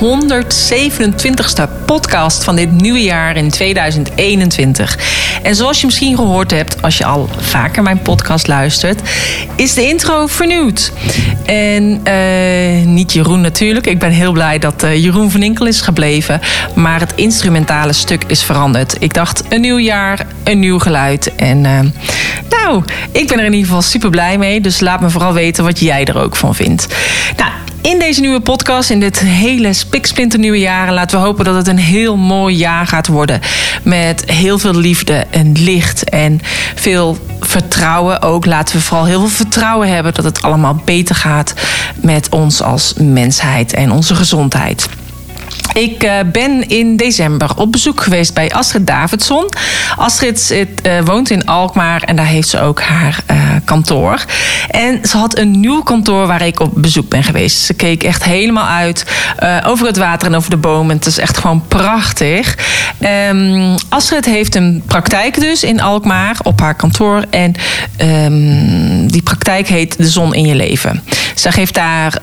127ste podcast van dit nieuwe jaar in 2021. En zoals je misschien gehoord hebt als je al vaker mijn podcast luistert, is de intro vernieuwd. En uh, niet Jeroen natuurlijk. Ik ben heel blij dat uh, Jeroen van Inkel is gebleven. Maar het instrumentale stuk is veranderd. Ik dacht een nieuw jaar, een nieuw geluid. En uh, nou, ik ben er in ieder geval super blij mee. Dus laat me vooral weten wat jij er ook van vindt. Nou, in deze nieuwe podcast, in dit hele spiksplinter nieuwe jaar, laten we hopen dat het een heel mooi jaar gaat worden. Met heel veel liefde en licht en veel vertrouwen ook. Laten we vooral heel veel vertrouwen hebben dat het allemaal beter gaat met ons als mensheid en onze gezondheid. Ik uh, ben in december op bezoek geweest bij Astrid Davidson. Astrid uh, woont in Alkmaar en daar heeft ze ook haar uh, kantoor. En ze had een nieuw kantoor waar ik op bezoek ben geweest. Ze keek echt helemaal uit over het water en over de bomen. Het is echt gewoon prachtig. Um, Astrid heeft een praktijk dus in Alkmaar op haar kantoor. En um, die praktijk heet De Zon in je Leven. Zij geeft daar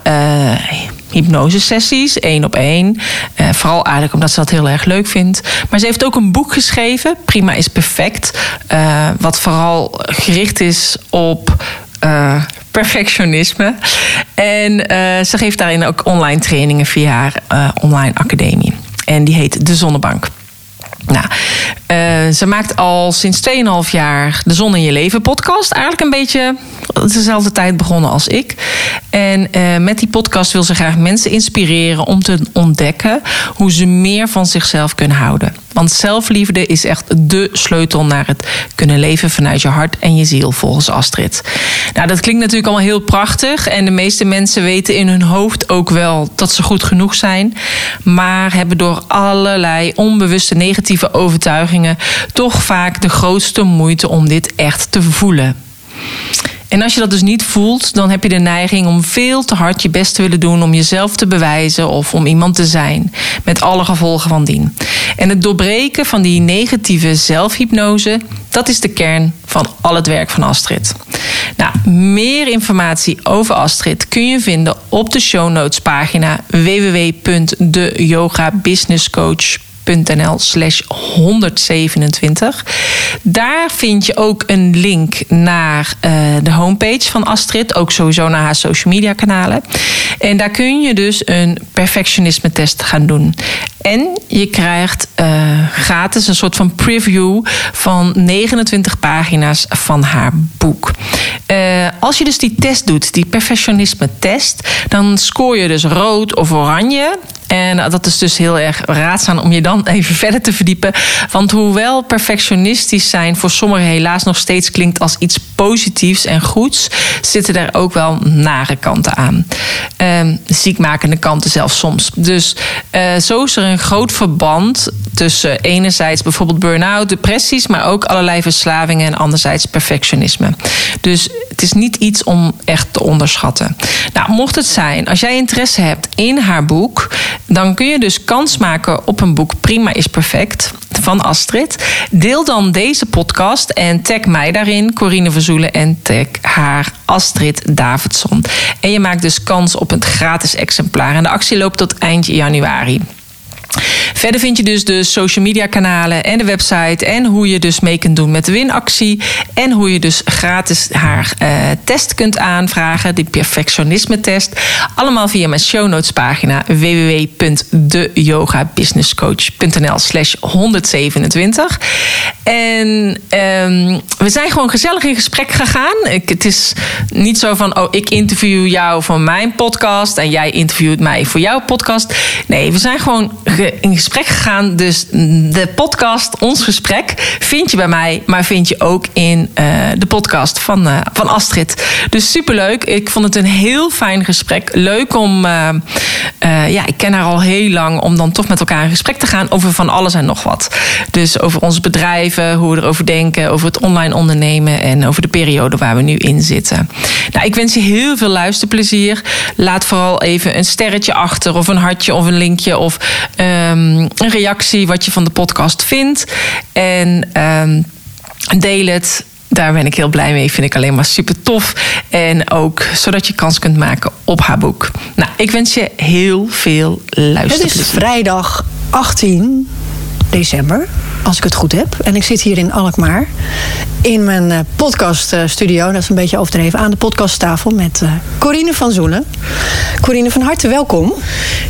hypnosesessies, één op één. Uh, vooral eigenlijk omdat ze dat heel erg leuk vindt. Maar ze heeft ook een boek geschreven, Prima is Perfect. Uh, wat vooral gericht is op uh, perfectionisme. En ze geeft daarin ook online trainingen via haar online academie. En die heet De Zonnebank. Nou, uh, ze maakt al sinds 2,5 jaar de Zon in je Leven podcast. Eigenlijk een beetje dezelfde tijd begonnen als ik. En uh, met die podcast wil ze graag mensen inspireren om te ontdekken hoe ze meer van zichzelf kunnen houden. Want zelfliefde is echt de sleutel naar het kunnen leven vanuit je hart en je ziel, volgens Astrid. Nou, dat klinkt natuurlijk allemaal heel prachtig. En de meeste mensen weten in hun hoofd ook wel dat ze goed genoeg zijn. Maar hebben door allerlei onbewuste negatieve overtuigingen toch vaak de grootste moeite om dit echt te voelen. En als je dat dus niet voelt, dan heb je de neiging om veel te hard je best te willen doen om jezelf te bewijzen of om iemand te zijn, met alle gevolgen van dien. En het doorbreken van die negatieve zelfhypnose, dat is de kern van al het werk van Astrid. Nou, meer informatie over Astrid kun je vinden op de show notes pagina www.deyogabusinesscoach.com slash 127. Daar vind je ook een link naar uh, de homepage van Astrid. Ook sowieso naar haar social media kanalen. En daar kun je dus een perfectionisme test gaan doen. En je krijgt uh, gratis een soort van preview van 29 pagina's van haar boek. Uh, als je dus die test doet, die perfectionisme test, dan scoor je dus rood of oranje. En dat is dus heel erg raadzaam om je dan even verder te verdiepen. Want hoewel perfectionistisch zijn voor sommigen helaas nog steeds klinkt als iets positiefs en goeds, zitten er ook wel nare kanten aan. Um, ziekmakende kanten zelfs soms. Dus uh, zo is er een groot verband tussen enerzijds bijvoorbeeld burn-out, depressies, maar ook allerlei verslavingen en anderzijds perfectionisme. Dus het is niet iets om echt te onderschatten. Nou, mocht het zijn, als jij interesse hebt in haar boek, dan kun je dus kans maken op een boek Prima is Perfect van Astrid. Deel dan deze podcast en tag mij daarin, Corine Verzoelen, en tag haar Astrid Davidson. En je maakt dus kans op een gratis exemplaar. En de actie loopt tot eind januari. Verder vind je dus de social media kanalen en de website en hoe je dus mee kunt doen met de winactie en hoe je dus gratis haar uh, test kunt aanvragen, die perfectionisme test. Allemaal via mijn show notes pagina www.deyogabusinesscoach.nl slash 127. En um, we zijn gewoon gezellig in gesprek gegaan. Ik, het is niet zo van, oh, ik interview jou voor mijn podcast en jij interviewt mij voor jouw podcast. Nee, we zijn gewoon in gesprek gegaan. Dus de podcast, ons gesprek, vind je bij mij, maar vind je ook in uh, de podcast van, uh, van Astrid. Dus superleuk. Ik vond het een heel fijn gesprek. Leuk om, uh, ja, ik ken haar al heel lang, om dan toch met elkaar in gesprek te gaan over van alles en nog wat. Dus over ons bedrijf hoe we erover denken, over het online ondernemen en over de periode waar we nu in zitten. Nou, ik wens je heel veel luisterplezier. Laat vooral even een sterretje achter, of een hartje, of een linkje, of um, een reactie wat je van de podcast vindt. En um, deel het daar ben ik heel blij mee. Vind ik alleen maar super tof. En ook zodat je kans kunt maken op haar boek. Nou, ik wens je heel veel luisterplezier. Het is vrijdag 18 december, als ik het goed heb. En ik zit hier in Alkmaar in mijn uh, podcaststudio. Dat is een beetje overdreven. Aan de podcasttafel met uh, Corine van Zoelen. Corine, van harte welkom.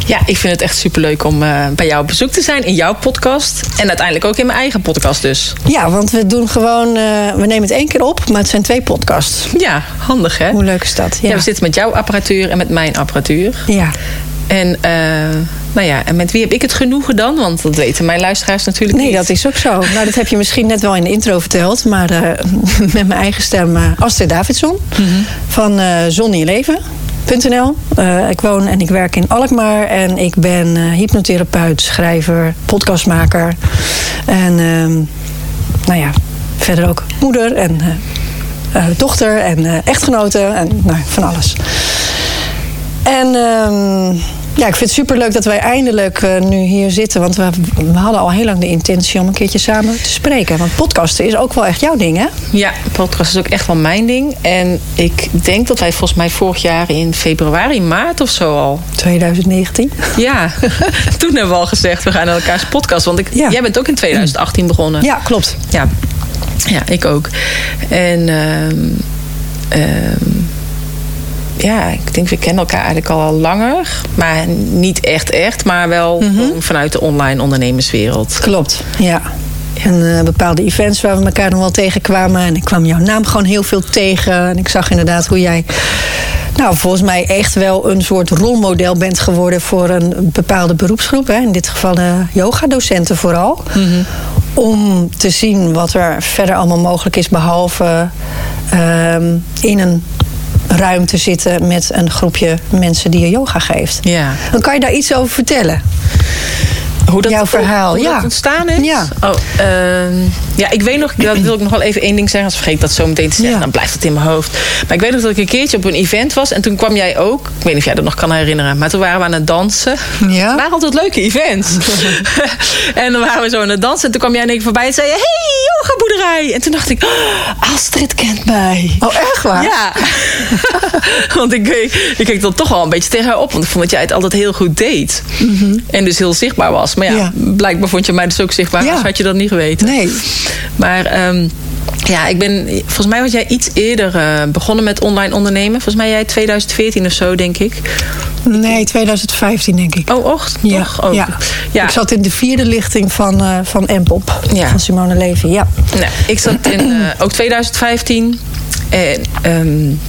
Ja, ik vind het echt superleuk om uh, bij jou op bezoek te zijn in jouw podcast. En uiteindelijk ook in mijn eigen podcast dus. Ja, want we doen gewoon... we nemen het één keer op, maar het zijn twee podcasts. Ja, handig hè? Hoe leuk is dat? Ja, ja we zitten met jouw apparatuur en met mijn apparatuur. Ja. En, uh, nou ja, en met wie heb ik het genoegen dan? Want dat weten mijn luisteraars natuurlijk nee, niet. Nee, dat is ook zo. Nou, dat heb je misschien net wel in de intro verteld. Maar uh, met mijn eigen stem uh, Astrid Davidson. Mm -hmm. Van zonnieleven.nl. ik woon en ik werk in Alkmaar. En ik ben hypnotherapeut, schrijver, podcastmaker. En nou ja, verder ook moeder en dochter en echtgenote. En nou, van alles. En um, ja, ik vind het superleuk dat wij eindelijk uh, nu hier zitten. Want we, we, hadden al heel lang de intentie om een keertje samen te spreken. Want podcasten is ook wel echt jouw ding, hè? Ja, podcast is ook echt wel mijn ding. En ik denk dat wij volgens mij vorig jaar in februari, maart of zo al... 2019? Ja, toen hebben we al gezegd, we gaan naar elkaars podcast. Want ik, ja. jij bent ook in 2018 begonnen. Ja, klopt. Ja, ja ik ook. En... Um, um, ja, ik denk we kennen elkaar eigenlijk al langer. Maar niet echt echt, maar wel mm -hmm. vanuit de online ondernemerswereld. Klopt, ja. En uh, bepaalde events waar we elkaar nog wel tegenkwamen. En ik kwam jouw naam gewoon heel veel tegen. En ik zag inderdaad hoe jij, nou, volgens mij echt wel een soort rolmodel bent geworden voor een bepaalde beroepsgroep. Hè. In dit geval de yogadocenten vooral. Mm -hmm. Om te zien wat er verder allemaal mogelijk is, behalve uh, in een ruimte zitten met een groepje mensen die je yoga geeft. Ja. Dan kan je daar iets over vertellen. Hoe dat, Jouw verhaal, hoe ja. dat ontstaan is? Ja. Oh, uh, ja, ik weet nog, dat wil ik nog wel even één ding zeggen. Als vergeet ik dat zo meteen te zeggen, ja. dan blijft het in mijn hoofd. Maar ik weet nog dat ik een keertje op een event was. En toen kwam jij ook. Ik weet niet of jij dat nog kan herinneren. Maar toen waren we aan het dansen. Ja. Het waren altijd leuke events. en dan waren we zo aan het dansen. En toen kwam jij ik voorbij en zei je... Hey, yoga boerderij. En toen dacht ik... Oh, Astrid kent mij. Oh, echt waar? Ja. want ik, ik, ik keek dan toch wel een beetje tegen haar op. Want ik vond dat jij het altijd heel goed deed. Mm -hmm. En dus heel zichtbaar was. Maar ja, ja, blijkbaar vond je mij dus ook zichtbaar. Ja. had je dat niet geweten. Nee. Maar um, ja, ik ben... Volgens mij was jij iets eerder uh, begonnen met online ondernemen. Volgens mij jij 2014 of zo, denk ik. Nee, 2015 denk ik. Oh, och, ja. toch? Oh. Ja. ja. Ik zat in de vierde lichting van, uh, van Mpop. Ja. Van Simone Levy, ja. Nee, ik zat in uh, ook 2015. En... Um,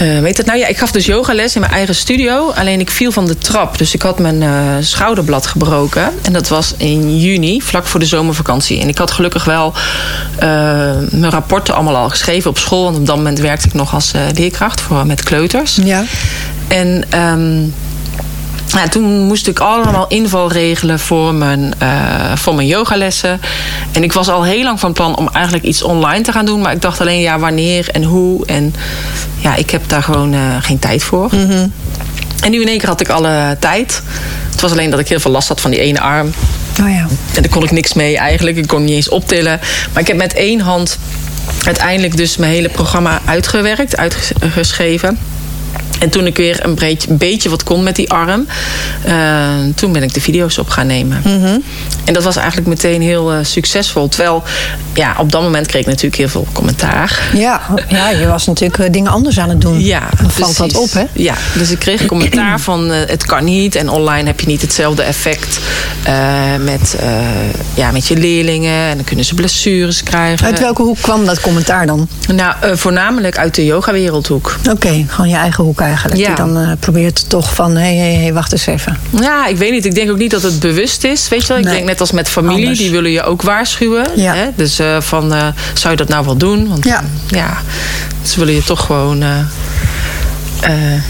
uh, weet het nou? Ja, ik gaf dus yogales in mijn eigen studio. Alleen ik viel van de trap. Dus ik had mijn uh, schouderblad gebroken. En dat was in juni, vlak voor de zomervakantie. En ik had gelukkig wel uh, mijn rapporten allemaal al geschreven op school. Want op dat moment werkte ik nog als leerkracht voor, met kleuters. Ja. En... Um, ja, toen moest ik allemaal inval regelen voor mijn, uh, voor mijn yogalessen. En ik was al heel lang van plan om eigenlijk iets online te gaan doen. Maar ik dacht alleen, ja, wanneer en hoe. En ja, ik heb daar gewoon uh, geen tijd voor. Mm -hmm. En nu in één keer had ik alle tijd. Het was alleen dat ik heel veel last had van die ene arm. Oh ja. En daar kon ik niks mee eigenlijk. Ik kon niet eens optillen. Maar ik heb met één hand uiteindelijk dus mijn hele programma uitgewerkt, uitgeschreven. En toen ik weer een beetje, beetje wat kon met die arm, uh, toen ben ik de video's op gaan nemen. Mm -hmm. En dat was eigenlijk meteen heel uh, succesvol. Terwijl, ja, op dat moment kreeg ik natuurlijk heel veel commentaar. Ja, ja je was natuurlijk uh, dingen anders aan het doen. Ja, Dan valt dat op, hè? Ja, dus ik kreeg commentaar van het kan niet. En online heb je niet hetzelfde effect met, ja, met je leerlingen. En dan kunnen ze blessures krijgen. Uit welke hoek kwam dat commentaar dan? Nou, voornamelijk uit de yoga-wereldhoek. Oké, okay, gewoon je eigen hoek eigenlijk. Ja. Die dan uh, probeert toch van, hé, hé, hé, wacht eens even. Ja, ik weet niet. Ik denk ook niet dat het bewust is. Weet je wel? Ik Nee. denk net als met familie, Anders. die willen je ook waarschuwen. Ja. Hè? Dus eh, van, eh, zou je dat nou wel doen? Want Ja. ja, ze willen je toch gewoon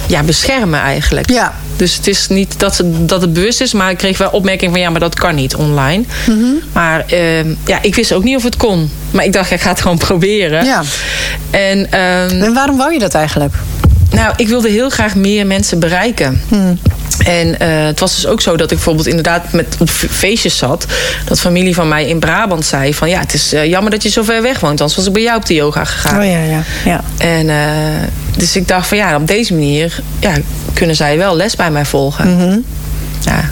ja, beschermen eigenlijk. Ja, Dus het is niet dat, ze, dat het bewust is, maar ik kreeg wel opmerking van ja, maar dat kan niet online. Mhm. Maar ehm, ja, ik wist ook niet of het kon. Maar ik dacht, ik ga het gewoon proberen. Ja. En, ehm, En waarom wou je dat eigenlijk? Nou, ik wilde heel graag meer mensen bereiken. En eh, het was dus ook zo dat ik bijvoorbeeld inderdaad met op feestjes zat. Dat familie van mij in Brabant zei van ja, het is eh, jammer dat je zo ver weg woont. Anders was ik bij jou op de yoga gegaan. Oh ja, ja. ja. En eh, dus ik dacht van ja, op deze manier ja, kunnen zij wel les bij mij volgen. Mhm. Ja.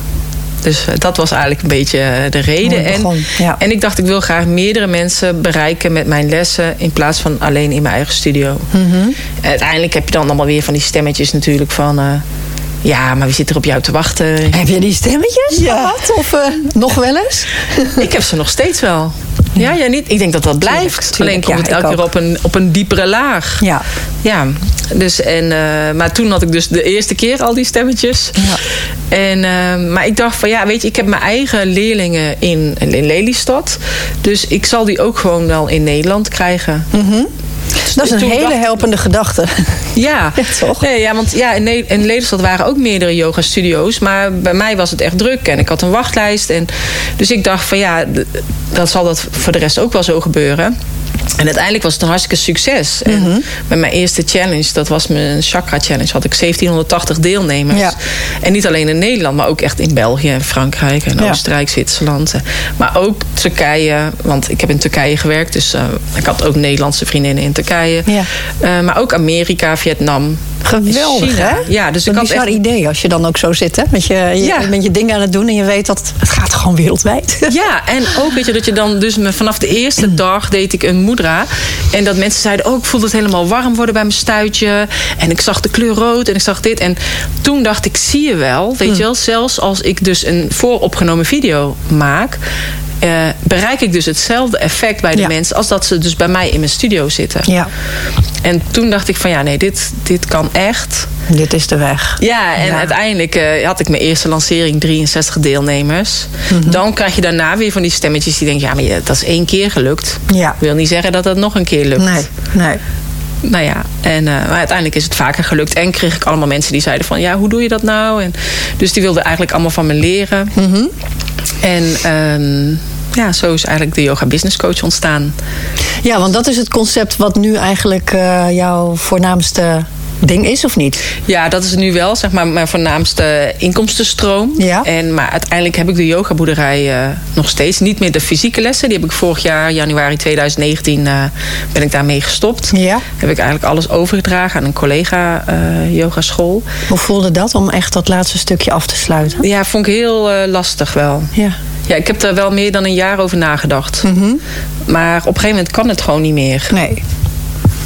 Dus eh, dat was eigenlijk een beetje eh, de reden. En, ja. en ik dacht, ik wil graag meerdere mensen bereiken met mijn lessen. In plaats van alleen in mijn eigen studio. Mhm. Uiteindelijk heb je dan allemaal weer van die stemmetjes natuurlijk van. eh, ja, maar wie zit er op jou te wachten? Heb je die stemmetjes gehad? Of eh, nog wel eens? ik heb ze nog steeds wel. Ja, jij niet? Ik denk dat dat blijft. tuurlijk. Alleen komt Ja, het elke keer ook. op een, op een diepere laag. Ja. Ja, dus en, eh, maar toen had ik dus de eerste keer al die stemmetjes. Ja. En, eh, maar ik dacht van ja, weet je, ik heb mijn eigen leerlingen in, in Lelystad. Dus ik zal die ook gewoon wel in Nederland krijgen. Dat is een hele dacht helpende gedachte. Ja, Ja, toch? Nee, ja, want ja, in, Ne- in Lelystad waren ook meerdere yoga studio's. Maar bij mij was het echt druk en ik had een wachtlijst. En, dus ik dacht van ja, d- dan zal dat voor de rest ook wel zo gebeuren. En uiteindelijk was het een hartstikke succes. En Mhm. met mijn eerste challenge, dat was mijn chakra challenge, had ik 1780 deelnemers. Ja. En niet alleen in Nederland, maar ook echt in België en Frankrijk en Ja. Oostenrijk, Zwitserland. Maar ook Turkije, want ik heb in Turkije gewerkt. Dus eh, ik had ook Nederlandse vriendinnen in Turkije. Ja. Eh, maar ook Amerika, Vietnam. Geweldig, China. hè? Ja, dus een ik had echt... idee als je dan ook zo zit, hè? Met je, je, Ja. met je dingen aan het doen en je weet dat het gaat gewoon wereldwijd. Ja, en ook weet je dat je dan dus me- vanaf de eerste dag deed ik een moedra. En dat mensen zeiden, oh ik voelde het helemaal warm worden bij mijn stuitje. En ik zag de kleur rood en ik zag dit. En toen dacht ik, zie je wel, weet je wel, zelfs als ik dus een vooropgenomen video maak. Eh, bereik ik dus hetzelfde effect bij de Ja. mensen als dat ze dus bij mij in mijn studio zitten. Ja, En toen dacht ik van ja, nee, dit, dit kan echt. dit is de weg. Ja, en Ja. uiteindelijk eh, had ik mijn eerste lancering 63 deelnemers. Mhm. Dan krijg je daarna weer van die stemmetjes die denken... ja, maar dat is één keer gelukt. Ja. Wil niet zeggen dat dat nog een keer lukt. Nee, nee. Nou ja, en, eh, maar uiteindelijk is het vaker gelukt. En kreeg ik allemaal mensen die zeiden van... ja, hoe doe je dat nou? En, dus die wilden eigenlijk allemaal van me leren. Mhm. En ehm, ja, zo is eigenlijk de yoga business coach ontstaan. Ja, want dat is het concept wat nu eigenlijk eh, jouw voornaamste ding is, of niet? Ja, dat is nu wel zeg maar, mijn voornaamste inkomstenstroom. Ja. En, maar uiteindelijk heb ik de yogaboerderij eh nog steeds. Niet meer de fysieke lessen. Die heb ik vorig jaar, januari 2019, eh, ben ik daarmee gestopt. Ja. Heb ik eigenlijk alles overgedragen aan een collega eh yogaschool. Hoe voelde dat om echt dat laatste stukje af te sluiten? Ja, vond ik heel lastig wel. Ja. Ja, ik heb er wel meer dan een jaar over nagedacht. Maar op een gegeven moment kan het gewoon niet meer. Nee.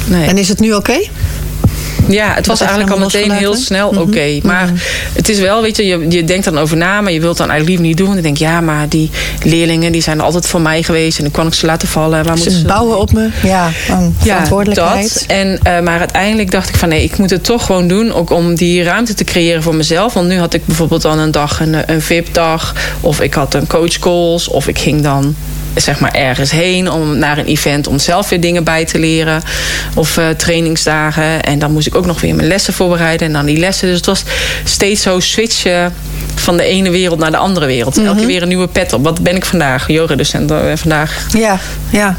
Nee. En is het nu oké? Ja, het was eigenlijk al meteen heel snel oké. Maar het is wel, weet je, je, je denkt dan over na, maar je wilt dan eigenlijk liever niet doen. Dan denk je, ja, maar die leerlingen die zijn altijd voor mij geweest en dan kan ik ze laten vallen. Waar Ze ze bouwen op me. Ja, aan verantwoordelijkheid. dat. En, eh, maar uiteindelijk dacht ik van nee, ik moet het toch gewoon doen. Ook om die ruimte te creëren voor mezelf. Want nu had ik bijvoorbeeld dan een dag een, een VIP-dag. Of ik had een coach calls. Of ik ging dan zeg maar ergens heen om naar een event om zelf weer dingen bij te leren of eh, trainingsdagen. En dan moest ik ook nog weer mijn lessen voorbereiden en dan die lessen. Dus het was steeds zo switchen van de ene wereld naar de andere wereld. Elke keer weer een nieuwe pet op. Wat ben ik vandaag? Yoga docent en vandaag. Ja, ja.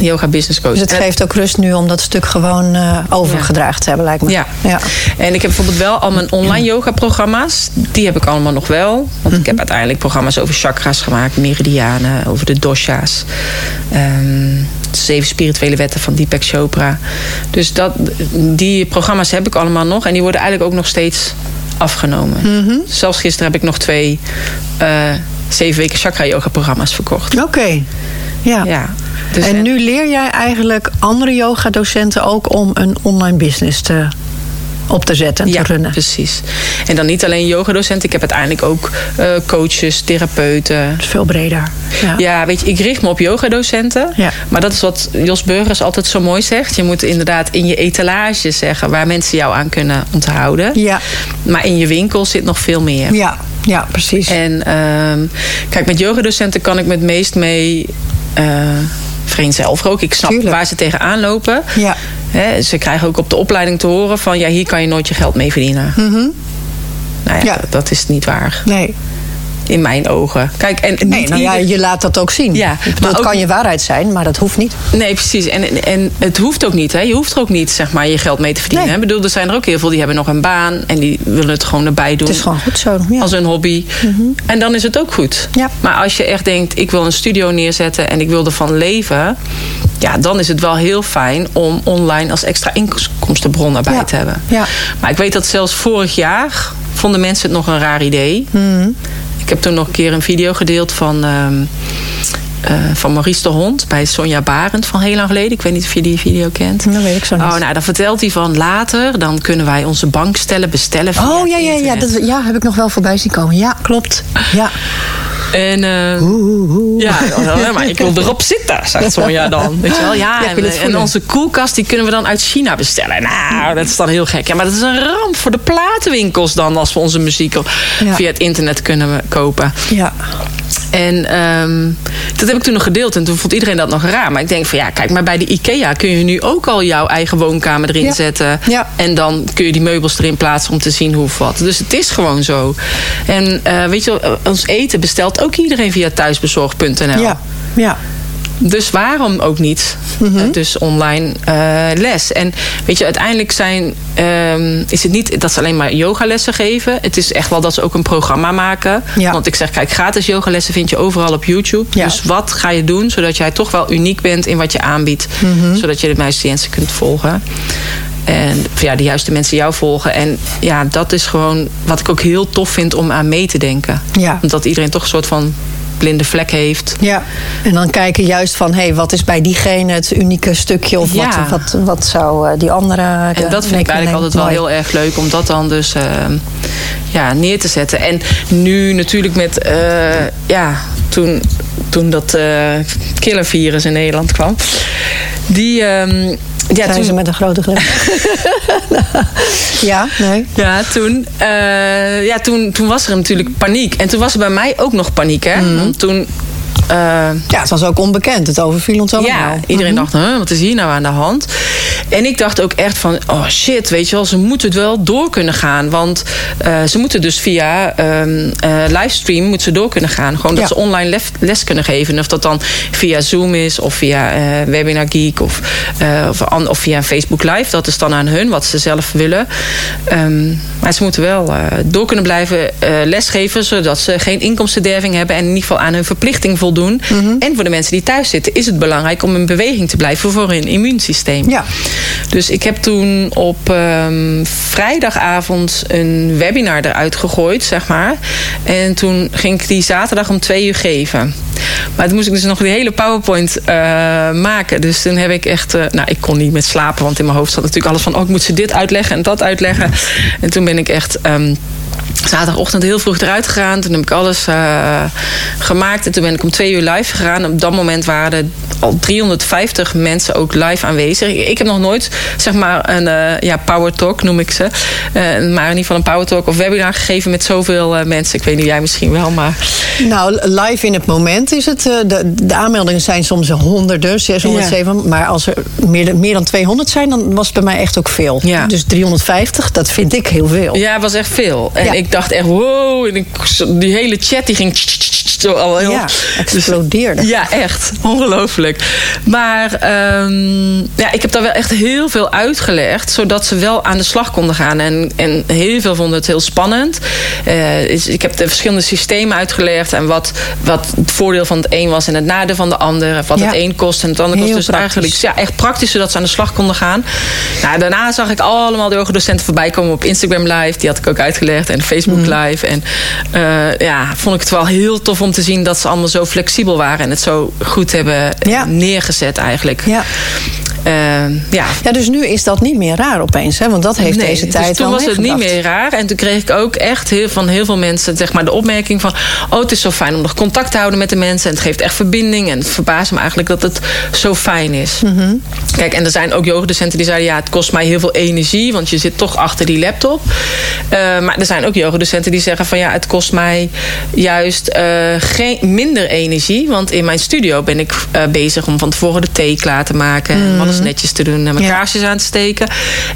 Yoga business coach Dus het geeft ook rust nu om dat stuk gewoon eh, overgedragen te hebben, lijkt me. Ja. ja. En ik heb bijvoorbeeld wel al mijn online yoga programma's. Die heb ik allemaal nog wel. Want ik heb uiteindelijk programma's over chakras gemaakt. Meridianen, over de dosha's. de zeven spirituele wetten van Deepak Chopra. Dus dat, die programma's heb ik allemaal nog. En die worden eigenlijk ook nog steeds afgenomen. Zelfs gisteren heb ik nog twee eh, zeven weken chakra yoga programma's verkocht. Oké. Ja. Ja. Dus en nu leer jij eigenlijk andere yoga-docenten ook om een online business te, op te zetten en ja, te runnen. precies. En dan niet alleen yogadocent. Ik heb uiteindelijk ook eh, coaches, therapeuten. Dat is veel breder. Ja. Ja, weet je, ik richt me op yogadocenten. Ja. Maar dat is wat Jos Burgers altijd zo mooi zegt. Je moet inderdaad in je etalage zeggen waar mensen jou aan kunnen onthouden. Ja. Maar in je winkel zit nog veel meer. Ja, ja, precies. En ehm, kijk, met yogadocenten kan ik me het meest mee eh vereenzelvigen ook. Ik snap Tuurlijk. waar ze tegenaan lopen. Ja. Ze krijgen ook op de opleiding te horen van... ja, hier kan je nooit je geld mee verdienen. Nou ja, Ja. Dat, dat is niet waar. Nee. In mijn ogen. Kijk, en Nee, nou ja, ieder- je laat dat ook zien. Ja, bedoel, maar het kan je waarheid zijn, maar dat hoeft niet. Nee, precies. En, en het hoeft ook niet. Hè. Je hoeft er ook niet zeg maar, je geld mee te verdienen. Nee. hè. Ik bedoel, er zijn er ook heel veel die hebben nog een baan en die willen het gewoon erbij doen. Het is gewoon goed zo. Ja. Als een hobby. En dan is het ook goed. Ja. Maar als je echt denkt, ik wil een studio neerzetten en ik wil ervan leven. Ja, dan is het wel heel fijn om online als extra inkomstenbron erbij Ja. te hebben. Ja. Maar ik weet dat zelfs vorig jaar vonden mensen het nog een raar idee. Mhm. Ik heb toen nog een keer een video gedeeld van, ehm, eh, van Maurice de Hond bij Sonja Barend van heel lang geleden. Ik weet niet of je die video kent. Dat weet ik zo niet. Oh, nou, dan vertelt hij van later, dan kunnen wij onze bankstellen bestellen. via Oh ja, ja, ja, dat, ja, heb ik nog wel voorbij zien komen. Ja, klopt. Ja. En eh, ja, maar ik wil erop zitten, zegt Sonja dan. Weet je wel? Ja, en, en onze koelkast die kunnen we dan uit China bestellen. Nou, dat is dan heel gek. Ja, maar dat is een ramp voor de platenwinkels dan als we onze muziek Ja. via het internet kunnen kopen. Ja. En ehm, dat heb ik toen nog gedeeld en toen vond iedereen dat nog raar. Maar ik denk van ja, kijk, maar bij de IKEA kun je nu ook al jouw eigen woonkamer erin Ja. zetten. Ja. En dan kun je die meubels erin plaatsen om te zien hoe of wat. Dus het is gewoon zo. En eh, weet je, wel, ons eten bestelt ook iedereen via thuisbezorg.nl. Ja. Ja. Dus waarom ook niet? Mhm. Eh, Dus online eh, les. En weet je, uiteindelijk zijn, ehm, is het niet dat ze alleen maar yogalessen geven. Het is echt wel dat ze ook een programma maken. Ja. Want ik zeg, kijk, gratis yogalessen vind je overal op YouTube. Ja. Dus wat ga je doen zodat jij toch wel uniek bent in wat je aanbiedt. Mhm. Zodat je de meeste mensen kunt volgen. En ja, de juiste mensen jou volgen. En ja, dat is gewoon wat ik ook heel tof vind om aan mee te denken. Ja. Omdat iedereen toch een soort van blinde vlek heeft. Ja, en dan kijken juist van, hé, hey, wat is bij diegene het unieke stukje? Of Ja. wat, wat, wat zou eh, die andere... En dat vind ik eigenlijk altijd wel heel erg leuk om dat dan dus eh, ja, neer te zetten. En nu natuurlijk met, eh, ja, toen, toen dat eh killervirus in Nederland kwam. Die, ehm, ja, Ja, ze toen, met een grote glimlach. ja, nee. ja, toen, eh, ja toen, toen was er natuurlijk paniek. En toen was er bij mij ook nog paniek, hè. Mhm. Want toen... eh, Ja, het was ook onbekend. Het overviel ons allemaal. Ja, iedereen dacht, huh, wat is hier nou aan de hand? En ik dacht ook echt van, oh shit, weet je wel, ze moeten het wel door kunnen gaan. Want eh, ze moeten dus via eh, livestream moeten ze door kunnen gaan. Gewoon dat Ja. ze online les, les kunnen geven. En of dat dan via Zoom is of via Webinar Geek of, of, an- of via Facebook Live. Dat is dan aan hun, wat ze zelf willen. Ehm, maar ze moeten wel door kunnen blijven lesgeven... zodat ze geen inkomstenderving hebben... en in ieder geval aan hun verplichting voldoen. En voor de mensen die thuis zitten... is het belangrijk om in beweging te blijven voor hun immuunsysteem. Ja. Dus ik heb toen op ehm, vrijdagavond een webinar eruit gegooid, zeg maar. En toen ging ik die zaterdag om twee uur geven. Maar toen moest ik dus nog die hele PowerPoint eh, maken. Dus toen heb ik echt... eh, nou, ik kon niet met slapen, want in mijn hoofd zat natuurlijk alles van... oh, ik moet ze dit uitleggen en dat uitleggen. En toen ben ik echt... ehm, Zaterdagochtend heel vroeg eruit gegaan. Toen heb ik alles eh, gemaakt. En toen ben ik om twee uur live gegaan. Op dat moment waren er al 350 mensen ook live aanwezig. Ik, heb nog nooit, zeg maar, een eh, ja, power talk noem ik ze. Eh, maar in ieder geval een power talk of webinar gegeven met zoveel eh, mensen. Ik weet niet, jij misschien wel, maar... Nou, live in het moment is het. De, de aanmeldingen zijn soms honderden, 600, Ja. 700. Maar als er meer, dan- meer dan 200 zijn, dan was het bij mij echt ook veel. Ja. Dus 350, dat vind ik heel veel. Ja, het was echt veel. En Ja. ik dacht echt, wow. En ik, die hele chat die ging zo al heel... Ja, explodeerde. Ja, echt. Ongelooflijk. Maar ehm, ja, ik heb daar wel echt heel veel uitgelegd. Zodat ze wel aan de slag konden gaan. En, en heel veel vonden het heel spannend. Eh, is- ik heb de verschillende systemen uitgelegd. En wat, wat het voordeel van het een was en het nadeel van de ander. Wat Ja. het een kost en het ander kost. Heel Dus praktisch. eigenlijk ja, echt praktisch. Zodat ze aan de slag konden gaan. Nou, daarna zag ik allemaal de docenten voorbij komen op Instagram Live. Die had ik ook uitgelegd. En Facebook Mhm. Live. En eh, ja, vond ik het wel heel tof om te zien dat ze allemaal zo flexibel waren. En het zo goed hebben Ja. neergezet eigenlijk. Ja. Eh, ja. ja, dus nu is dat niet meer raar opeens. Hè? Want dat heeft Nee, deze tijd dus toen was het niet meer raar. En toen kreeg ik ook echt heel, van heel veel mensen zeg maar, de opmerking van... oh, het is zo fijn om nog contact te houden met de mensen. En het geeft echt verbinding. En het verbaast me eigenlijk dat het zo fijn is. Mhm. Kijk, en er zijn ook yogadocenten die zeiden... ja, het kost mij heel veel energie, want je zit toch achter die laptop. Eh, maar er zijn ook yogadocenten die zeggen van... ja, het kost mij juist eh, geen, minder energie. Want in mijn studio ben ik bezig om van tevoren de thee klaar te maken. En we hadden alles netjes te doen. En mijn kaarsjes aan te steken.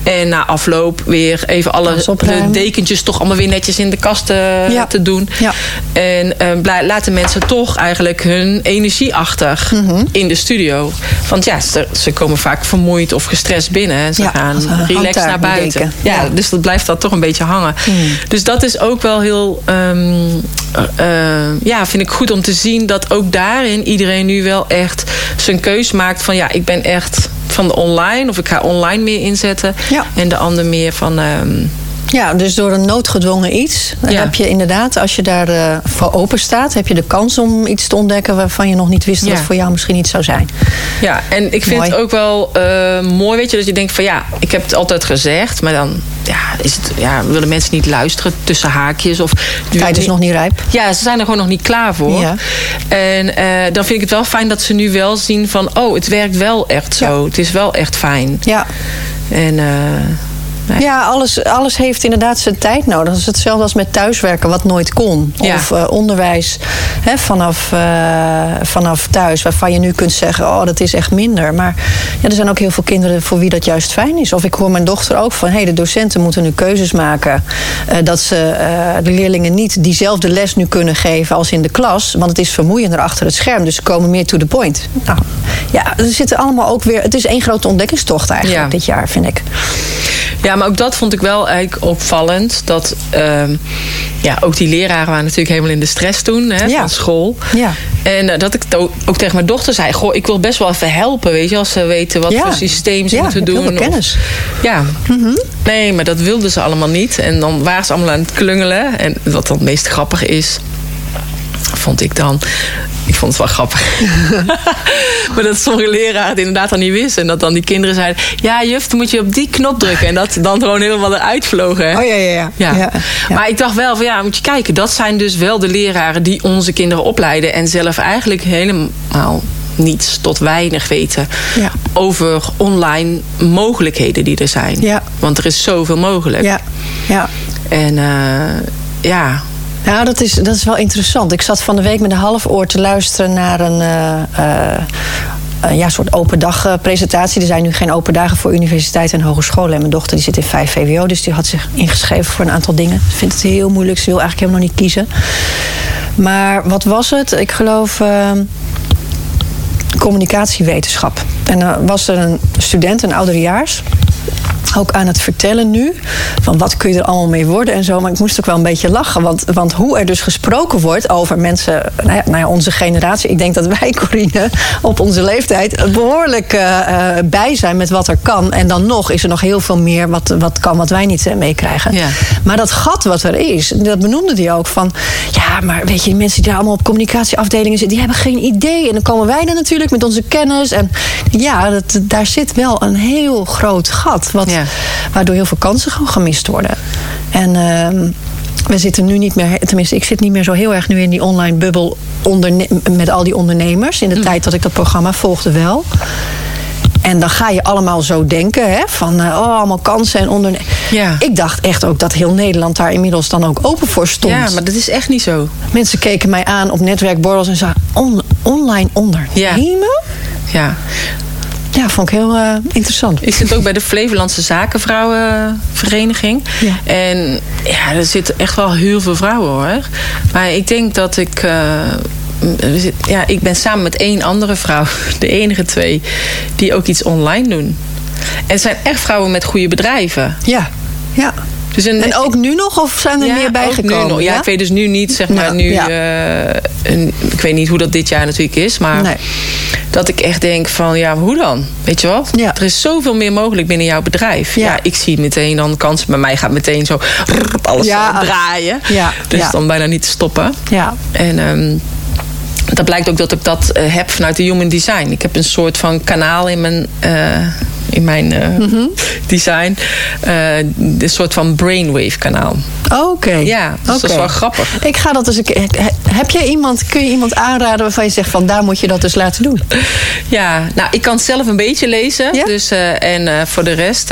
En na afloop weer even alle de dekentjes toch allemaal weer netjes in de kast eh, Ja. te doen. Ja. En eh, blij- laten mensen toch eigenlijk hun energie achter Mhm. in de studio. Want ja, ze, ze komen vaak vermoeid of gestrest binnen. En ze gaan relaxed naar buiten. Ja, dus dat blijft dan toch een beetje hangen. Dus dat is ook wel heel... ehm, eh, eh, ja, vind ik goed om te zien dat ook daarin iedereen nu wel echt zijn keus maakt van... ja, ik ben echt van de online of ik ga online meer inzetten. Ja. En de ander meer van... ehm, Ja, dus door een noodgedwongen iets Ja. heb je inderdaad, als je daar eh, voor open staat, heb je de kans om iets te ontdekken waarvan je nog niet wist dat het voor jou misschien iets zou zijn. Ja, en ik vind Mooi. het ook wel eh, mooi, weet je, dat je denkt van ja, ik heb het altijd gezegd, maar dan ja, is het, ja, willen mensen niet luisteren tussen haakjes of. Tijd is nog niet rijp. Ja, ze zijn er gewoon nog niet klaar voor. Ja. En eh, dan vind ik het wel fijn dat ze nu wel zien van, oh, het werkt wel echt zo. Ja. Het is wel echt fijn. Ja, En Nee. Ja, alles, alles heeft inderdaad zijn tijd nodig. Dat is hetzelfde als met thuiswerken, wat nooit kon. Ja. Of eh, onderwijs hè, vanaf, eh, vanaf thuis, waarvan je nu kunt zeggen: Oh, dat is echt minder. Maar ja, er zijn ook heel veel kinderen voor wie dat juist fijn is. Of ik hoor mijn dochter ook van: hey, de docenten moeten nu keuzes maken. eh, dat ze de leerlingen niet diezelfde les nu kunnen geven als in de klas. Want het is vermoeiender achter het scherm. Dus ze komen meer to the point. Nou, ja, er zitten allemaal ook weer. Het is één grote ontdekkingstocht eigenlijk Ja. dit jaar, vind ik. Ja, maar ook dat vond ik wel eigenlijk opvallend. Dat ehm, ja, ook die leraren waren natuurlijk helemaal in de stress toen hè, Ja. van school. Ja. En eh, dat ik ook, tegen mijn dochter zei: Goh, ik wil best wel even helpen. Weet je, als ze weten wat Ja. voor systeem ze Ja, moeten doen. Of- kennis. ja. Nee, maar dat wilden ze allemaal niet. En dan waren ze allemaal aan het klungelen. En wat dan het meest grappig is, vond ik dan. Ik vond het wel grappig. maar dat sommige leraren het inderdaad dan niet wisten. En dat dan die kinderen zeiden: Ja, juf, dan moet je op die knop drukken. En dat dan gewoon helemaal eruit vlogen. Oh ja, ja, ja. Ja. Maar ik dacht wel van ja, moet je kijken. Dat zijn dus wel de leraren die onze kinderen opleiden. En zelf eigenlijk helemaal niets tot weinig weten Ja. over online mogelijkheden die er zijn. Ja. Want er is zoveel mogelijk. ja, ja. En eh, ja, Nou, dat is, dat is wel interessant. Ik zat van de week met een half oor te luisteren naar een eh, eh, ja, soort open dag eh, presentatie. Er zijn nu geen open dagen voor universiteiten en hogescholen. En mijn dochter die zit in 5 VWO, dus die had zich ingeschreven voor een aantal dingen. Ze vindt het heel moeilijk, ze wil eigenlijk helemaal niet kiezen. Maar wat was het? Ik geloof communicatiewetenschap. En dan was er een student, een ouderejaars ook aan het vertellen nu. Van wat kun je er allemaal mee worden en zo. Maar ik moest ook wel een beetje lachen. Want, want hoe er dus gesproken wordt over mensen. Nou ja, nou ja, onze generatie. Ik denk dat wij, Corine, op onze leeftijd. behoorlijk eh, eh, bij zijn met wat er kan. En dan nog is er nog heel veel meer wat, wat kan, wat wij niet eh, meekrijgen. Ja. Maar dat gat wat er is, dat benoemde hij ook van. Ja, maar weet je, die mensen die daar allemaal op communicatieafdelingen zitten, die hebben geen idee. En dan komen wij er natuurlijk met onze kennis. En ja, dat, daar zit wel een heel groot gat. Wat, Ja. Waardoor heel veel kansen gewoon gemist worden. En. ehm, we zitten nu niet meer, tenminste, ik zit niet meer zo heel erg nu in die online bubbel met al die ondernemers. In de tijd dat ik dat programma volgde wel. En dan ga je allemaal zo denken, hè, van eh, oh, allemaal kansen en ondernemen. Ja. Ik dacht echt ook dat heel Nederland daar inmiddels dan ook open voor stond. ja, maar dat is echt niet zo. Mensen keken mij aan op netwerkborrels en zeiden on- online ondernemen. Ja. Ja, vond ik heel eh, interessant. Ik zit ook bij de Flevolandse Zakenvrouwenvereniging. Ja. En ja, er zitten echt wel heel veel vrouwen hoor. Maar ik denk dat ik. eh, ja, ik ben samen met één andere vrouw, de enige twee, die ook iets online doen. En het zijn echt vrouwen met goede bedrijven. Ja, ja. Dus een, En ook nu nog, of zijn er ja, meer bijgekomen? nu nog. Ja, ik weet dus nu niet, zeg maar, Ja, nu. ja. eh, een, ik weet niet hoe dat dit jaar natuurlijk is, maar Nee. dat ik echt denk van, ja, hoe dan? Weet je wat? Ja. Er is zoveel meer mogelijk binnen jouw bedrijf. Ja, Ja. ik zie meteen dan kansen. Bij mij gaat meteen zo alles Ja. zo draaien. Ja, Dus ja. dan bijna niet te stoppen. Ja, En ehm, dat blijkt ook dat ik dat eh, heb vanuit de human design. Ik heb een soort van kanaal in mijn, eh, in mijn eh, Mhm. design. eh, een soort van brainwave kanaal. oké. Ja, dus dat is wel grappig. Ik ga dat eens he- Heb jij iemand, kun je iemand aanraden waarvan je zegt van daar moet je dat dus laten doen? Ja, nou, ik kan zelf een beetje lezen. Ja? Dus, eh, en voor de rest,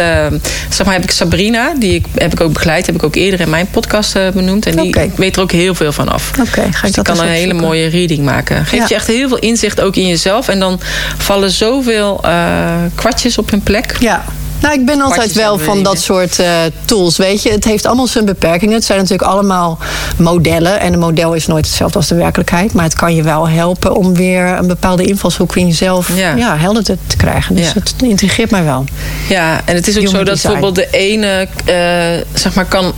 zeg maar, heb ik Sabrina, die ik, heb ik ook begeleid, heb ik ook eerder in mijn podcast benoemd. En die weet er ook heel veel van af. Oké, ga ik Dus dat die kan een hele mooie reading maken. Geeft Ja. je echt heel veel inzicht ook in jezelf. En dan vallen zoveel kwartjes op hun plek. Ja. Nou, ik ben altijd wel van dat soort eh, tools. Weet je, het heeft allemaal zijn beperkingen. Het zijn natuurlijk allemaal modellen. En een model is nooit hetzelfde als de werkelijkheid. Maar het kan je wel helpen om weer een bepaalde invalshoek in jezelf Ja. ja. helder te, krijgen. Dus Ja. het intrigeert mij wel. Ja, en het is ook Human zo dat design. bijvoorbeeld de ene, eh, zeg maar, kan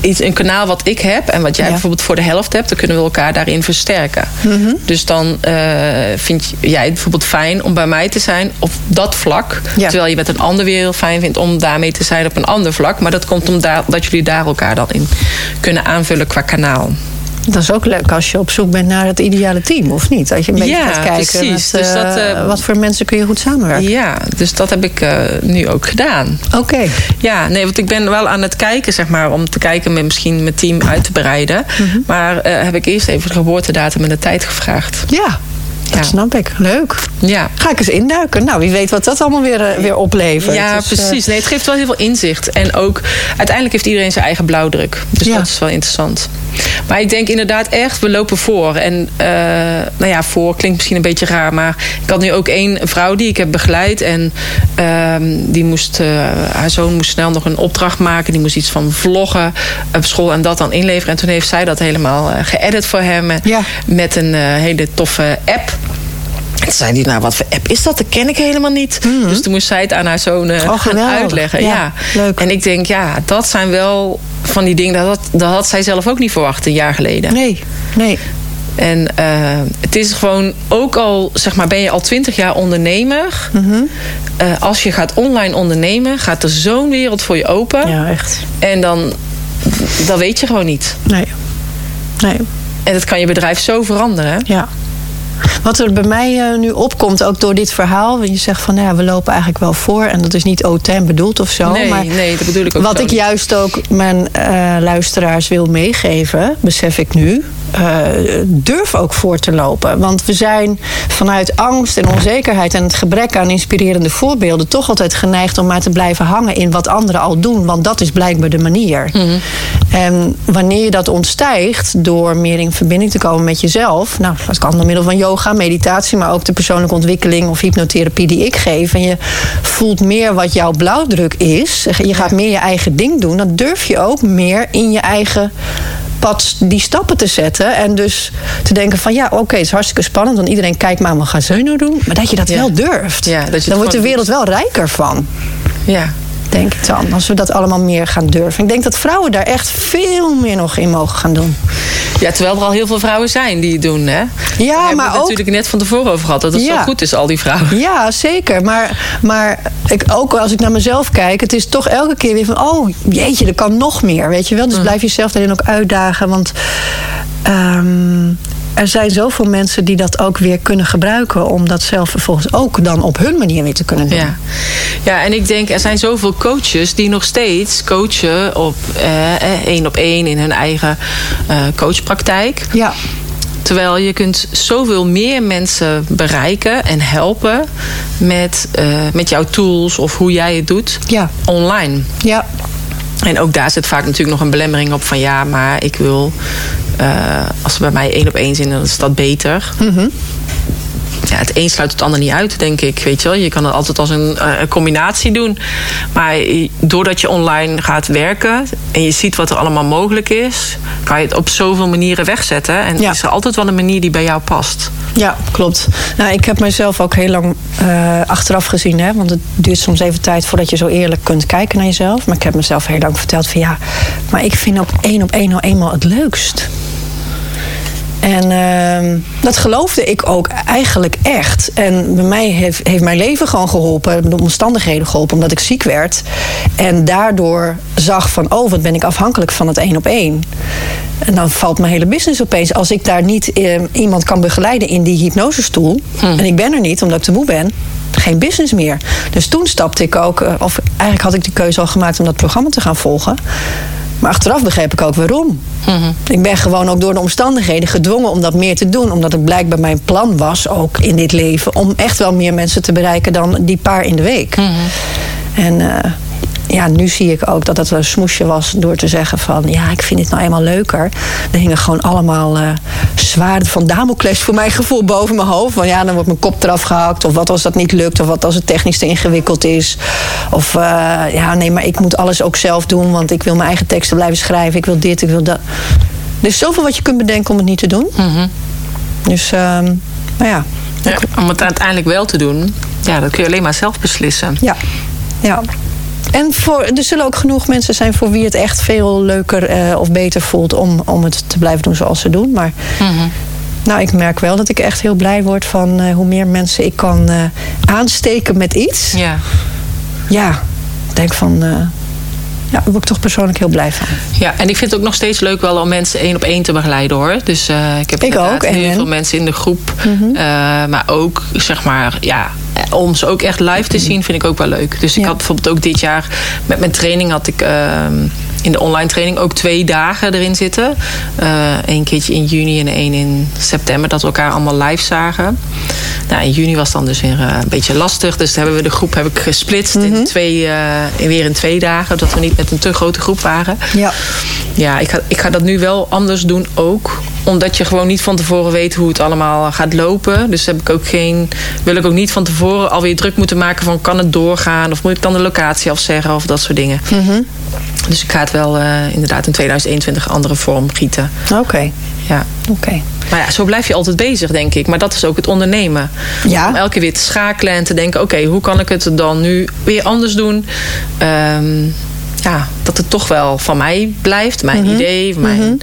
iets, een kanaal wat ik heb en wat jij Ja. bijvoorbeeld voor de helft hebt, dan kunnen we elkaar daarin versterken. Mhm. Dus dan eh, vind jij het bijvoorbeeld fijn om bij mij te zijn op dat vlak, Ja. terwijl je met een ander weer heel fijn vindt om daarmee te zijn op een ander vlak. Maar dat komt omdat dat jullie daar elkaar dan in kunnen aanvullen qua kanaal. Dat is ook leuk als je op zoek bent naar het ideale team, of niet? Dat je een beetje Ja, gaat kijken precies. met, Dus dat, eh, eh, wat voor mensen kun je goed samenwerken. Ja, dus dat heb ik eh, nu ook gedaan. Oké. Ja, nee, want ik ben wel aan het kijken, zeg maar, om te kijken met misschien mijn team uit te breiden. Mhm. Maar eh, heb ik eerst even de geboortedatum en de tijd gevraagd. Ja, dat Ja. snap ik. Leuk. Ja. Ga ik eens induiken. Nou, wie weet wat dat allemaal weer, eh, weer oplevert. Ja, Dus, eh, precies. Nee, het geeft wel heel veel inzicht. En ook, uiteindelijk heeft iedereen zijn eigen blauwdruk. Dus dat is wel interessant. Maar ik denk inderdaad echt, we lopen voor. En eh, nou ja, voor klinkt misschien een beetje raar. Maar ik had nu ook één vrouw die ik heb begeleid. En ehm, die moest, haar zoon moest snel nog een opdracht maken. Die moest iets van vloggen op school en dat dan inleveren. En toen heeft zij dat helemaal geëdit voor hem. Ja. Met een hele toffe app. En toen zei hij, nou wat voor app is dat? Dat ken ik helemaal niet. Dus toen moest zij het aan haar zoon eh, Mhm. Oh, gaan uitleggen. Ja, Ja. leuk. En ik denk, ja, dat zijn wel van die dingen... Dat, dat had zij zelf ook niet verwacht een jaar geleden. Nee, nee. En eh, het is gewoon, ook al zeg maar, ben je al twintig jaar ondernemer... Mhm. eh, als je gaat online ondernemen, gaat er zo'n wereld voor je open. Ja, echt. En dan, dat weet je gewoon niet. Nee. Nee, En dat kan je bedrijf zo veranderen. ja. Wat er bij mij eh, nu opkomt, ook door dit verhaal... want je zegt van, nou ja, we lopen eigenlijk wel voor... en dat is niet autem bedoeld of zo. nee, maar nee, dat bedoel ik ook wat ik juist ook mijn eh, luisteraars wil meegeven, besef ik nu. Eh, durf ook voor te lopen. Want we zijn vanuit angst en onzekerheid en het gebrek aan inspirerende voorbeelden toch altijd geneigd om maar te blijven hangen in wat anderen al doen. Want dat is blijkbaar de manier. En wanneer je dat ontstijgt door meer in verbinding te komen met jezelf, nou, dat kan door middel van yoga, meditatie, maar ook de persoonlijke ontwikkeling of hypnotherapie die ik geef. En je voelt meer wat jouw blauwdruk is. Je gaat meer je eigen ding doen. Dan durf je ook meer in je eigen pad die stappen te zetten. En dus te denken van ja, oké, het is hartstikke spannend. Want iedereen kijkt maar, wat gaan ze nou doen? Maar dat je dat Ja. wel durft. Ja, dat je het dan wordt de wereld wel rijker van. Ja. Denk ik dan. Als we dat allemaal meer gaan durven. Ik denk dat vrouwen daar echt veel meer nog in mogen gaan doen. ja, terwijl er al heel veel vrouwen zijn die het doen. Hè? Daar Ja, hebben maar we het ook natuurlijk net van tevoren over gehad. Dat het Ja. zo goed is, al die vrouwen. Ja, zeker. Maar, maar ik, ook als ik naar mezelf kijk, het is toch elke keer weer van: oh jeetje, er kan nog meer. Weet je wel? Dus blijf jezelf daarin ook uitdagen. Want ehm, er zijn zoveel mensen die dat ook weer kunnen gebruiken. om dat zelf vervolgens ook dan op hun manier weer te kunnen doen. Ja. ja, en ik denk, er zijn zoveel coaches die nog steeds coachen op eh, eh, één op één in hun eigen eh, coachpraktijk. Ja. Terwijl je kunt zoveel meer mensen bereiken en helpen met, eh, met jouw tools of hoe jij het doet Ja. online. Ja. En ook daar zit vaak natuurlijk nog een belemmering op van ja, maar ik wil, eh, als ze bij mij één op één zijn, dan is dat beter. Ja, het een sluit het ander niet uit, denk ik. Weet je, wel. je kan het altijd als een, eh, een combinatie doen. Maar doordat je online gaat werken en je ziet wat er allemaal mogelijk is, kan je het op zoveel manieren wegzetten. En Ja. is er altijd wel een manier die bij jou past. Ja, klopt. Nou, ik heb mezelf ook heel lang eh, achteraf gezien. Hè, want het duurt soms even tijd voordat je zo eerlijk kunt kijken naar jezelf. Maar ik heb mezelf heel lang verteld van ja, maar ik vind ook één op één nou eenmaal het leukst. En ehm, dat geloofde ik ook eigenlijk echt. En bij mij heeft, heeft mijn leven gewoon geholpen, de omstandigheden geholpen, omdat ik ziek werd. En daardoor zag van, oh, wat ben ik afhankelijk van het één op één. En dan valt mijn hele business opeens. Als ik daar niet eh, iemand kan begeleiden in die hypnosestoel. En ik ben er niet, omdat ik te moe ben. Geen business meer. Dus toen stapte ik ook, eh, of eigenlijk had ik de keuze al gemaakt om dat programma te gaan volgen. Maar achteraf begreep ik ook waarom. Mhm. Ik ben gewoon ook door de omstandigheden gedwongen om dat meer te doen. Omdat het blijkbaar mijn plan was, ook in dit leven, om echt wel meer mensen te bereiken dan die paar in de week. Mhm. En eh, ja, nu zie ik ook dat het een smoesje was door te zeggen van ja, ik vind het nou eenmaal leuker. Er hingen gewoon allemaal eh zwaarden van Damocles voor mijn gevoel boven mijn hoofd. Van ja, dan wordt mijn kop eraf gehakt. Of wat als dat niet lukt. Of wat als het technisch te ingewikkeld is. Of eh, ja, nee, maar ik moet alles ook zelf doen. Want ik wil mijn eigen teksten blijven schrijven. Ik wil dit, ik wil dat. Er is zoveel wat je kunt bedenken om het niet te doen. Mhm. Dus, nou ja. Ja, om het uiteindelijk wel te doen, ja, dat kun je alleen maar zelf beslissen. Ja, ja. En voor, er zullen ook genoeg mensen zijn voor wie het echt veel leuker eh, of beter voelt om, om het te blijven doen zoals ze doen. Maar Mhm. nou, ik merk wel dat ik echt heel blij word van eh, hoe meer mensen ik kan eh, aansteken met iets. Ja. Ja, ik denk van. ja, daar word ik toch persoonlijk heel blij van. ja, en ik vind het ook nog steeds leuk wel om mensen één op één te begeleiden hoor. Dus eh, ik heb Ik ook, heel en? veel mensen in de groep. Eh, maar ook, zeg maar, ja, om ze ook echt live te zien vind ik ook wel leuk. Dus ik Ja. had bijvoorbeeld ook dit jaar met mijn training had ik ehm, in de online training ook twee dagen erin zitten. Eén keertje in juni en één in september. Dat we elkaar allemaal live zagen. Nou, in juni was dan dus weer eh, een beetje lastig. Dus hebben we de groep heb ik gesplitst in twee, eh, weer in twee dagen. Dat we niet met een te grote groep waren. Ja. Ja, ik ga, ik ga dat nu wel anders doen ook. Omdat je gewoon niet van tevoren weet hoe het allemaal gaat lopen. Dus heb ik ook geen, wil ik ook niet van tevoren alweer druk moeten maken van kan het doorgaan? Of moet ik dan de locatie afzeggen of dat soort dingen. Dus ik ga het wel eh, inderdaad in 2021 een andere vorm gieten. Oké. Ja. Oké. Maar ja, zo blijf je altijd bezig, denk ik. Maar dat is ook het ondernemen. Ja. Om elke keer weer te schakelen en te denken... oké, hoe kan ik het dan nu weer anders doen? Ehm, ja, dat het toch wel van mij blijft. Mijn idee, mijn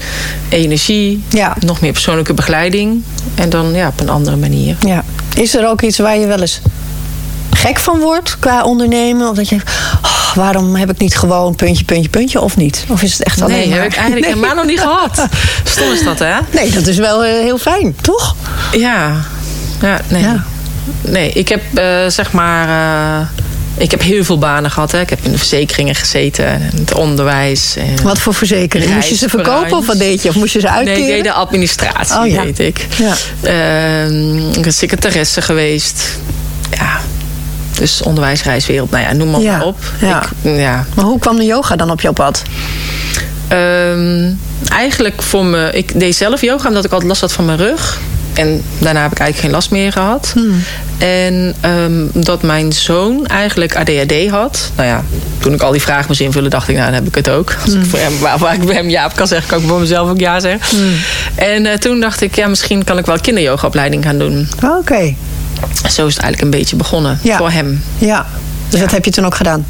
energie. Ja. Nog meer persoonlijke begeleiding. En dan ja, op een andere manier. Ja. Is er ook iets waar je wel eens gek van wordt qua ondernemen? Of dat je denkt, oh, waarom heb ik niet gewoon puntje, puntje, puntje? Of niet? Of is het echt alleen Nee, maar... heb ik eigenlijk Nee. helemaal nog niet gehad. Stom is dat, hè? Nee, dat is wel eh, heel fijn, toch? Ja. Ja, nee. Ja. Nee, ik heb eh, zeg maar... eh, ik heb heel veel banen gehad. Hè. Ik heb in de verzekeringen gezeten. En het onderwijs. En Wat voor verzekering? Moest je ze verkopen of wat deed je? Of moest je ze uitkeren? Nee, ik deed de administratie, Oh, ja. ik. Ja. Ehm, ik ben secretaresse geweest. Ja. Dus onderwijs, reiswereld, nou ja, noem maar, Ja, op. ja. Ik, ja. Maar hoe kwam de yoga dan op jouw pad? Ehm, eigenlijk voor me, ik deed zelf yoga omdat ik altijd last had van mijn rug. En daarna heb ik eigenlijk geen last meer gehad. Hmm. En ehm, dat mijn zoon eigenlijk ADHD had. Nou ja, toen ik al die vragen moest invullen, dacht ik, nou, dan heb ik het ook. Als Hmm. ik voor hem, waar, waar ik bij hem ja op kan zeggen, kan ik voor mezelf ook ja zeggen. Hmm. En eh, toen dacht ik, ja, misschien kan ik wel kinderyogaopleiding gaan doen. Oké, Zo is het eigenlijk een beetje begonnen Ja. voor hem. ja. Dus dat heb je toen ook gedaan?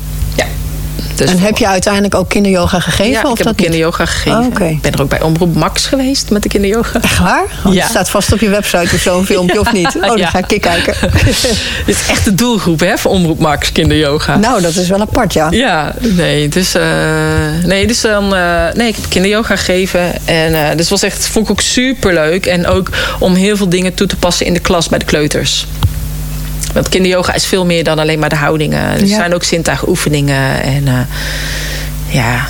Dus en heb je uiteindelijk ook kinderyoga gegeven? ja, of ik heb dat kinderyoga gegeven. Oh. Ik ben er ook bij Omroep Max geweest met de kinderyoga. Echt waar? Oh, Ja. Het staat vast op je website of zo'n filmpje of niet? Oh, dan Ja. ga ik kijken. Dit is echt de doelgroep hè, voor Omroep Max kinderyoga. nou, dat is wel apart, ja. Ja, nee, dus, eh, nee, dus dan, eh, nee, ik heb kinderyoga gegeven. En uh, dus was echt, vond ik ook super leuk. En ook om heel veel dingen toe te passen in de klas bij de kleuters. Want kinderyoga is veel meer dan alleen maar de houdingen. Er Ja. zijn ook zintuigoefeningen. En uh, ja,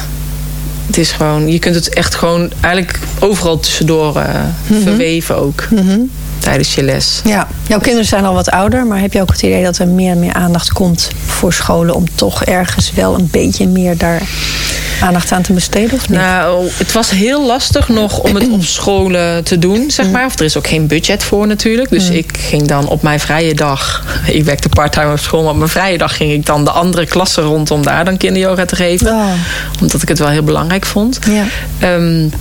het is gewoon, je kunt het echt gewoon eigenlijk overal tussendoor uh, mm -hmm. verweven ook. Mm -hmm. Tijdens je les. Ja, jouw kinderen zijn al wat ouder, maar heb je ook het idee dat er meer en meer aandacht komt voor scholen om toch ergens wel een beetje meer daar aandacht aan te besteden? Of niet? Nou, het was heel lastig nog om het op scholen te doen, zeg maar. Of er is ook geen budget voor natuurlijk. Dus mm. ik ging dan op mijn vrije dag... Ik werkte parttime op school, maar op mijn vrije dag ging ik dan de andere klassen rond... om daar dan kinderyoga te geven. Oh. Omdat ik het wel heel belangrijk vond. Ja. Um,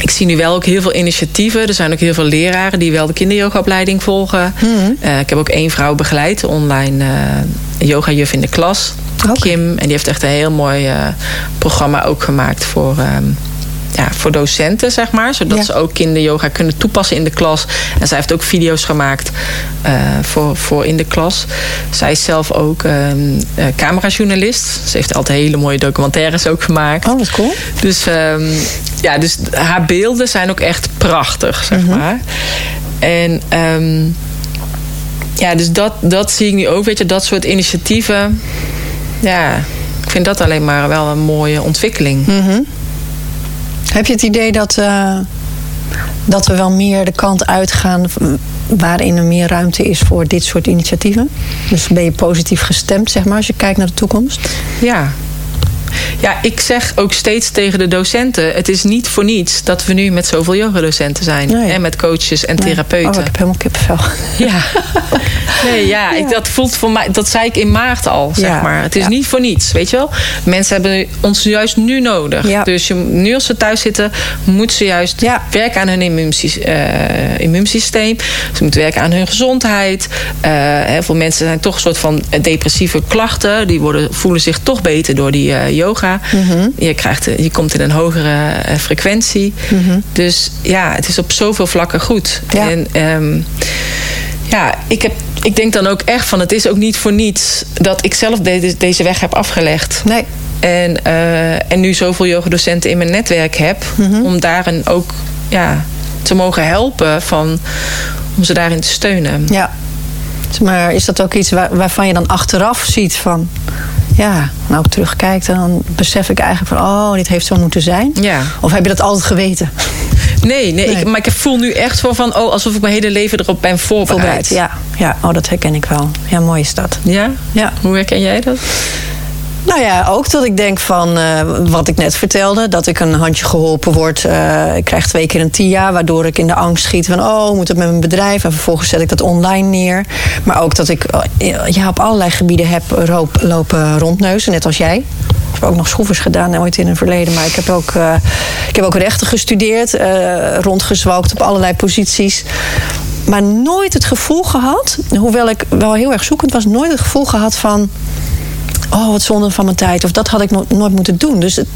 ik zie nu wel ook heel veel initiatieven. Er zijn ook heel veel leraren die wel de kinderyogaopleiding volgen. Mm. Uh, ik heb ook één vrouw begeleid, online uh, yogajuf in de klas. Okay. Kim. En die heeft echt een heel mooi uh, programma ook gemaakt voor, um, ja, voor docenten, zeg maar. Zodat ja. ze ook kinderyoga kunnen toepassen in de klas. En zij heeft ook video's gemaakt uh, voor, voor in de klas. Zij is zelf ook um, uh, camerajournalist. Ze heeft altijd hele mooie documentaires ook gemaakt. Oh, dat cool. Dus, um, ja, dus haar beelden zijn ook echt prachtig, zeg mm -hmm. maar. En um, ja, dus dat, dat zie ik nu ook. Weet je, dat soort initiatieven. Ja, ik vind dat alleen maar wel een mooie ontwikkeling. Mm -hmm. Heb je het idee dat, uh, dat we wel meer de kant uitgaan waarin er meer ruimte is voor dit soort initiatieven? Dus ben je positief gestemd, zeg maar, als je kijkt naar de toekomst? Ja, ja, ik zeg ook steeds tegen de docenten: het is niet voor niets dat we nu met zoveel yogadocenten zijn. En met coaches en therapeuten. Oh, ik heb helemaal kippenvel. Ja, nee, ja, Ik, dat voelt voor mij, dat zei ik in maart al, zeg maar. Het is niet voor niets, weet je wel. Mensen hebben ons juist nu nodig. Dus je, nu als ze thuis zitten, moeten ze juist werken aan hun uh, immuunsysteem. Ze moeten werken aan hun gezondheid. Uh, heel veel mensen zijn toch een soort van depressieve klachten. Die worden, voelen zich toch beter door die uh, yoga. Mhm. je, krijgt, je komt in een hogere eh, frequentie. Mhm. Dus ja, het is op zoveel vlakken goed. En ehm, ja, ik, heb, ik denk dan ook echt van... het is ook niet voor niets dat ik zelf deze weg heb afgelegd. Nee. En, uh, en nu zoveel yogadocenten in mijn netwerk heb... Mhm. om daarin ook ja, te mogen helpen van, om ze daarin te steunen. Ja. Maar is dat ook iets waar, waarvan je dan achteraf ziet van ja, nou ik terugkijk, dan besef ik eigenlijk van, oh, dit heeft zo moeten zijn. Ja. Of heb je dat altijd geweten? Nee, nee, Ik, maar ik voel nu echt voor van, oh, alsof ik mijn hele leven erop ben voorbereid. Ja, ja, oh, dat herken ik wel. Ja, mooi is dat. Ja? Ja. Hoe herken jij dat? Nou ja, ook dat ik denk van uh, wat ik net vertelde. Dat ik een handje geholpen word. Uh, ik krijg twee keer een TIA. Waardoor ik in de angst schiet van oh, moet het met mijn bedrijf? En vervolgens zet ik dat online neer. Maar ook dat ik uh, ja, op allerlei gebieden heb roop, lopen rondneuzen. Net als jij. Ik heb ook nog schroevers gedaan ooit in het verleden. Maar ik heb ook, ik heb ook rechten gestudeerd. rondgezwalkt op allerlei posities maar nooit het gevoel gehad, hoewel ik wel heel erg zoekend was, nooit het gevoel gehad van oh, wat zonde van mijn tijd. Of dat had ik nooit moeten doen. Dus het,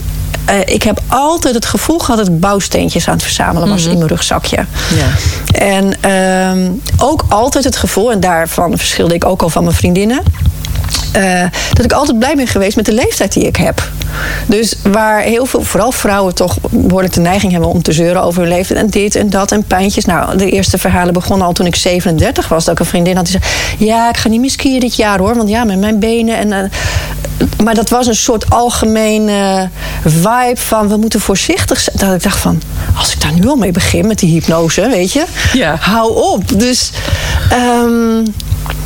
uh, ik heb altijd het gevoel gehad dat ik bouwsteentjes aan het verzamelen was mhm. in mijn rugzakje. Ja. En uh, ook altijd het gevoel, en daarvan verschilde ik ook al van mijn vriendinnen. Uh, dat ik altijd blij ben geweest met de leeftijd die ik heb. Dus waar heel veel, vooral vrouwen toch behoorlijk de neiging hebben om te zeuren over hun leeftijd. En dit en dat en pijntjes. Nou, de eerste verhalen begonnen al toen ik 37 was. Dat ik een vriendin had die zei: Ja, ik ga niet meer skiën dit jaar hoor. Want ja, met mijn benen. En, uh, maar dat was een soort algemene vibe van we moeten voorzichtig zijn. Dat ik dacht van, als ik daar nu al mee begin met die hypnose, weet je, ja. hou op. Dus um,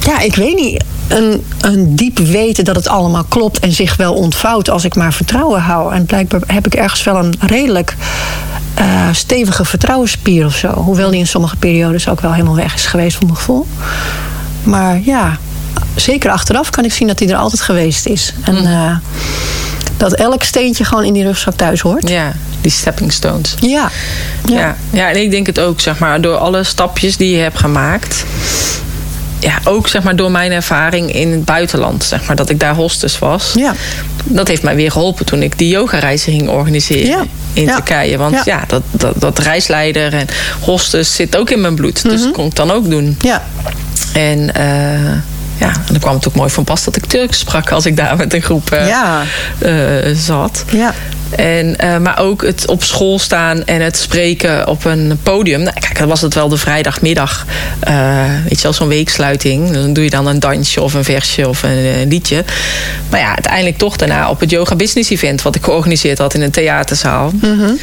ja, ik weet niet. Een, een diep weten dat het allemaal klopt en zich wel ontvouwt als ik maar vertrouwen hou. En blijkbaar heb ik ergens wel een redelijk uh, stevige vertrouwensspier of zo. Hoewel die in sommige periodes ook wel helemaal weg is geweest voor mijn gevoel. Maar ja, zeker achteraf kan ik zien dat hij er altijd geweest is. En uh, dat elk steentje gewoon in die rugzak thuis hoort. Ja, die stepping stones. Ja. Ja, ja. ja en ik denk het ook, zeg maar, door alle stapjes die je hebt gemaakt ja, ook zeg maar, door mijn ervaring in het buitenland, zeg maar, dat ik daar hostess was. Ja. Dat heeft mij weer geholpen toen ik die yoga-reizen ging organiseren in Turkije. Want ja, dat, dat, dat, reisleider en hostess zit ook in mijn bloed. Dus mhm. dat kon ik dan ook doen. Ja. En uh, ja, en dan kwam het ook mooi van pas dat ik Turks sprak als ik daar met een groep uh, ja. uh, zat. Ja. En, uh, maar ook het op school staan en het spreken op een podium. Nou, kijk, dan was het wel de vrijdagmiddag. Uh, weet je wel, zo'n weeksluiting. Dan doe je dan een dansje of een versje of een, een liedje. Maar ja, uiteindelijk toch daarna op het Yoga Business Event... wat ik georganiseerd had in een theaterzaal. -hmm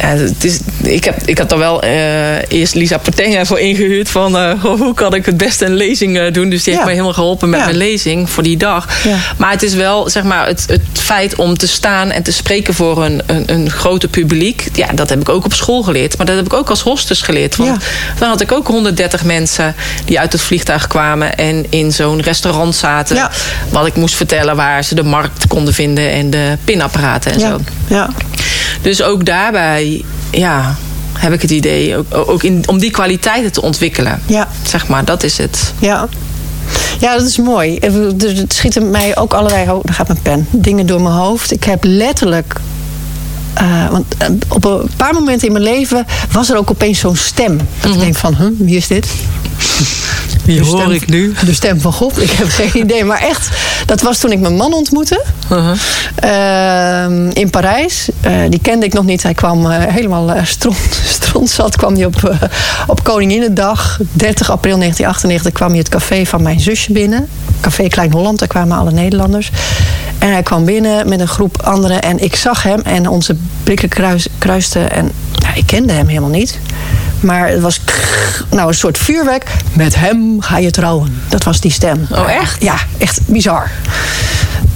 ja, het is, ik, heb, ik had er wel uh, eerst Lisa Portenga voor ingehuurd. Van uh, hoe kan ik het beste een lezing uh, doen. Dus die heeft mij helemaal geholpen met mijn lezing voor die dag. Maar het is wel zeg maar, het, het feit om te staan en te spreken voor een, een, een groter publiek. Ja, dat heb ik ook op school geleerd. Maar dat heb ik ook als hostess geleerd. Want dan had ik ook 130 mensen die uit het vliegtuig kwamen. En in zo'n restaurant zaten. Wat ik moest vertellen waar ze de markt konden vinden. En de pinapparaten en zo. Ja. Dus ook daarbij, ja, heb ik het idee, ook, ook in, om die kwaliteiten te ontwikkelen. Ja. Zeg maar, dat is het. Ja. Ja, dat is mooi. Het schieten mij ook allerlei, oh, daar gaat mijn pen, dingen door mijn hoofd. Ik heb letterlijk uh, want uh, op een paar momenten in mijn leven was er ook opeens zo'n stem. Dat mm -hmm. ik denk van, huh, wie is dit? Wie hoor stem, ik nu? De stem van God. Ik heb geen idee. Maar echt, dat was toen ik mijn man ontmoette. Uh-huh. Ehm, in Parijs. Eh, die kende ik nog niet. Hij kwam eh, helemaal uh, stront, strontzat. Kwam hij op, op Koninginnedag, 30 april 1998, kwam hij het café van mijn zusje binnen. Café Klein Holland, daar kwamen alle Nederlanders. En hij kwam binnen met een groep anderen. En ik zag hem en onze blikken kruis, kruisten. En ja, ik kende hem helemaal niet. Maar het was nou, een soort vuurwerk. Met hem ga je trouwen. Dat was die stem. Oh, echt? Ja, echt bizar.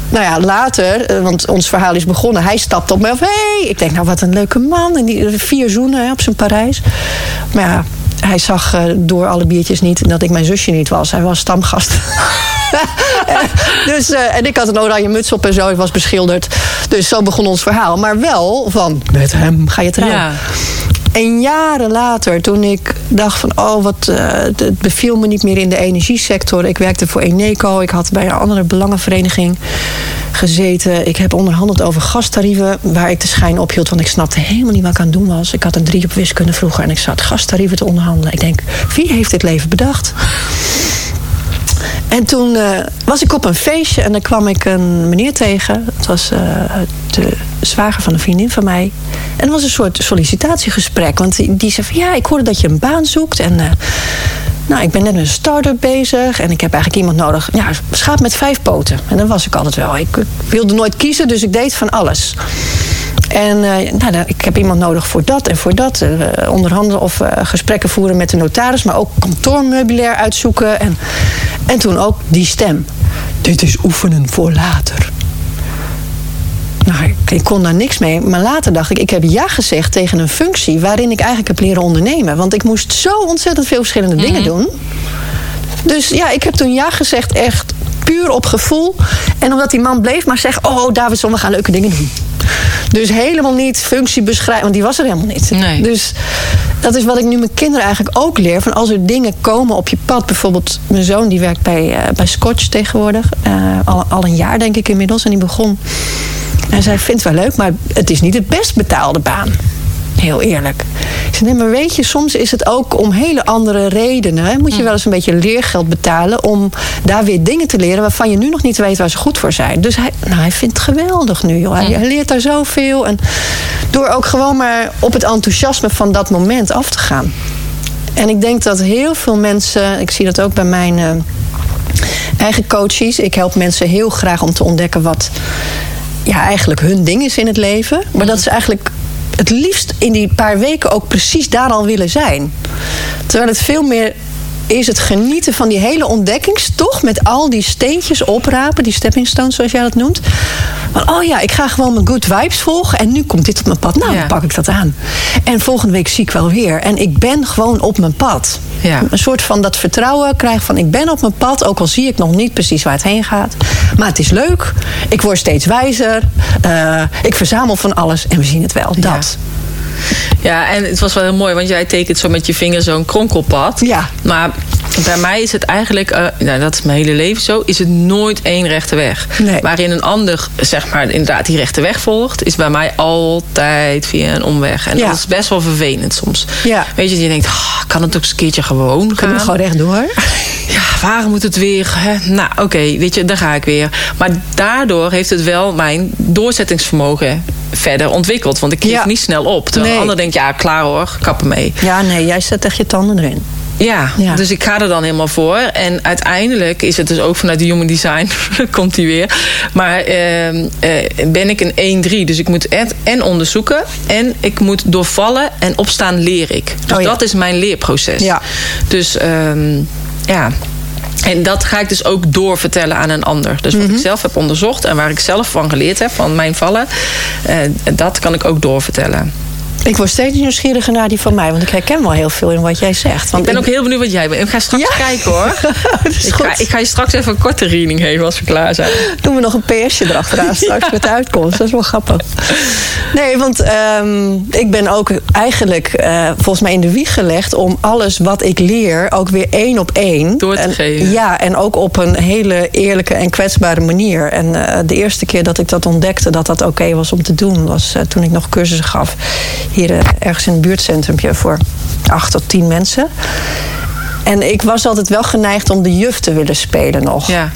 Nou ja, later, want ons verhaal is begonnen. Hij stapte op mij af. Hey! Ik denk, nou wat een leuke man. En die vier zoenen hè, op zijn Parijs. Maar ja, hij zag uh, door alle biertjes niet dat ik mijn zusje niet was. Hij was stamgast. dus, uh, en ik had een oranje muts op en zo. Ik was beschilderd. Dus zo begon ons verhaal. Maar wel van, met hem ga je trouwen. Ja. En jaren later, toen ik dacht van... oh, wat, uh, het beviel me niet meer in de energiesector. Ik werkte voor Eneco. Ik had bij een andere belangenvereniging gezeten. Ik heb onderhandeld over gastarieven... waar ik de schijn op hield, want ik snapte helemaal niet wat ik aan het doen was. Ik had een drie op wiskunde vroeger en ik zat gastarieven te onderhandelen. Ik denk, wie heeft dit leven bedacht? En toen uh, was ik op een feestje en dan kwam ik een meneer tegen. Het was uh, de zwager van een vriendin van mij. En het was een soort sollicitatiegesprek. Want die, die zei van ja, ik hoorde dat je een baan zoekt. En uh, nou, ik ben net met een start-up bezig. En ik heb eigenlijk iemand nodig. Ja, schaap met vijf poten. En dan was ik altijd wel. Ik wilde nooit kiezen, dus ik deed van alles. En uh, nou, ik heb iemand nodig voor dat en voor dat. Uh, onderhandelen of uh, gesprekken voeren met de notaris. Maar ook kantoormeubilair uitzoeken. En, en toen ook die stem. Dit is oefenen voor later. Nou, ik, ik, kon daar niks mee. Maar later dacht ik, ik heb ja gezegd tegen een functie... waarin ik eigenlijk heb leren ondernemen. Want ik moest zo ontzettend veel verschillende dingen doen. Dus ja, ik heb toen ja gezegd echt puur op gevoel. En omdat die man bleef maar zeggen... oh, Davidson, we gaan leuke dingen doen. Dus helemaal niet functie beschrijven, want die was er helemaal niet. Nee. Dus dat is wat ik nu mijn kinderen eigenlijk ook leer. Van als er dingen komen op je pad. Bijvoorbeeld mijn zoon die werkt bij, uh, bij Scotch tegenwoordig. Uh, al, al een jaar denk ik inmiddels. En die begon. En zij vindt het wel leuk, maar het is niet het best betaalde baan. Heel eerlijk. Zei, nee, maar weet je, soms is het ook om hele andere redenen. Hè, moet je wel eens een beetje leergeld betalen om daar weer dingen te leren waarvan je nu nog niet weet waar ze goed voor zijn. Dus hij, nou, hij vindt het geweldig nu. Joh. Hij, hij leert daar zoveel. En door ook gewoon maar op het enthousiasme van dat moment af te gaan. En ik denk dat heel veel mensen, ik zie dat ook bij mijn uh, eigen coaches. Ik help mensen heel graag om te ontdekken wat ja, eigenlijk hun ding is in het leven. Maar dat ze eigenlijk het liefst in die paar weken ook precies daar al willen zijn. Terwijl het veel meer is het genieten van die hele ontdekkingstocht met al die steentjes oprapen, die stepping stones zoals jij dat noemt. Maar, oh ja, ik ga gewoon mijn good vibes volgen en nu komt dit op mijn pad. Nou, ja. dan pak ik dat aan. En volgende week zie ik wel weer. En ik ben gewoon op mijn pad. Ja. Een soort van dat vertrouwen krijg van ik ben op mijn pad, ook al zie ik nog niet precies waar het heen gaat. Maar het is leuk. Ik word steeds wijzer. Uh, ik verzamel van alles en we zien het wel. Dat. Ja. Ja, en het was wel heel mooi, want jij tekent zo met je vinger zo'n kronkelpad. Ja. Maar bij mij is het eigenlijk, uh, nou, dat is mijn hele leven zo, is het nooit één rechte weg. Nee. Waarin een ander, zeg maar, inderdaad die rechte weg volgt, is bij mij altijd via een omweg. En Ja. dat is best wel vervelend soms. Ja. Weet je, je denkt, kan het ook eens een keertje gewoon gaan? Kunnen we gewoon rechtdoor? Ja, waarom moet het weer? Hè? Nou, oké, weet je, daar ga ik weer. Maar daardoor heeft het wel mijn doorzettingsvermogen verder ontwikkeld. Want ik Ja. niet snel op. Terwijl Nee. ander denkt, ja, klaar hoor, kappen mee. Ja, nee, jij zet echt je tanden erin. Ja, Ja. dus ik ga er dan helemaal voor. En uiteindelijk is het dus ook vanuit de human design, komt die weer. Maar ehm, eh, ben ik een 1-3. Dus ik moet en, en onderzoeken en ik moet doorvallen en opstaan leer ik. Dus Oh ja. dat is mijn leerproces. Ja. Dus ehm, ja. En dat ga ik dus ook doorvertellen aan een ander. Dus Mhm. wat ik zelf heb onderzocht en waar ik zelf van geleerd heb, van mijn vallen, eh, dat kan ik ook doorvertellen. Ik word steeds nieuwsgieriger naar die van mij, want ik herken wel heel veel in wat jij zegt. Want Ik ben ook heel benieuwd wat jij bent. Ik ga straks Ja? kijken hoor. Ik, ga, ik ga je straks even een korte reading geven als we klaar zijn. doen we nog een PSje erachteraan straks met de uitkomst. Dat is wel grappig. Nee, want ehm, ik ben ook eigenlijk eh, volgens mij in de wieg gelegd om alles wat ik leer ook weer één op één Door te en, geven. Ja, en ook op een hele eerlijke en kwetsbare manier. En eh, de eerste keer dat ik dat ontdekte dat dat oké was om te doen, was eh, toen ik nog cursussen gaf hier eh, ergens in een buurtcentrum voor acht tot tien mensen. En ik was altijd wel geneigd om de juf te willen spelen nog. Ja.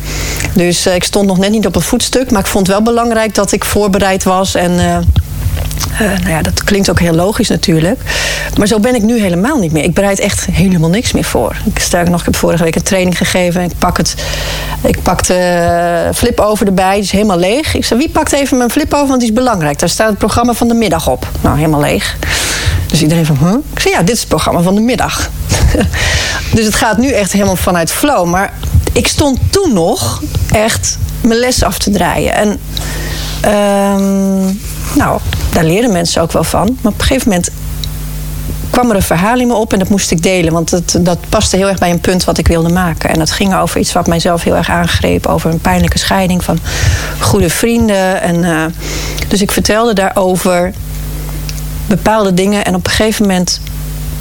Dus eh, ik stond nog net niet op een voetstuk. Maar ik vond het wel belangrijk dat ik voorbereid was. En eh, eh, nou ja, dat klinkt ook heel logisch natuurlijk. Maar zo ben ik nu helemaal niet meer. Ik bereid echt helemaal niks meer voor. Ik sterker nog, ik heb vorige week een training gegeven. Ik pak het. Ik pak de flip over erbij. Die is helemaal leeg. Ik zei, wie pakt even mijn flip over? Want die is belangrijk. Daar staat het programma van de middag op. Nou, helemaal leeg. Dus iedereen van, huh? Ik zei, ja, dit is het programma van de middag. dus het gaat nu echt helemaal vanuit flow. Maar ik stond toen nog echt mijn les af te draaien. En ehm, nou, daar leerden mensen ook wel van. Maar op een gegeven moment kwam er een verhaal in me op en dat moest ik delen. Want het, dat paste heel erg bij een punt wat ik wilde maken. En dat ging over iets wat mijzelf heel erg aangreep. Over een pijnlijke scheiding van goede vrienden. En, uh, dus ik vertelde daarover bepaalde dingen. En op een gegeven moment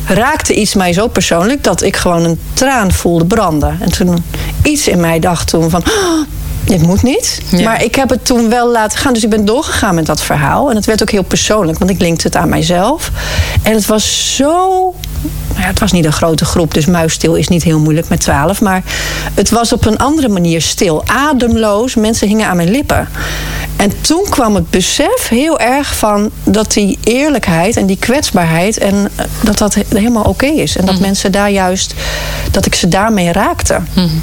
raakte iets mij zo persoonlijk... dat ik gewoon een traan voelde branden. En toen iets in mij dacht toen van... Oh, dit moet niet. Ja. Maar ik heb het toen wel laten gaan. Dus ik ben doorgegaan met dat verhaal. En het werd ook heel persoonlijk, want ik linkte het aan mijzelf. En het was zo. Nou ja, het was niet een grote groep, dus muisstil is niet heel moeilijk met twaalf. Maar het was op een andere manier stil, ademloos. Mensen hingen aan mijn lippen. En toen kwam het besef heel erg van dat die eerlijkheid en die kwetsbaarheid en dat dat helemaal oké okay is. En dat mm. mensen daar juist, dat ik ze daarmee raakte. Mm.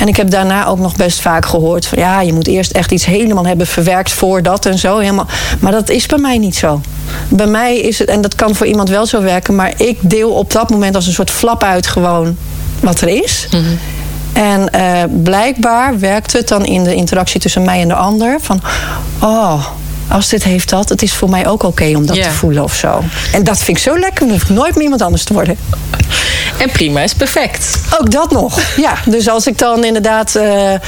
En ik heb daarna ook nog best vaak gehoord van ja, je moet eerst echt iets helemaal hebben verwerkt voor dat en zo. Helemaal. Maar dat is bij mij niet zo. Bij mij is het, en dat kan voor iemand wel zo werken, maar ik deel op dat moment als een soort flap uit gewoon wat er is. Mm -hmm. En uh, blijkbaar werkt het dan in de interactie tussen mij en de ander van oh als dit heeft dat, het is voor mij ook oké okay om dat te voelen of zo. En dat vind ik zo lekker, dan hoef ik nooit meer iemand anders te worden. En prima is perfect. Ook dat nog. Ja, dus als ik dan inderdaad, uh, uh,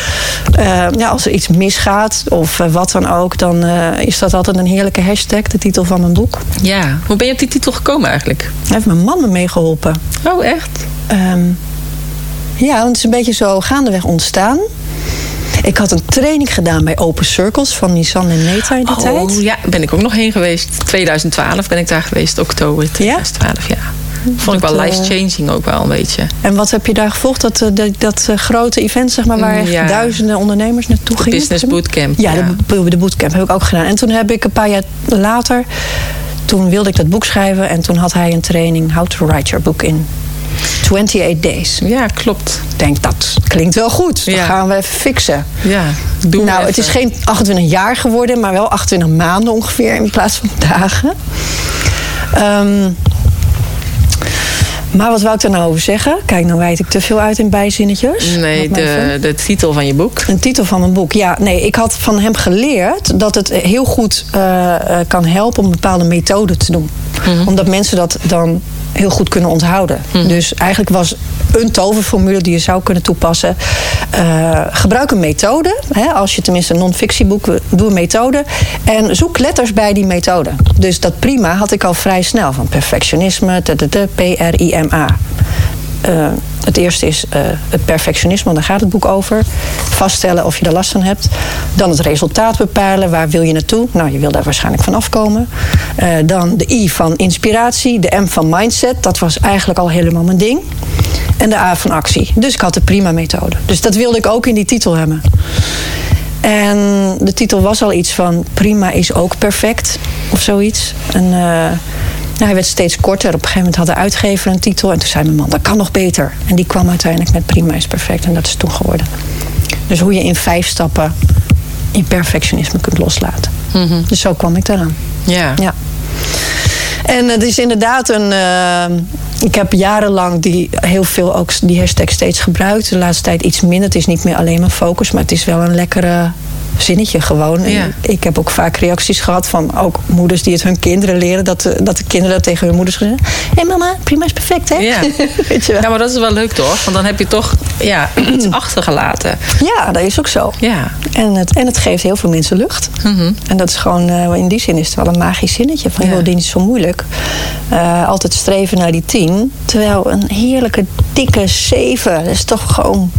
ja, als er iets misgaat of uh, wat dan ook, dan is dat altijd een heerlijke hashtag, de titel van mijn boek. Ja, hoe ben je op die titel gekomen eigenlijk? Hij heeft mijn man me meegeholpen. Oh, echt? Um, ja, het is een beetje zo gaandeweg ontstaan. Ik had een training gedaan bij Open Circles van Nissan en Neta in die oh, tijd. Ja, ben ik ook nog heen geweest. 2012 ben ik daar geweest, oktober 2012, ja. ja. Vond ik wel life-changing ook wel een beetje. En wat heb je daar gevolgd? Dat, dat, dat grote event, zeg maar, waar ja. duizenden ondernemers naartoe de gingen? Business Bootcamp. Ja, ja. De, de bootcamp heb ik ook gedaan. En toen heb ik een paar jaar later, toen wilde ik dat boek schrijven. En toen had hij een training, How to Write Your Book in 28 days. Ja, klopt. Ik denk, dat klinkt wel goed. Dat Ja. gaan we even fixen. Ja, doe nou, het is geen 28 jaar geworden, maar wel 28 maanden ongeveer in plaats van dagen. Ehm, maar wat wou ik daar nou over zeggen? Kijk, nou wijd ik te veel uit in bijzinnetjes. Nee, de, de titel van je boek. Een titel van mijn boek. Ja, nee, ik had van hem geleerd dat het heel goed eh, eh, kan helpen om een bepaalde methode te doen. Omdat mensen dat dan heel goed kunnen onthouden. Dus eigenlijk was een toverformule die je zou kunnen toepassen. eh, gebruik een methode. Hè, als je tenminste een non-fictieboek doe een methode. En zoek letters bij die methode. Dus dat prima had ik al vrij snel. Van perfectionisme, P-R-I-M-A. Uh, het eerste is uh, het perfectionisme, want daar gaat het boek over. Vaststellen of je er last van hebt. Dan het resultaat bepalen, waar wil je naartoe? Nou, je wil daar waarschijnlijk van afkomen. Uh, dan de I van inspiratie, de M van mindset. Dat was eigenlijk al helemaal mijn ding. En de A van actie. Dus ik had de prima methode. Dus dat wilde ik ook in die titel hebben. En de titel was al iets van prima is ook perfect. Of zoiets. En... Uh, nou, hij werd steeds korter. Op een gegeven moment had de uitgever een titel. En toen zei mijn man, dat kan nog beter. En die kwam uiteindelijk met Prima is perfect. En dat is toen geworden. Dus hoe je in vijf stappen in perfectionisme kunt loslaten. Mhm. Mm -hmm. Dus zo kwam ik eraan. Ja. ja. En het is inderdaad een... Uh, ik heb jarenlang die, heel veel ook die hashtag steeds gebruikt. De laatste tijd iets minder. Het is niet meer alleen mijn focus. Maar het is wel een lekkere zinnetje gewoon. Ja. Ik heb ook vaak reacties gehad van ook moeders die het hun kinderen leren. Dat de, dat de kinderen dat tegen hun moeders zeggen. Hé hey mama, prima is perfect hè? Ja. Weet je wel? ja, maar dat is wel leuk toch? Want dan heb je toch ja, iets achtergelaten. Ja, dat is ook zo. Ja. En het, en het geeft heel veel mensen lucht. Mm -hmm. En dat is gewoon, uh, in die zin is het wel een magisch zinnetje. Van, Ja. joh, dit is zo moeilijk. Uh, altijd streven naar die tien. Terwijl een heerlijke, dikke zeven, dat is toch gewoon...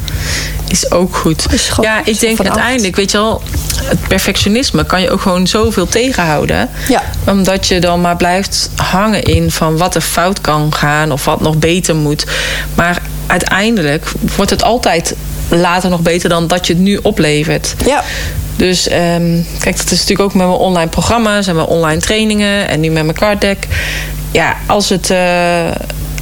Is ook goed. Is gewoon ja, ik denk uiteindelijk, weet je wel, het perfectionisme kan je ook gewoon zoveel tegenhouden. Ja. Omdat je dan maar blijft hangen in van wat er fout kan gaan of wat nog beter moet. Maar uiteindelijk wordt het altijd later nog beter dan dat je het nu oplevert. Ja. Dus ehm, kijk, dat is natuurlijk ook met mijn online programma's en mijn online trainingen en nu met mijn card deck. Ja, als het. eh,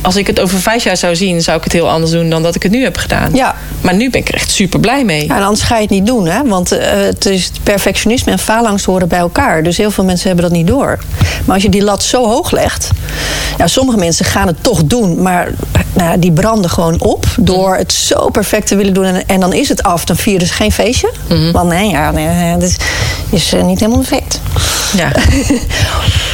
als ik het over vijf jaar zou zien, zou ik het heel anders doen dan dat ik het nu heb gedaan. Ja. Maar nu ben ik er echt super blij mee. Ja, en anders ga je het niet doen, hè? Want eh, het is perfectionisme en faalangst horen bij elkaar. Dus heel veel mensen hebben dat niet door. Maar als je die lat zo hoog legt. Ja, sommige mensen gaan het toch doen, maar nou, die branden gewoon op door het zo perfect te willen doen. En, en dan is het af. Dan vieren ze geen feestje. Want nee, ja, nee, dat is, is eh, niet helemaal perfect. Ja.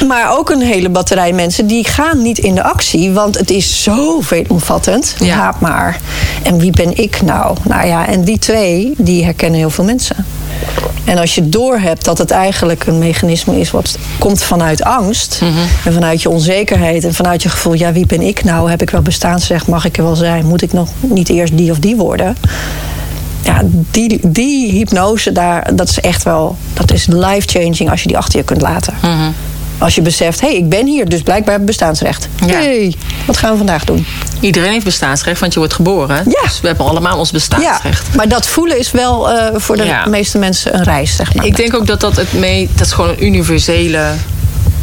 Maar ook een hele batterij mensen die gaan niet in de actie. Want het is zo veelomvattend. Ja. Laat maar. En wie ben ik nou? Nou ja, en die twee, die herkennen heel veel mensen. En als je doorhebt dat het eigenlijk een mechanisme is wat komt vanuit angst. En vanuit je onzekerheid en vanuit je gevoel, ja, wie ben ik nou? Heb ik wel bestaansrecht? Mag ik er wel zijn? Moet ik nog niet eerst die of die worden? Ja, die, die hypnose, daar, dat is echt wel, dat is life-changing als je die achter je kunt laten. Als je beseft, hé, hey, ik ben hier, dus blijkbaar bestaansrecht. Ja. hey, wat gaan we vandaag doen? Iedereen heeft bestaansrecht, want je wordt geboren. Ja. Dus we hebben allemaal ons Ja, bestaansrecht. maar dat voelen is wel eh, voor de Ja. meeste mensen een reis, zeg maar. Ik denk ook dat dat het mee, dat is gewoon een universele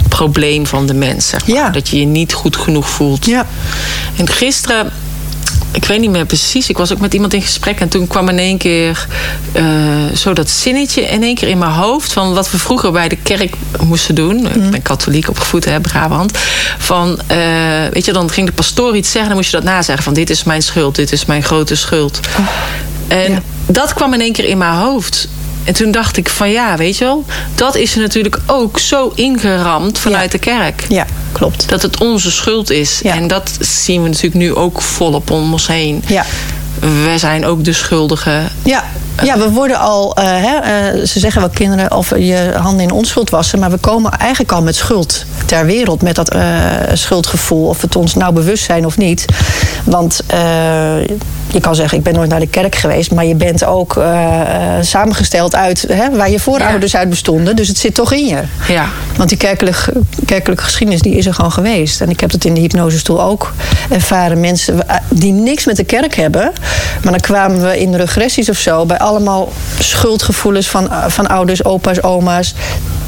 probleem van de mens. Zeg maar. Ja. Dat je je niet goed genoeg voelt. Ja. En gisteren, ik weet niet meer precies, ik was ook met iemand in gesprek en toen kwam in één keer eh, zo dat zinnetje in één keer in mijn hoofd van wat we vroeger bij de kerk moesten doen. Mhm. Ik ben katholiek opgevoed, hè, Brabant. Van, eh, weet je, dan ging de pastoor iets zeggen, dan moest je dat nazeggen van dit is mijn schuld, dit is mijn grote schuld. En Oh. Ja. dat kwam in één keer in mijn hoofd. En toen dacht ik van ja, weet je wel, dat is er natuurlijk ook zo ingeramd vanuit Ja. de kerk. ja, klopt. Dat het onze schuld is. Ja. En dat zien we natuurlijk nu ook volop om ons heen. Ja. Wij zijn ook de schuldigen. Ja. Ja, we worden al, eh, hè, eh, ze zeggen wel kinderen of je handen in onschuld wassen, maar we komen eigenlijk al met schuld ter wereld, met dat eh, schuldgevoel, of het ons nou bewust zijn of niet. Want je kan zeggen, ik ben nooit naar de kerk geweest, maar je bent ook samengesteld uit hè, waar je voorouders uit bestonden, dus het zit toch in je. Ja. Want die kerkelijke, kerkelijke geschiedenis die is er gewoon geweest. En ik heb het in de hypnosestoel ook ervaren. Mensen die niks met de kerk hebben. Maar dan kwamen we in regressies of zo... bij allemaal schuldgevoelens van, eh, van ouders, opa's, oma's...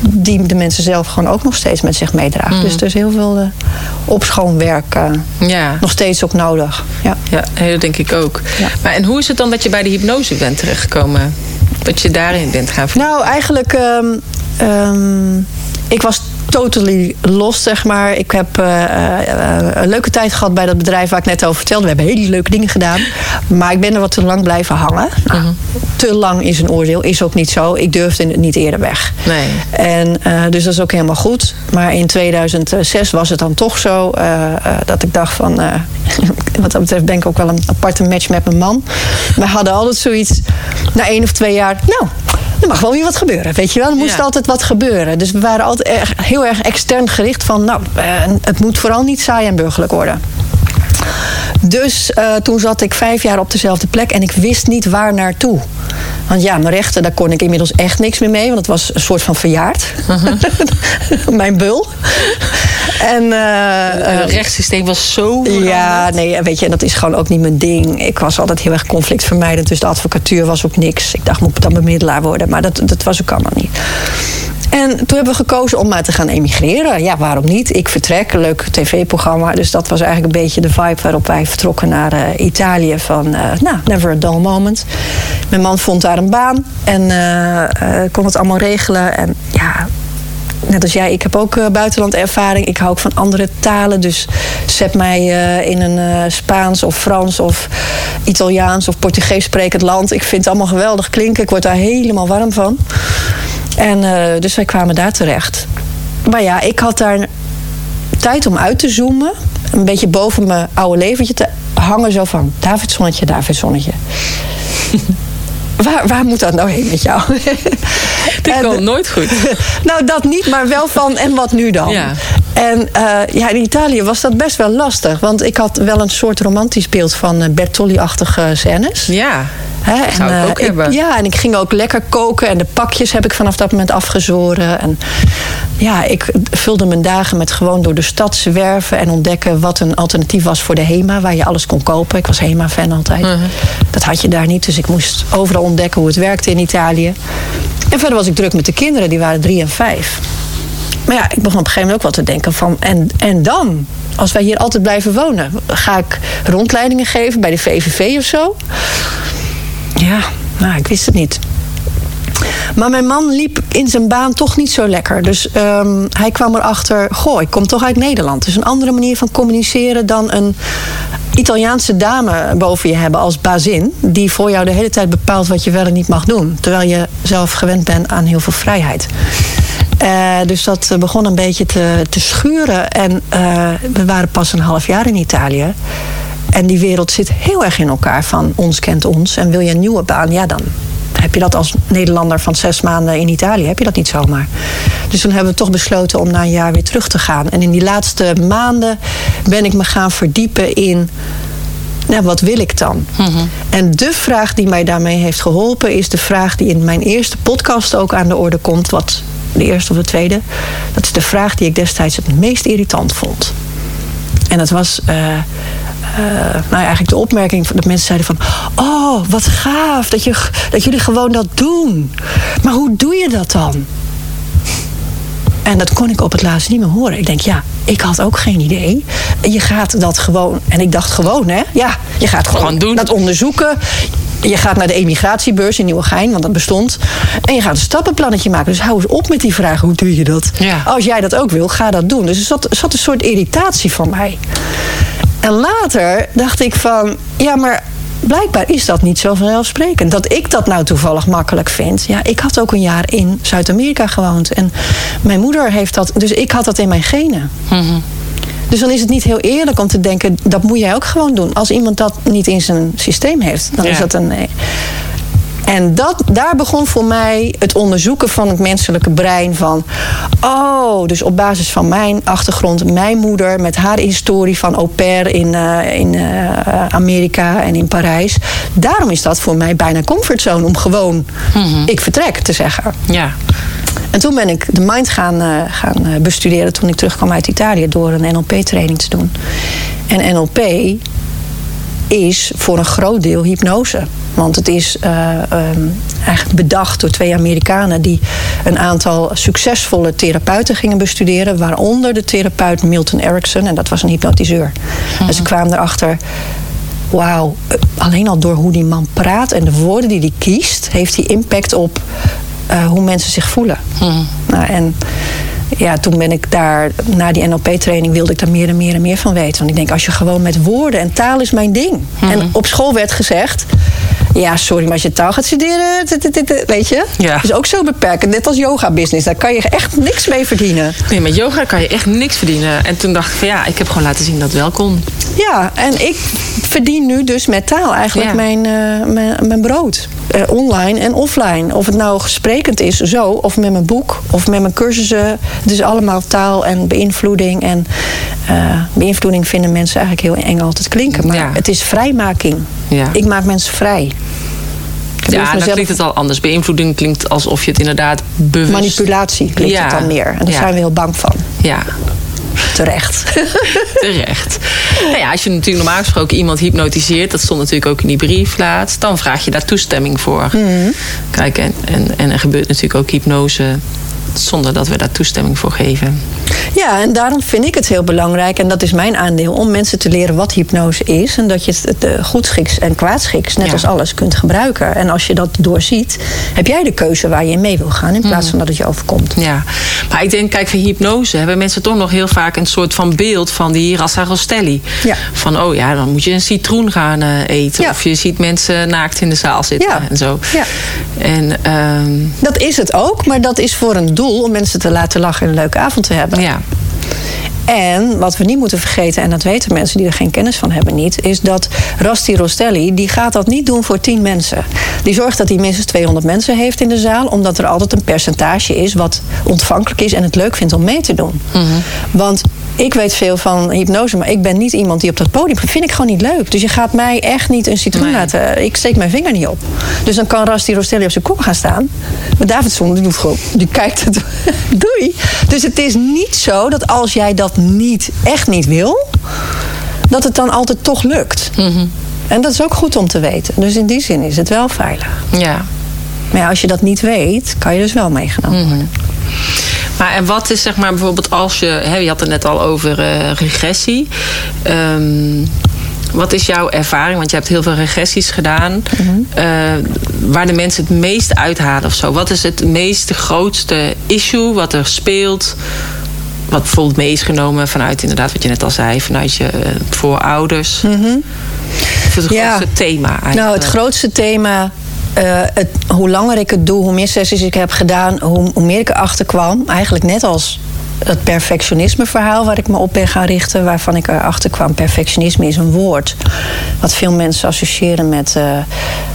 die de mensen zelf gewoon ook nog steeds met zich meedragen. Dus er is heel veel eh, opschoonwerk eh, Ja. nog steeds ook nodig. Ja. ja, dat denk ik ook. Ja. Maar en hoe is het dan dat je bij de hypnose bent terechtgekomen? Dat je daarin bent gaan Nou, eigenlijk, ehm, ehm, ik was totally lost, zeg maar. Ik heb eh, eh, een leuke tijd gehad bij dat bedrijf waar ik net over vertelde. We hebben hele leuke dingen gedaan. Maar ik ben er wat te lang blijven hangen. Nou, Te lang is een oordeel, is ook niet zo. Ik durfde het niet eerder weg. Nee. En, eh, dus dat is ook helemaal goed. Maar in 2006 was het dan toch zo dat ik dacht van... wat dat betreft ben ik ook wel een aparte match met mijn man. We hadden altijd zoiets, na één of twee jaar... nou, er mag wel weer wat gebeuren, weet je wel. Er moest Ja. altijd wat gebeuren. Dus we waren altijd erg, heel erg extern gericht van... nou, eh, het moet vooral niet saai en burgerlijk worden. Dus eh, toen zat ik vijf jaar op dezelfde plek en ik wist niet waar naartoe. Want ja, mijn rechten, daar kon ik inmiddels echt niks meer mee. Want het was een soort van verjaard. mijn bul. En, eh, eh, Het rechtssysteem was zo ja, nee, weet je, dat is gewoon ook niet mijn ding. Ik was altijd heel erg conflictvermijdend, dus de advocatuur was ook niks. Ik dacht, moet ik dan bemiddelaar worden? Maar dat, dat was ook allemaal niet. En toen hebben we gekozen om maar te gaan emigreren. Ja, waarom niet? Ik vertrek, leuk tv-programma. Dus dat was eigenlijk een beetje de vibe waarop wij vertrokken naar eh, Italië. Van, eh, nou, never a dull moment. Mijn man vond daar een baan en eh, eh, kon het allemaal regelen. En ja, net als jij, ik heb ook eh, buitenlandervaring. Ik hou ook van andere talen. Dus zet mij eh, in een eh, Spaans of Frans of Italiaans of Portugees sprekend land. Ik vind het allemaal geweldig klinken. Ik word daar helemaal warm van. En dus wij kwamen daar terecht. Maar ja, ik had daar tijd om uit te zoomen. Een beetje boven mijn oude leventje te hangen. Zo van, David Zonnetje, David Zonnetje. Waar, waar moet dat nou heen met jou? Dit komt nooit goed. nou, dat niet, maar wel van en wat nu dan? Ja. En eh, ja, in Italië was dat best wel lastig. Want ik had wel een soort romantisch beeld van eh, Bertolli-achtige scènes. Ja. Hè, Zou ik eh, ook hebben. Ja, en ik ging ook lekker koken. En de pakjes heb ik vanaf dat moment afgezoren. En ja, ik vulde mijn dagen met gewoon door de stad zwerven... en ontdekken wat een alternatief was voor de HEMA... waar je alles kon kopen. Ik was HEMA-fan altijd. Mhm. Dat had je daar niet. Dus ik moest overal ontdekken hoe het werkte in Italië. En verder was ik druk met de kinderen. Die waren drie en vijf. Maar ja, ik begon op een gegeven moment ook wel te denken van... en, en dan? Als wij hier altijd blijven wonen... ga ik rondleidingen geven bij de VVV of zo? Ja, nou, ik wist het niet. Maar mijn man liep in zijn baan toch niet zo lekker. Dus ehm, hij kwam erachter... goh, ik kom toch uit Nederland. Dus een andere manier van communiceren dan een... Italiaanse dame boven je hebben als bazin... die voor jou de hele tijd bepaalt wat je wel en niet mag doen. Terwijl je zelf gewend bent aan heel veel vrijheid. Eh, dus dat eh, begon een beetje te, te schuren. En eh, we waren pas een half jaar in Italië. En die wereld zit heel erg in elkaar van ons kent ons. En wil je een nieuwe baan, ja dan heb je dat als Nederlander van zes maanden in Italië, heb je dat niet zomaar. Dus toen hebben we toch besloten om na een jaar weer terug te gaan. En in die laatste maanden ben ik me gaan verdiepen in nou, wat wil ik dan? En de vraag die mij daarmee heeft geholpen is de vraag die in mijn eerste podcast ook aan de orde komt. Wat de eerste of de tweede. Dat is de vraag die ik destijds het meest irritant vond. En dat was eh, nou ja, eigenlijk de opmerking dat mensen zeiden van... oh, wat gaaf dat, je, dat jullie gewoon dat doen. Maar hoe doe je dat dan? En dat kon ik op het laatst niet meer horen. Ik denk, ja, ik had ook geen idee. Je gaat dat gewoon, en ik dacht gewoon, hè? Ja, je gaat gewoon, Gewoon doen. dat onderzoeken. Je gaat naar de emigratiebeurs in Nieuwegein, want dat bestond. En je gaat een stappenplannetje maken. Dus hou eens op met die vraag, hoe doe je dat? Ja. Als jij dat ook wil, ga dat doen. Dus er zat, zat een soort irritatie van mij. En later dacht ik van, ja, maar blijkbaar is dat niet zo vanzelfsprekend. Dat ik dat nou toevallig makkelijk vind. Ja, ik had ook een jaar in Zuid-Amerika gewoond. En mijn moeder heeft dat, dus ik had dat in mijn genen. Dus dan is het niet heel eerlijk om te denken, dat moet jij ook gewoon doen. Als iemand dat niet in zijn systeem heeft, dan is dat een. En dat, daar begon voor mij het onderzoeken van het menselijke brein. Van, oh, dus op basis van mijn achtergrond, mijn moeder met haar historie van au pair in, eh, in eh, Amerika en in Parijs. Daarom is dat voor mij bijna comfortzone om gewoon, ik vertrek te zeggen. Ja. En toen ben ik de mind gaan, eh, gaan bestuderen toen ik terugkwam uit Italië door een NLP-training te doen. En NLP is voor een groot deel hypnose. Want het is ehm, eigenlijk bedacht door twee Amerikanen die een aantal succesvolle therapeuten gingen bestuderen, waaronder de therapeut Milton Erickson, en dat was een hypnotiseur. En ze kwamen erachter. Wauw, eh, alleen al door hoe die man praat en de woorden die hij kiest, heeft hij impact op eh, hoe mensen zich voelen. Nou, en ja, toen ben ik daar, na die NLP-training, wilde ik daar meer en meer en meer van weten. Want ik denk, als je gewoon met woorden en taal is mijn ding. En op school werd gezegd. Ja, sorry, maar als je taal gaat studeren, weet je? Ja. is ook zo beperkend. Net als yoga-business. Daar kan je echt niks mee verdienen. Nee, met yoga kan je echt niks verdienen. En toen dacht ik van ja, ik heb gewoon laten zien dat het wel kon. Ja, en ik verdien nu dus met taal eigenlijk Ja. mijn, eh, mijn, mijn brood. Eh, online en offline. Of het nou gesprekend is, zo, of met mijn boek, of met mijn cursussen. Het is allemaal taal en beïnvloeding. En eh, beïnvloeding vinden mensen eigenlijk heel eng altijd klinken. Maar Ja. het is vrijmaking. Ja. Ik maak mensen vrij. Ja, dan mezelf- klinkt het al anders. Beïnvloeding klinkt alsof je het inderdaad bewust... Manipulatie klinkt Ja. het dan meer. En daar Ja. zijn we heel bang van. Ja, Terecht. terecht. nou ja, als je natuurlijk normaal gesproken iemand hypnotiseert... dat stond natuurlijk ook in die brief laatst... dan vraag je daar toestemming voor. Mhm. Kijk, en, en, en er gebeurt natuurlijk ook hypnose... zonder dat we daar toestemming voor geven. Ja, en daarom vind ik het heel belangrijk, en dat is mijn aandeel, om mensen te leren wat hypnose is. En dat je het eh, goedschiks en kwaadschiks, net Ja. als alles, kunt gebruiken. En als je dat doorziet, heb jij de keuze waar je in mee wil gaan, in Mhm. plaats van dat het je overkomt. Ja, maar ik denk, kijk, van hypnose hebben mensen toch nog heel vaak een soort van beeld van die Rassa Rostelli. Ja. Van, oh ja, dan moet je een citroen gaan eh, eten. Ja. Of je ziet mensen naakt in de zaal zitten en zo. Ja. En ehm, Dat is het ook, maar dat is voor een doel om mensen te laten lachen en een leuke avond te hebben. ja, En wat we niet moeten vergeten, en dat weten mensen die er geen kennis van hebben niet, is dat Rasti Rostelli, die gaat dat niet doen voor 10 mensen. Die zorgt dat hij minstens 200 mensen heeft in de zaal, omdat er altijd een percentage is wat ontvankelijk is en het leuk vindt om mee te doen. Want ik weet veel van hypnose, maar ik ben niet iemand die op dat podium. Dat vind ik gewoon niet leuk. Dus je gaat mij echt niet een citroen Nee. laten. Ik steek mijn vinger niet op. Dus dan kan Rasti Rostelli op zijn kop gaan staan. Maar Davidson, die doet gewoon. Die kijkt het. Doei. Dus het is niet zo dat als jij dat niet, echt niet wil, dat het dan altijd toch lukt. En dat is ook goed om te weten. Dus in die zin is het wel veilig. Ja. Maar ja, als je dat niet weet, kan je dus wel meegenomen worden. Maar en wat is zeg maar bijvoorbeeld als je... Hè, je had het net al over eh, regressie. Ehm, wat is jouw ervaring? Want je hebt heel veel regressies gedaan. eh, waar de mensen het meest uithalen of zo. Wat is het meest grootste issue wat er speelt? Wat bijvoorbeeld mee is genomen vanuit inderdaad wat je net al zei. Vanuit je eh, voorouders. Of het Mhm. Ja. grootste thema eigenlijk? Nou, het grootste thema. Eh, het, hoe langer ik het doe, hoe meer sessies ik heb gedaan, hoe, hoe meer ik erachter kwam. Eigenlijk net als het perfectionisme verhaal waar ik me op ben gaan richten, waarvan ik erachter kwam. Perfectionisme is een woord wat veel mensen associëren met eh,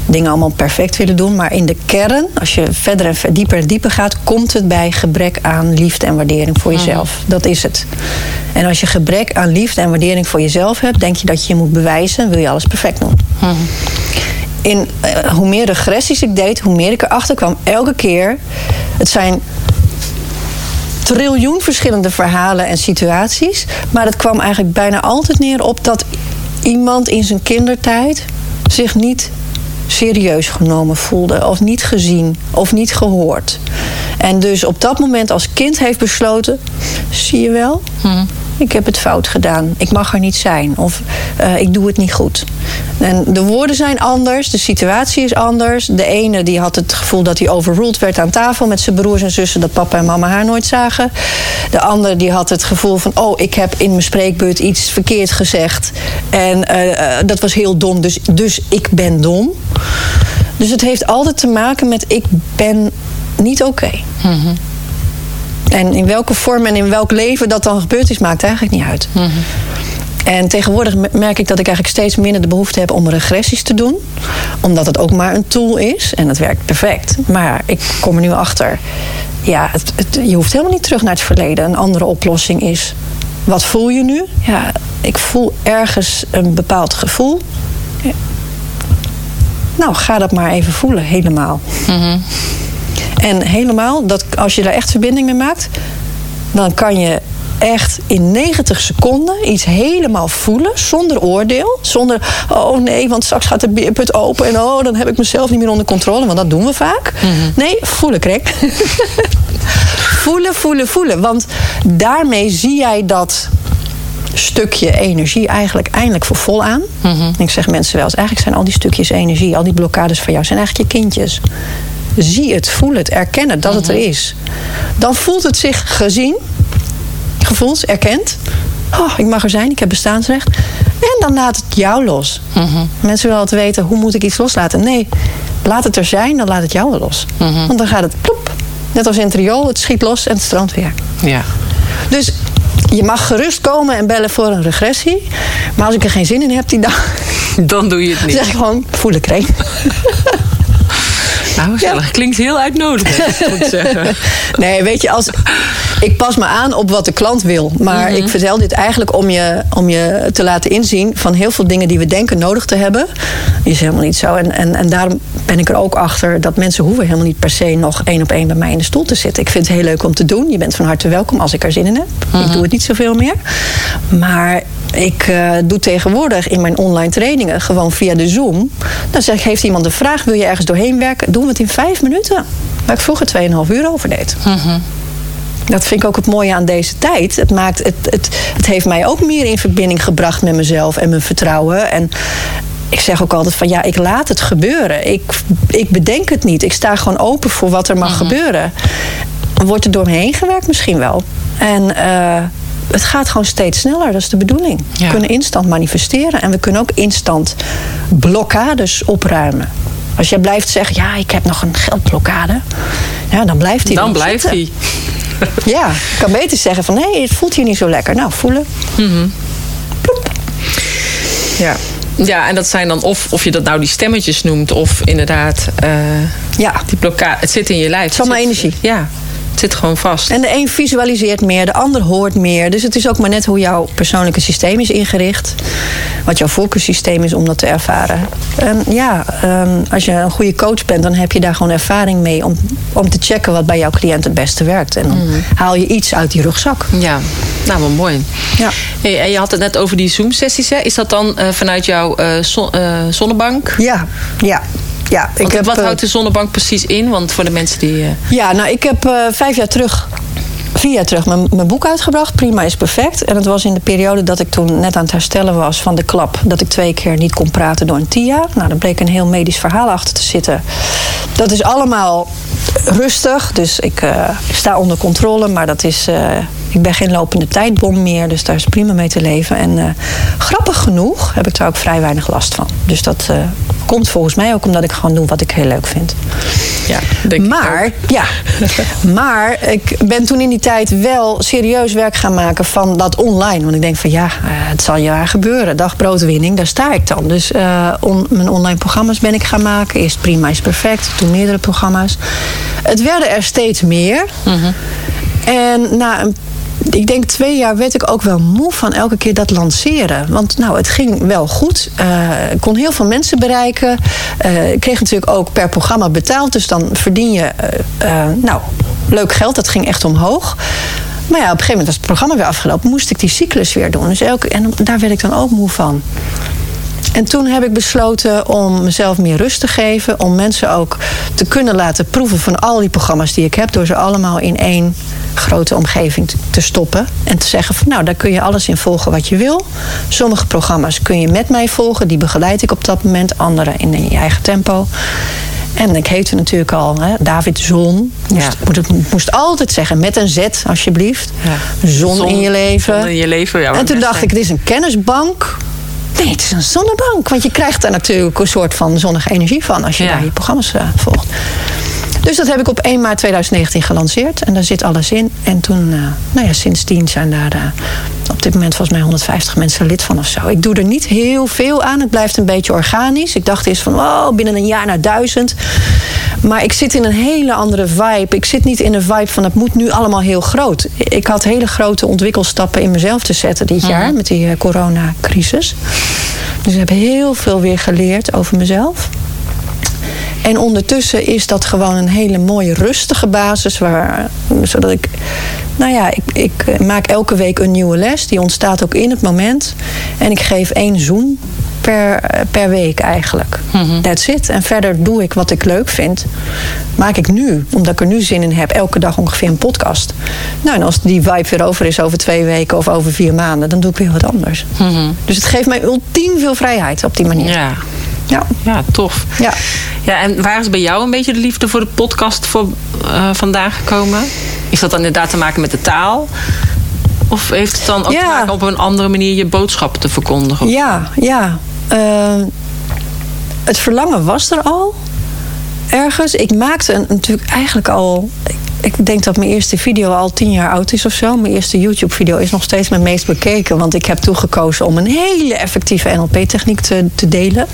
dingen allemaal perfect willen doen. Maar in de kern, als je verder en ver- dieper en dieper gaat, komt het bij gebrek aan liefde en waardering voor jezelf. Dat is het. En als je gebrek aan liefde en waardering voor jezelf hebt, denk je dat je je moet bewijzen, wil je alles perfect doen in, eh, hoe meer regressies ik deed, hoe meer ik erachter kwam. Elke keer. Het zijn triljoen verschillende verhalen en situaties. Maar het kwam eigenlijk bijna altijd neer op dat iemand in zijn kindertijd zich niet serieus genomen voelde. Of niet gezien of niet gehoord. En dus op dat moment als kind heeft besloten: zie je wel, ik heb het fout gedaan. Ik mag er niet zijn. Of eh, ik doe het niet goed. En de woorden zijn anders, de situatie is anders. De ene die had het gevoel dat hij overruled werd aan tafel met zijn broers en zussen, dat papa en mama haar nooit zagen. De ander die had het gevoel van: oh, ik heb in mijn spreekbeurt iets verkeerd gezegd. En eh, eh, dat was heel dom, dus, dus ik ben dom. Dus het heeft altijd te maken met: ik ben niet oké. En in welke vorm en in welk leven dat dan gebeurd is, maakt eigenlijk niet uit. En tegenwoordig me- merk ik dat ik eigenlijk steeds minder de behoefte heb om regressies te doen. Omdat het ook maar een tool is en het werkt perfect. Maar ik kom er nu achter. Ja, het, het- je hoeft helemaal niet terug naar het verleden. Een andere oplossing is. Wat voel je nu? Ja, ik voel ergens een bepaald gevoel. Ja. Nou, ga dat maar even voelen, helemaal. En helemaal, dat, als je daar echt verbinding mee maakt, dan kan je echt in 90 seconden iets helemaal voelen, zonder oordeel. Zonder, oh nee, want straks gaat de beerput open en oh, dan heb ik mezelf niet meer onder controle, want dat doen we vaak. Nee, voelen, krek. voelen, voelen, voelen. Want daarmee zie jij dat stukje energie eigenlijk eindelijk voor vol aan. Ik zeg mensen wel eens, eigenlijk zijn al die stukjes energie, al die blokkades van jou, zijn eigenlijk je kindjes. Zie het, voel het, erken het dat het er is. Dan voelt het zich gezien, gevoeld, erkend. Oh, ik mag er zijn, ik heb bestaansrecht. En dan laat het jou los. Mensen willen altijd weten, hoe moet ik iets loslaten? Nee, laat het er zijn, dan laat het jou los. Want dan gaat het plop. Net als in het riool, het schiet los en het strandt weer. Ja. Dus je mag gerust komen en bellen voor een regressie. Maar als ik er geen zin in heb die dag, Dan doe je het dan niet. zeg ik gewoon, voel ik kreeg. Nou, gezellig. Klinkt heel uitnodigend, moet ik zeggen. Nee, weet je, als, ik pas me aan op wat de klant wil. Maar ik vertel dit eigenlijk om je, om je te laten inzien van heel veel dingen die we denken nodig te hebben. Is helemaal niet zo. En, en, en daarom ben ik er ook achter dat mensen hoeven helemaal niet per se nog één op één bij mij in de stoel te zitten. Ik vind het heel leuk om te doen. Je bent van harte welkom als ik er zin in heb. Ik doe het niet zoveel meer. Maar ik eh, doe tegenwoordig in mijn online trainingen gewoon via de Zoom. Dan zeg ik, heeft iemand een vraag? Wil je ergens doorheen werken? Doen we het in vijf minuten. Waar ik vroeger 2,5 uur over deed. Dat vind ik ook het mooie aan deze tijd. Het, maakt, het, het, het heeft mij ook meer in verbinding gebracht met mezelf en mijn vertrouwen. En ik zeg ook altijd van ja, ik laat het gebeuren. Ik, ik bedenk het niet. Ik sta gewoon open voor wat er mag gebeuren. Wordt er door me heen gewerkt? Misschien wel. En eh, het gaat gewoon steeds sneller. Dat is de bedoeling. Ja. We kunnen instant manifesteren. En we kunnen ook instant blokkades opruimen. Als jij blijft zeggen, ja, ik heb nog een geldblokkade. Ja, dan blijft hij Dan blijft hij. Ja, ik kan beter zeggen van nee, het voelt hier niet zo lekker. Nou, voelen. Ploep. Ja. Ja, en dat zijn dan of, of je dat nou die stemmetjes noemt, of inderdaad, eh, Ja, die blokkade. Het zit in je lijf. is allemaal Het energie. Ja. Zit gewoon vast. En de een visualiseert meer, de ander hoort meer. Dus het is ook maar net hoe jouw persoonlijke systeem is ingericht. Wat jouw voorkeurssysteem is om dat te ervaren. En ja, ehm, als je een goede coach bent, dan heb je daar gewoon ervaring mee om, om te checken wat bij jouw cliënt het beste werkt. En dan haal je iets uit die rugzak. Ja, nou wel mooi. Ja. Hey, en je had het net over die Zoom-sessies. Is dat dan eh, vanuit jouw eh, zon- eh, zonnebank? Ja, ja. Ja, ik Want heb, wat eh, houdt de zonnebank precies in? Want voor de mensen die... eh, Ja, nou, ik heb eh, vijf jaar terug, vier jaar terug, mijn, mijn boek uitgebracht. Prima is perfect. En het was in de periode dat ik toen net aan het herstellen was van de klap. Dat ik twee keer niet kon praten door een TIA. Nou, daar bleek een heel medisch verhaal achter te zitten. Dat is allemaal rustig. Dus ik sta onder controle. Maar dat is, ik ben geen lopende tijdbom meer. Dus daar is prima mee te leven. En eh, grappig genoeg heb ik daar ook vrij weinig last van. Dus dat eh, komt volgens mij ook omdat ik gewoon doe wat ik heel leuk vind. ja, denk ik Maar, ook. ja. maar ik ben toen in die tijd wel serieus werk gaan maken van dat online. Want ik denk van ja, eh, het zal jaar gebeuren. Dagbroodwinning, daar sta ik dan. Dus on- mijn online programma's ben ik gaan maken. Eerst Prima is Perfect, toen meerdere programma's. Het werden er steeds meer. En na een ik denk twee jaar werd ik ook wel moe van elke keer dat lanceren. Want nou, het ging wel goed. Eh, ik kon heel veel mensen bereiken. Eh, ik kreeg natuurlijk ook per programma betaald. Dus dan verdien je eh, nou, leuk geld. Dat ging echt omhoog. Maar ja, op een gegeven moment was het programma weer afgelopen. Moest ik die cyclus weer doen. Dus en daar werd ik dan ook moe van. En toen heb ik besloten om mezelf meer rust te geven. Om mensen ook te kunnen laten proeven van al die programma's die ik heb. Door ze allemaal in één grote omgeving te- stoppen. En te zeggen van nou, daar kun je alles in volgen wat je wil. Sommige programma's kun je met mij volgen. Die begeleid ik op dat moment. Andere in je eigen tempo. En ik heette natuurlijk al hè, David Zon. Moest, Ja. moest altijd zeggen, met een Z alsjeblieft. Ja. Zon, Zon- in je leven. zon in je leven, ja, en toen dacht ik, dit is een kennisbank. Nee, het is een zonnebank. Want je krijgt daar natuurlijk een soort van zonnige energie van als je Ja. daar je programma's eh, volgt. Dus dat heb ik op 1 maart 2019 gelanceerd. En daar zit alles in. En toen, eh, nou ja, sindsdien zijn daar eh, op dit moment volgens mij 150 mensen lid van of zo. Ik doe er niet heel veel aan. Het blijft een beetje organisch. Ik dacht eerst van, oh, binnen een jaar naar duizend. Maar ik zit in een hele andere vibe. Ik zit niet in een vibe van, het moet nu allemaal heel groot. Ik had hele grote ontwikkelstappen in mezelf te zetten dit jaar. Met die eh, coronacrisis. Dus ik heb heel veel weer geleerd over mezelf. En ondertussen is dat gewoon een hele mooie rustige basis. Waar, zodat ik, nou ja, ik, ik maak elke week een nieuwe les. Die ontstaat ook in het moment. En ik geef één zoom per, per week eigenlijk. That's it. En verder doe ik wat ik leuk vind. Maak ik nu, omdat ik er nu zin in heb, elke dag ongeveer een podcast. Nou, en als die vibe weer over is over twee weken of over vier maanden, dan doe ik weer wat anders. Dus het geeft mij ultiem veel vrijheid op die manier. Ja. Ja. ja, tof. Ja. Ja, en waar is bij jou een beetje de liefde voor de podcast voor, eh, vandaan gekomen? Is dat dan inderdaad te maken met de taal? Of heeft het dan ook Ja. te maken op een andere manier je boodschap te verkondigen? Ja, ja. Eh, het verlangen was er al. Ergens. Ik maakte een, natuurlijk eigenlijk al. Ik- denk dat mijn eerste video al tien jaar oud is of zo. Mijn eerste YouTube-video is nog steeds mijn meest bekeken. Want ik heb toegekozen om een hele effectieve NLP-techniek te, te delen.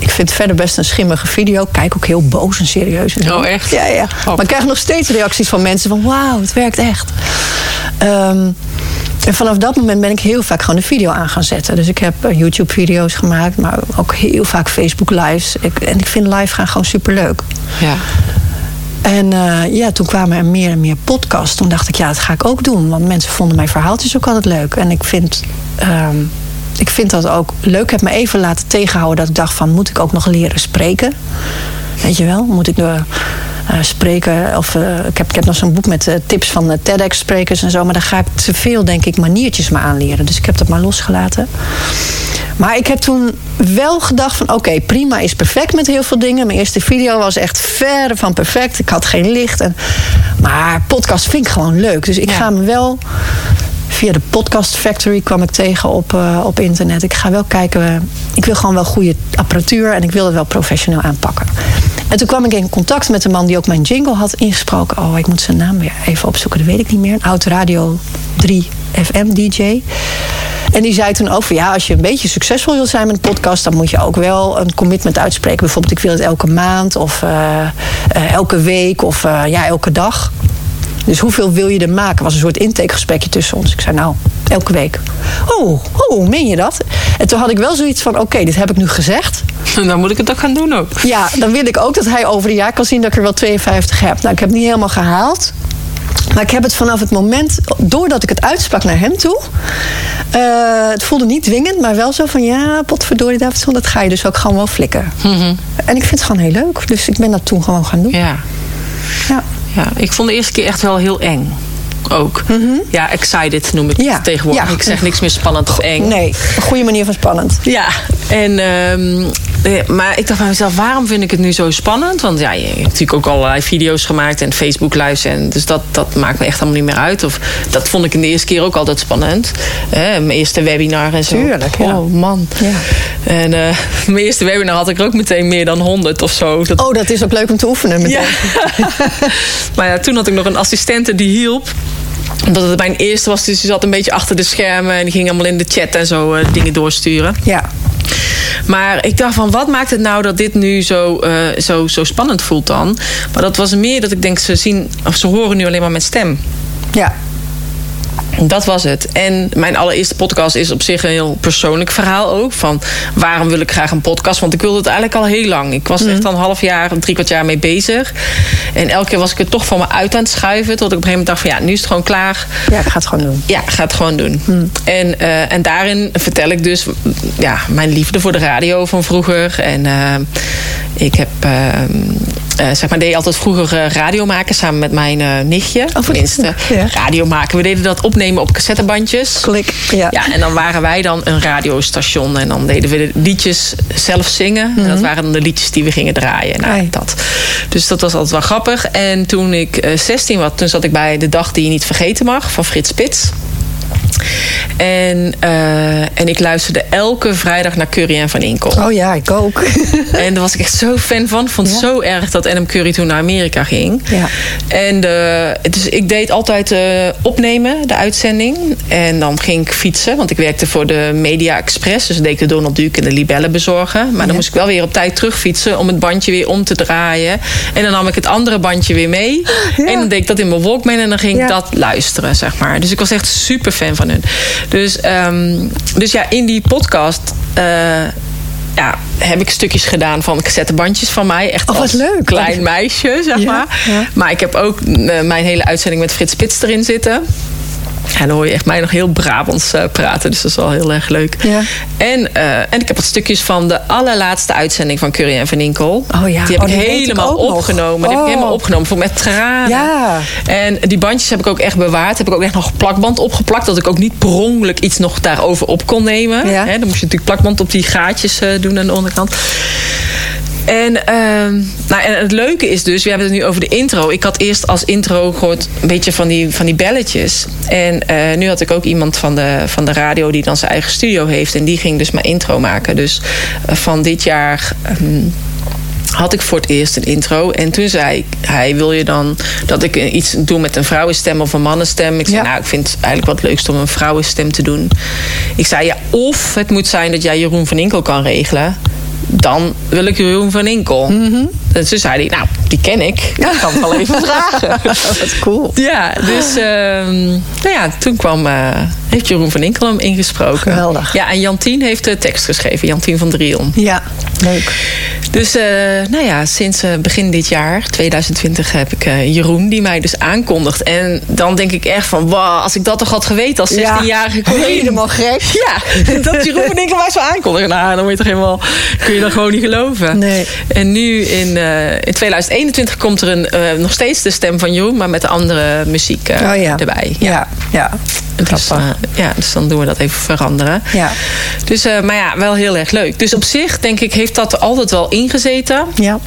Ik vind het verder best een schimmige video. Ik Kijk ook heel boos en serieus. En. Oh, echt? Ja, ja. Oh. Maar ik krijg nog steeds reacties van mensen van... wauw, het werkt echt. Ehm, en vanaf dat moment ben ik heel vaak gewoon een video aan gaan zetten. Dus ik heb eh, YouTube-video's gemaakt, maar ook heel vaak Facebook-lives. En ik vind live gaan gewoon superleuk. Ja. En eh, ja, toen kwamen er meer en meer podcasts. Toen dacht ik, ja, dat ga ik ook doen. Want mensen vonden mijn verhaaltjes ook altijd leuk. En ik vind, ehm, ik vind dat ook leuk. Ik heb me even laten tegenhouden dat ik dacht van... moet ik ook nog leren spreken? Weet je wel? Moet ik door eh, spreken? Of, eh, ik, heb, ik heb nog zo'n boek met eh, tips van TEDx-sprekers en zo. Maar daar ga ik te veel, denk ik, maniertjes me aanleren. Dus ik heb dat maar losgelaten. Maar ik heb toen wel gedacht van... oké, prima is perfect met heel veel dingen. Mijn eerste video was echt verre van perfect. Ik had geen licht. En, maar podcast vind ik gewoon leuk. Dus ik Ja. ga me wel... Via de Podcast Factory kwam ik tegen op, eh, op internet. Ik ga wel kijken. eh, ik wil gewoon wel goede apparatuur. En ik wil het wel professioneel aanpakken. En toen kwam ik in contact met een man die ook mijn jingle had ingesproken. Oh, ik moet zijn naam weer even opzoeken. Dat weet ik niet meer. Een oud Radio 3 FM DJ. En die zei toen ook ja, als je een beetje succesvol wilt zijn met een podcast, dan moet je ook wel een commitment uitspreken. Bijvoorbeeld, ik wil het elke maand of eh, elke week of ja, elke dag. Dus hoeveel wil je er maken? was een soort intakegesprekje tussen ons. Ik zei, nou, elke week. Oh, oh, meen je dat? En toen had ik wel zoiets van, oké, dit heb ik nu gezegd. Dan moet ik het ook gaan doen ook. Ja, dan wil ik ook dat hij over een jaar kan zien dat ik er wel 52 heb. Nou, ik heb het niet helemaal gehaald. Maar ik heb het vanaf het moment, doordat ik het uitsprak naar hem toe. Uh, het voelde niet dwingend, maar wel zo van ja, potverdorie Davidson, dat ga je dus ook gewoon wel flikken. Mhm. En ik vind het gewoon heel leuk. Dus ik ben dat toen gewoon gaan doen. Ja. Ja. Ja, ik vond de eerste keer echt wel heel eng. Ook. Ja, excited noem ik Mhm. Ja. het tegenwoordig. Ja. Ik zeg niks meer spannend of eng. Nee, een goede manier van spannend. Ja, en, ehm, eh, maar ik dacht bij mezelf, waarom vind ik het nu zo spannend? Want ja, je hebt natuurlijk ook allerlei video's gemaakt en Facebook lives. En dus dat, dat maakt me echt allemaal niet meer uit. Of, dat vond ik in de eerste keer ook altijd spannend. Hè, mijn eerste webinar en zo. Tuurlijk, ja. Oh man. Ja. En eh, mijn eerste webinar had ik ook meteen meer dan 100 of zo. Dat, Oh, dat is ook leuk om te oefenen. Meteen. ja. maar ja, toen had ik nog een assistente die hielp omdat het mijn eerste was, dus die zat een beetje achter de schermen en die ging allemaal in de chat en zo eh, dingen doorsturen. ja. Maar ik dacht van, wat maakt het nou dat dit nu zo, eh, zo, zo spannend voelt dan? Maar dat was meer dat ik denk, ze zien of ze horen nu alleen maar mijn stem. ja. Dat was het. En mijn allereerste podcast is op zich een heel persoonlijk verhaal ook. Van waarom wil ik graag een podcast? Want ik wilde het eigenlijk al heel lang. Ik was er echt al een half jaar, drie kwart jaar mee bezig. En elke keer was ik het toch van me uit aan het schuiven. Tot ik op een gegeven moment dacht van ja, nu is het gewoon klaar. Ja, ik ga het gewoon doen. Ja, ga het gewoon doen. En, eh, en daarin vertel ik dus ja, mijn liefde voor de radio van vroeger. En eh, ik heb, eh, zeg maar, deed altijd vroeger radio maken samen met mijn nichtje. wat Tenminste, ja. radio maken. We deden dat opnemen op cassettebandjes. Klik. Ja. Ja, en dan waren wij dan een radiostation. En dan deden we de liedjes zelf zingen. En dat waren dan de liedjes die we gingen draaien. Nou, dat. Dus dat was altijd wel grappig. En toen ik eh, 16 was, toen zat ik bij De Dag Die Je Niet Vergeten Mag van Frits Spits. En, eh, en ik luisterde elke vrijdag naar Curry en Van Inkel. Oh ja, ik ook. En daar was ik echt zo fan van. Ik vond het Ja. zo erg dat Adam Curry toen naar Amerika ging. Ja. En eh, dus ik deed altijd eh, opnemen, de uitzending. En dan ging ik fietsen, want ik werkte voor de Media Express. Dus deed ik de Donald Duke en de libellen bezorgen. Maar dan Ja. moest ik wel weer op tijd terugfietsen om het bandje weer om te draaien. En dan nam ik het andere bandje weer mee. En dan deed ik dat in mijn Walkman en dan ging ik dat luisteren, zeg maar. Dus ik was echt super fan van Dus, ehm, dus ja, in die podcast... eh, ja, heb ik stukjes gedaan van cassettebandjes van mij. Echt Oh, wat als leuk. klein meisje, zeg Ja, maar. ja. Maar ik heb ook eh, mijn hele uitzending met Frits Spits erin zitten. Ja, dan hoor je echt mij nog heel Brabants eh, praten. Dus dat is wel heel erg leuk. Ja. En, eh, en ik heb wat stukjes van de allerlaatste uitzending van Curry en Van Inkel. Oh ja, Die heb oh, ik ik helemaal opgenomen. Die heb ik Oh. helemaal opgenomen. Voor met tranen. Ja. En die bandjes heb ik ook echt bewaard. Heb ik ook echt nog plakband opgeplakt. Dat ik ook niet per ongeluk iets nog daarover op kon nemen. Ja. Dan moest je natuurlijk plakband op die gaatjes eh, doen aan de onderkant. En, ehm, nou, en het leuke is dus, we hebben het nu over de intro. Ik had eerst als intro gehoord een beetje van die, van die belletjes. En eh, nu had ik ook iemand van de, van de radio die dan zijn eigen studio heeft. En die ging dus mijn intro maken. Dus eh, van dit jaar. ehm, had ik voor het eerst een intro. En toen zei hij, wil je dan dat ik iets doe met een vrouwenstem of een mannenstem? Ik zei, Ja. nou, ik vind het eigenlijk wat leukst om een vrouwenstem te doen. Ik zei, ja, of het moet zijn dat jij Jeroen van Inkel kan regelen. Dan wil ik Jeroen van Inkel. En toen zei hij, nou, die ken ik. Ik kan het wel even vragen. Wat cool. Ja, dus ehm, nou ja, toen kwam, eh, heeft Jeroen van Inkel hem ingesproken. Geweldig. Ja, en Jantien heeft de tekst geschreven. Jantien van Driel. Ja, leuk. Dus eh, nou ja, sinds eh, begin dit jaar, 2020, heb ik eh, Jeroen die mij dus aankondigt. En dan denk ik echt van, wow, als ik dat toch had geweten als 16-jarige Corine. Helemaal gek. Ja, dat Jeroen van Inkel mij zo aankondigt. Nou, dan moet je toch helemaal, kun je dat gewoon niet geloven. Nee. En nu in, in 2021 komt er een, nog steeds de stem van Jeroen, maar met de andere muziek Oh ja. erbij. Ja, ja. Dus, Grappig. eh, ja, dus dan doen we dat even veranderen. Ja. Dus, maar ja, wel heel erg leuk. Dus op zich, denk ik, heeft dat altijd wel ingezeten. Ja.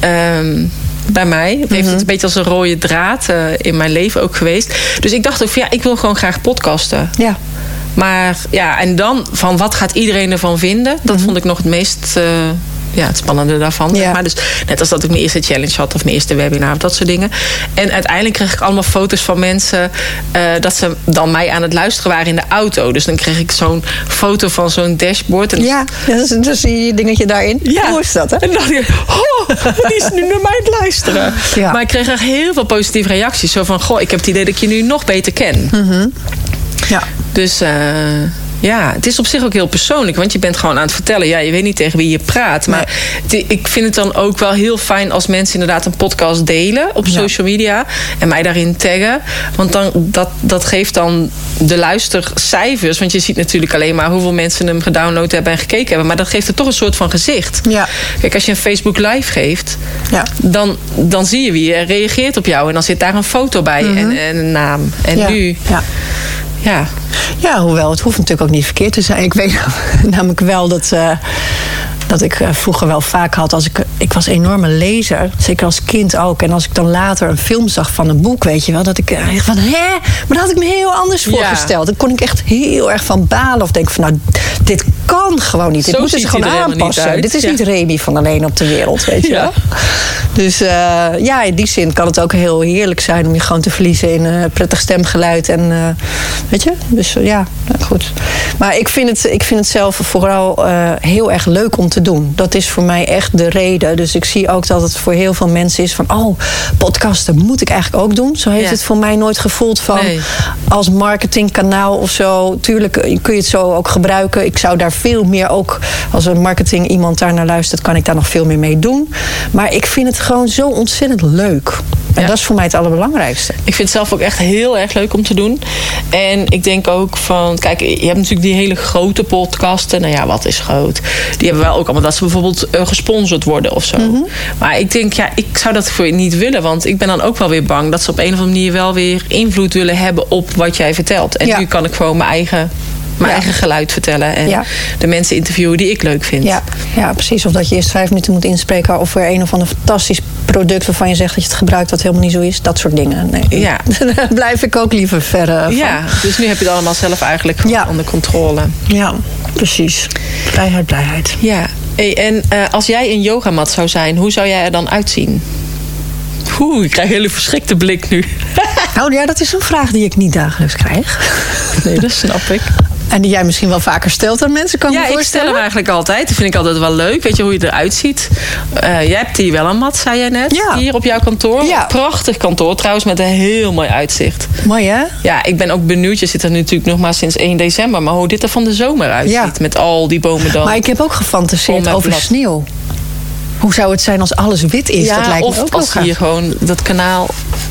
Ehm, bij mij. Het heeft het een beetje als een rode draad eh, in mijn leven ook geweest. Dus ik dacht ook van ja, ik wil gewoon graag podcasten. Ja. Maar ja, en dan van wat gaat iedereen ervan vinden? Dat vond ik nog het meest eh, ja, het spannende daarvan. Ja. Maar dus net als dat ik mijn eerste challenge had of mijn eerste webinar of dat soort dingen. En uiteindelijk kreeg ik allemaal foto's van mensen eh, dat ze dan mij aan het luisteren waren in de auto. Dus dan kreeg ik zo'n foto van zo'n dashboard. En Ja, dus, dus zie je dingetje daarin. Hoe is dat, hè? En dan dacht ik, oh, die is nu naar mij aan het luisteren. Ja. Maar ik kreeg echt heel veel positieve reacties. Zo van, goh, ik heb het idee dat ik je nu nog beter ken. Hm. Ja. Dus eh, ja, het is op zich ook heel persoonlijk. Want je bent gewoon aan het vertellen. Ja, je weet niet tegen wie je praat. Maar ik vind het dan ook wel heel fijn als mensen inderdaad een podcast delen op Ja. social media. En mij daarin taggen. Want dan, dat, dat geeft dan de luistercijfers. Want je ziet natuurlijk alleen maar hoeveel mensen hem gedownload hebben en gekeken hebben. Maar dat geeft er toch een soort van gezicht. Ja. Kijk, als je een Facebook live geeft, Ja. dan, dan zie je wie er reageert op jou. En dan zit daar een foto bij en, en een naam. En Mhm. ja. nu, Ja. Ja, Ja, hoewel het hoeft natuurlijk ook niet verkeerd te zijn. Ik weet namelijk wel dat, eh, dat ik eh, vroeger wel vaak had als ik. Ik was een enorme lezer, zeker als kind ook. En als ik dan later een film zag van een boek, weet je wel, dat ik eh, echt van hè, maar dat had ik me heel anders Ja. voorgesteld. Dan kon ik echt heel erg van balen of denken van nou, dit kan gewoon niet. Dit Zo moeten ziet ze gewoon aanpassen. Dit is Ja. niet Remy van alleen op de wereld, weet je Ja. wel. Dus eh, ja, in die zin kan het ook heel heerlijk zijn om je gewoon te verliezen in prettig stemgeluid. En weet je, dus ja, goed. Maar ik vind het, ik vind het zelf vooral heel erg leuk om te doen. Dat is voor mij echt de reden. Dus ik zie ook dat het voor heel veel mensen is van, oh, podcasten moet ik eigenlijk ook doen. Zo heeft Ja. het voor mij nooit gevoeld van Nee. als marketingkanaal of zo. Tuurlijk eh, kun je het zo ook gebruiken. Ik zou daar veel meer ook, als een marketing iemand daar naar luistert, kan ik daar nog veel meer mee doen. Maar ik vind het gewoon zo ontzettend leuk. En Ja. dat is voor mij het allerbelangrijkste. Ik vind het zelf ook echt heel erg leuk om te doen. En ik denk ook van, kijk, je hebt natuurlijk die hele grote podcasten. Nou ja, wat is groot? Die hebben wel ook allemaal dat ze bijvoorbeeld eh, gesponsord worden of zo. Mhm. Maar ik denk, ja, ik zou dat voor je niet willen. Want ik ben dan ook wel weer bang dat ze op een of andere manier wel weer invloed willen hebben op wat jij vertelt. En Ja. nu kan ik gewoon mijn eigen, mijn Ja. eigen geluid vertellen. En Ja. de mensen interviewen die ik leuk vind. Ja, ja, precies. Of dat je eerst vijf minuten moet inspreken over een of ander fantastisch product waarvan je zegt dat je het gebruikt wat helemaal niet zo is. Dat soort dingen. Nee. Ja. Daar blijf ik ook liever ver van. Ja, dus nu heb je het allemaal zelf eigenlijk Ja. onder controle. ja, precies. Vrijheid, blijheid. Ja, Hey, en eh, als jij een yogamat zou zijn, hoe zou jij er dan uitzien? Oeh, ik krijg een hele verschrikte blik nu. Oh ja, dat is een vraag die ik niet dagelijks krijg. Nee, dat snap ik. En die jij misschien wel vaker stelt aan mensen, kan ik Ja, me ik stel voorstellen. hem eigenlijk altijd. Dat vind ik altijd wel leuk. Weet je hoe je eruit ziet? Eh, jij hebt hier wel een mat, zei jij net. Ja. Hier op jouw kantoor. Ja. Prachtig kantoor trouwens, met een heel mooi uitzicht. Mooi hè? Ja, ik ben ook benieuwd. Je zit er natuurlijk nog maar sinds 1 december. Maar hoe dit er van de zomer uitziet. Ja. Met al die bomen dan. Maar ik heb ook gefantaseerd over blad. sneeuw. Hoe zou het zijn als alles wit is? ja, dat lijkt of me ook wel als hier gewoon dat kanaal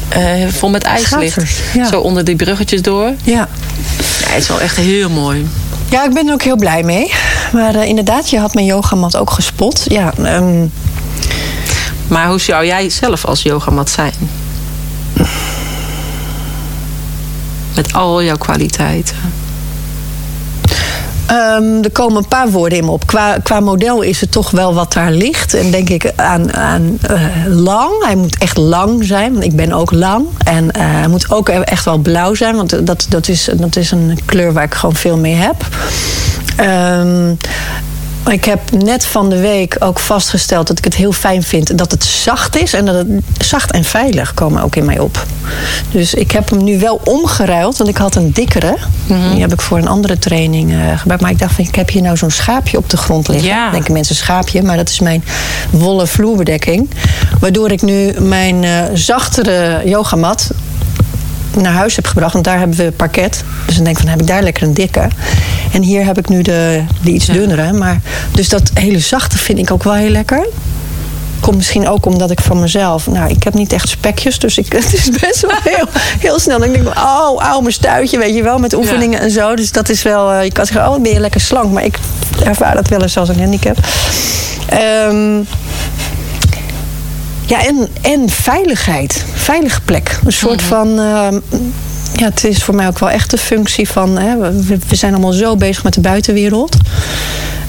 eh, vol met ijs ligt. Ja. Zo onder die bruggetjes door. Ja. Ja, het is wel echt heel mooi. ja, ik ben er ook heel blij mee. Maar eh, inderdaad, je had mijn yogamat ook gespot. Ja, ehm, Maar hoe zou jij zelf als yogamat zijn? Met al jouw kwaliteiten. Ehm, er komen een paar woorden in me op. Qua, qua model is het toch wel wat daar ligt. En denk ik aan, aan eh, lang. Hij moet echt lang zijn, want ik ben ook lang. En eh, hij moet ook echt wel blauw zijn, want dat, dat, is, dat is een kleur waar ik gewoon veel mee heb. Ehm, ik heb net van de week ook vastgesteld dat ik het heel fijn vind dat het zacht is. En dat het zacht en veilig komen ook in mij op. Dus ik heb hem nu wel omgeruild. Want ik had een dikkere. Die heb ik voor een andere training eh, gebruikt. Maar ik dacht van ik heb hier nou zo'n schaapje op de grond liggen. Ja. Denken mensen schaapje. Maar dat is mijn wollen vloerbedekking. Waardoor ik nu mijn eh, zachtere yogamat naar huis heb gebracht. Want daar hebben we parket. Dus dan denk ik van, heb ik daar lekker een dikke. En hier heb ik nu de, de iets dunnere. Maar, dus dat hele zachte vind ik ook wel heel lekker. Komt misschien ook omdat ik van mezelf... Nou, ik heb niet echt spekjes, dus ik, het is best wel heel, heel snel. Dan denk ik, oh, oude mijn stuitje, weet je wel, met oefeningen en zo. Dus dat is wel... eh, je kan zeggen, oh, ben je lekker slank. Maar ik ervaar dat wel eens als een handicap. Ehm, ja, en, en veiligheid. Veilige plek. Een soort van. ehm, ja, het is voor mij ook wel echt de functie van. Hè, we, we zijn allemaal zo bezig met de buitenwereld.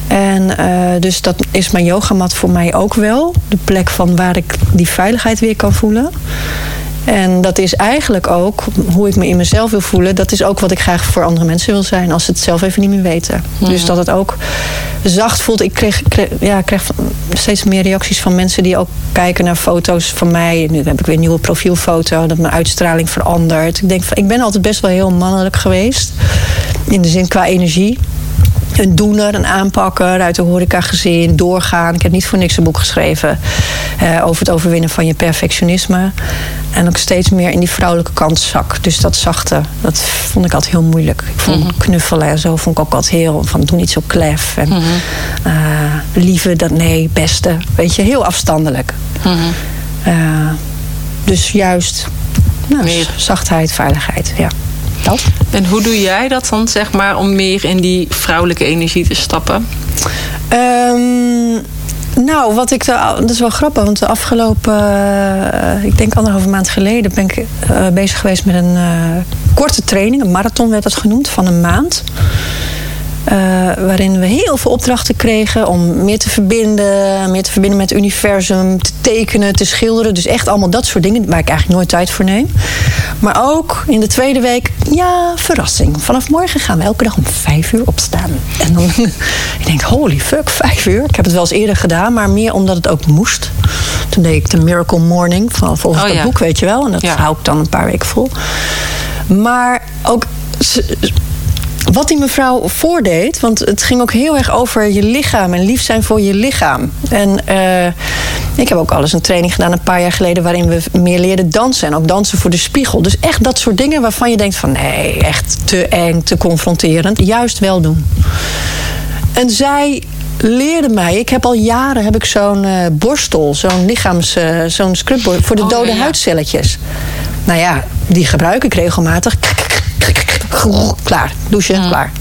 En eh, dus dat is mijn yogamat voor mij ook wel. De plek van waar ik die veiligheid weer kan voelen. En dat is eigenlijk ook hoe ik me in mezelf wil voelen. Dat is ook wat ik graag voor andere mensen wil zijn. Als ze het zelf even niet meer weten. Dus dat het ook zacht voelt. Ik kreeg, kreeg- ja, kreeg steeds meer reacties van mensen die ook kijken naar foto's van mij. Nu heb ik weer een nieuwe profielfoto. Dat mijn uitstraling verandert. Ik denk van, ik ben altijd best wel heel mannelijk geweest. In de zin qua energie een doener, een aanpakker uit de horecagezin, doorgaan. Ik heb niet voor niks een boek geschreven eh, over het overwinnen van je perfectionisme. En ook steeds meer in die vrouwelijke kant zak. Dus dat zachte, dat vond ik altijd heel moeilijk. Ik vond knuffelen en zo vond ik ook altijd heel van doe niet zo klef. En eh, lieve, dat nee, beste. Weet je, heel afstandelijk. Eh, dus juist nou, Meer. zachtheid, veiligheid. Ja. Dat. En hoe doe jij dat dan, zeg maar, om meer in die vrouwelijke energie te stappen? Ehm, nou, wat ik de, dat is wel grappig, want de afgelopen, eh, ik denk anderhalve maand geleden, ben ik eh, bezig geweest met een eh, korte training, een marathon werd dat genoemd, van een maand. Eh, waarin we heel veel opdrachten kregen om meer te verbinden, meer te verbinden met het universum, te tekenen, te schilderen. Dus echt allemaal dat soort dingen waar ik eigenlijk nooit tijd voor neem. Maar ook in de tweede week, ja, verrassing. Vanaf morgen gaan we elke dag om vijf uur opstaan. En dan, ik denk, holy fuck, vijf uur. Ik heb het wel eens eerder gedaan, maar meer omdat het ook moest. Toen deed ik de Miracle Morning, van, volgens Oh, dat ja. boek, weet je wel. En dat Ja. hou ik dan een paar weken vol. Maar ook wat die mevrouw voordeed, want het ging ook heel erg over je lichaam en lief zijn voor je lichaam. En eh, ik heb ook alles een training gedaan een paar jaar geleden waarin we meer leerden dansen en ook dansen voor de spiegel. Dus echt dat soort dingen waarvan je denkt van nee, echt te eng, te confronterend. Juist wel doen. En zij leerde mij, ik heb al jaren heb ik zo'n eh, borstel, zo'n lichaams, eh, zo'n scrubborstel voor de Oh, dode ja, huidcelletjes. Nou ja, die gebruik ik regelmatig. Klaar, douchen, klaar.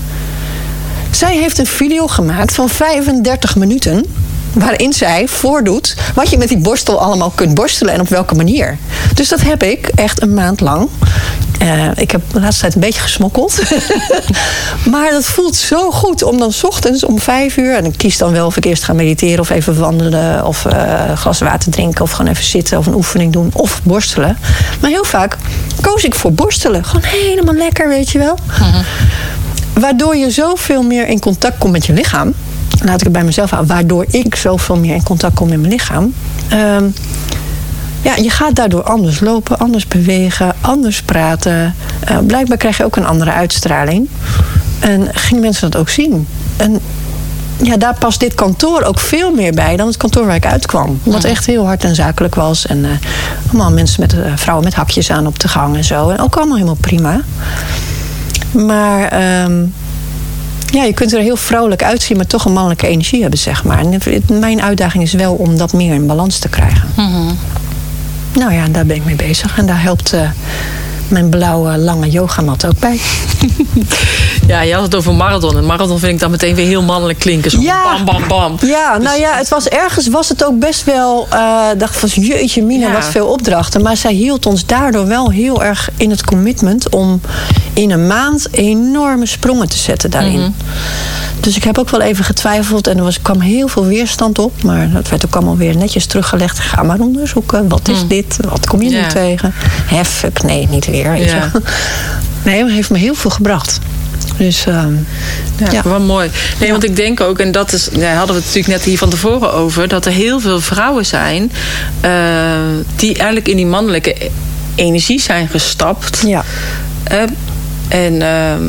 Zij heeft een video gemaakt van 35 minuten. Waarin zij voordoet wat je met die borstel allemaal kunt borstelen en op welke manier. Dus dat heb ik echt een maand lang. Eh, ik heb de laatste tijd een beetje gesmokkeld. maar dat voelt zo goed om dan 's ochtends om vijf uur. En ik kies dan wel of ik eerst ga mediteren of even wandelen. Of eh, een glas water drinken. Of gewoon even zitten of een oefening doen. Of borstelen. Maar heel vaak koos ik voor borstelen. Gewoon helemaal lekker, weet je wel. Waardoor je zoveel meer in contact komt met je lichaam. Laat ik het bij mezelf houden. Waardoor ik zoveel meer in contact kom met mijn lichaam. Ehm, ja, je gaat daardoor anders lopen, anders bewegen, anders praten. Eh, blijkbaar krijg je ook een andere uitstraling. En gingen mensen dat ook zien. En ja, daar past dit kantoor ook veel meer bij dan het kantoor waar ik uitkwam. Wat echt heel hard en zakelijk was. En eh, allemaal mensen met eh, vrouwen met hakjes aan op de gang en zo. En ook allemaal helemaal prima. Maar ehm, ja, je kunt er heel vrouwelijk uitzien, maar toch een mannelijke energie hebben, zeg maar. En mijn uitdaging is wel om dat meer in balans te krijgen. Nou ja, daar ben ik mee bezig. En daar helpt eh, mijn blauwe lange yogamat ook bij. Ja, je had het over marathon. En marathon vind ik dan meteen weer heel mannelijk klinken. Zo Ja. bam, bam, bam. Ja, nou ja, het was ergens was het ook best wel. eh dacht van jeetje, Mina, Ja. wat veel opdrachten. Maar zij hield ons daardoor wel heel erg in het commitment om in een maand enorme sprongen te zetten daarin. Dus ik heb ook wel even getwijfeld en er was, kwam heel veel weerstand op. Maar dat werd ook allemaal weer netjes teruggelegd. Ga maar onderzoeken. Wat is dit? Wat kom je nu tegen? Hef, nee, niet weer. Weet Ja. je. Nee, maar heeft me heel veel gebracht. Dus ehm, Ja, Ja. wel mooi. Nee, want ik denk ook, en dat is, ja, hadden we het natuurlijk net hier van tevoren over, dat er heel veel vrouwen zijn eh, die eigenlijk in die mannelijke energie zijn gestapt. ja. En ehm,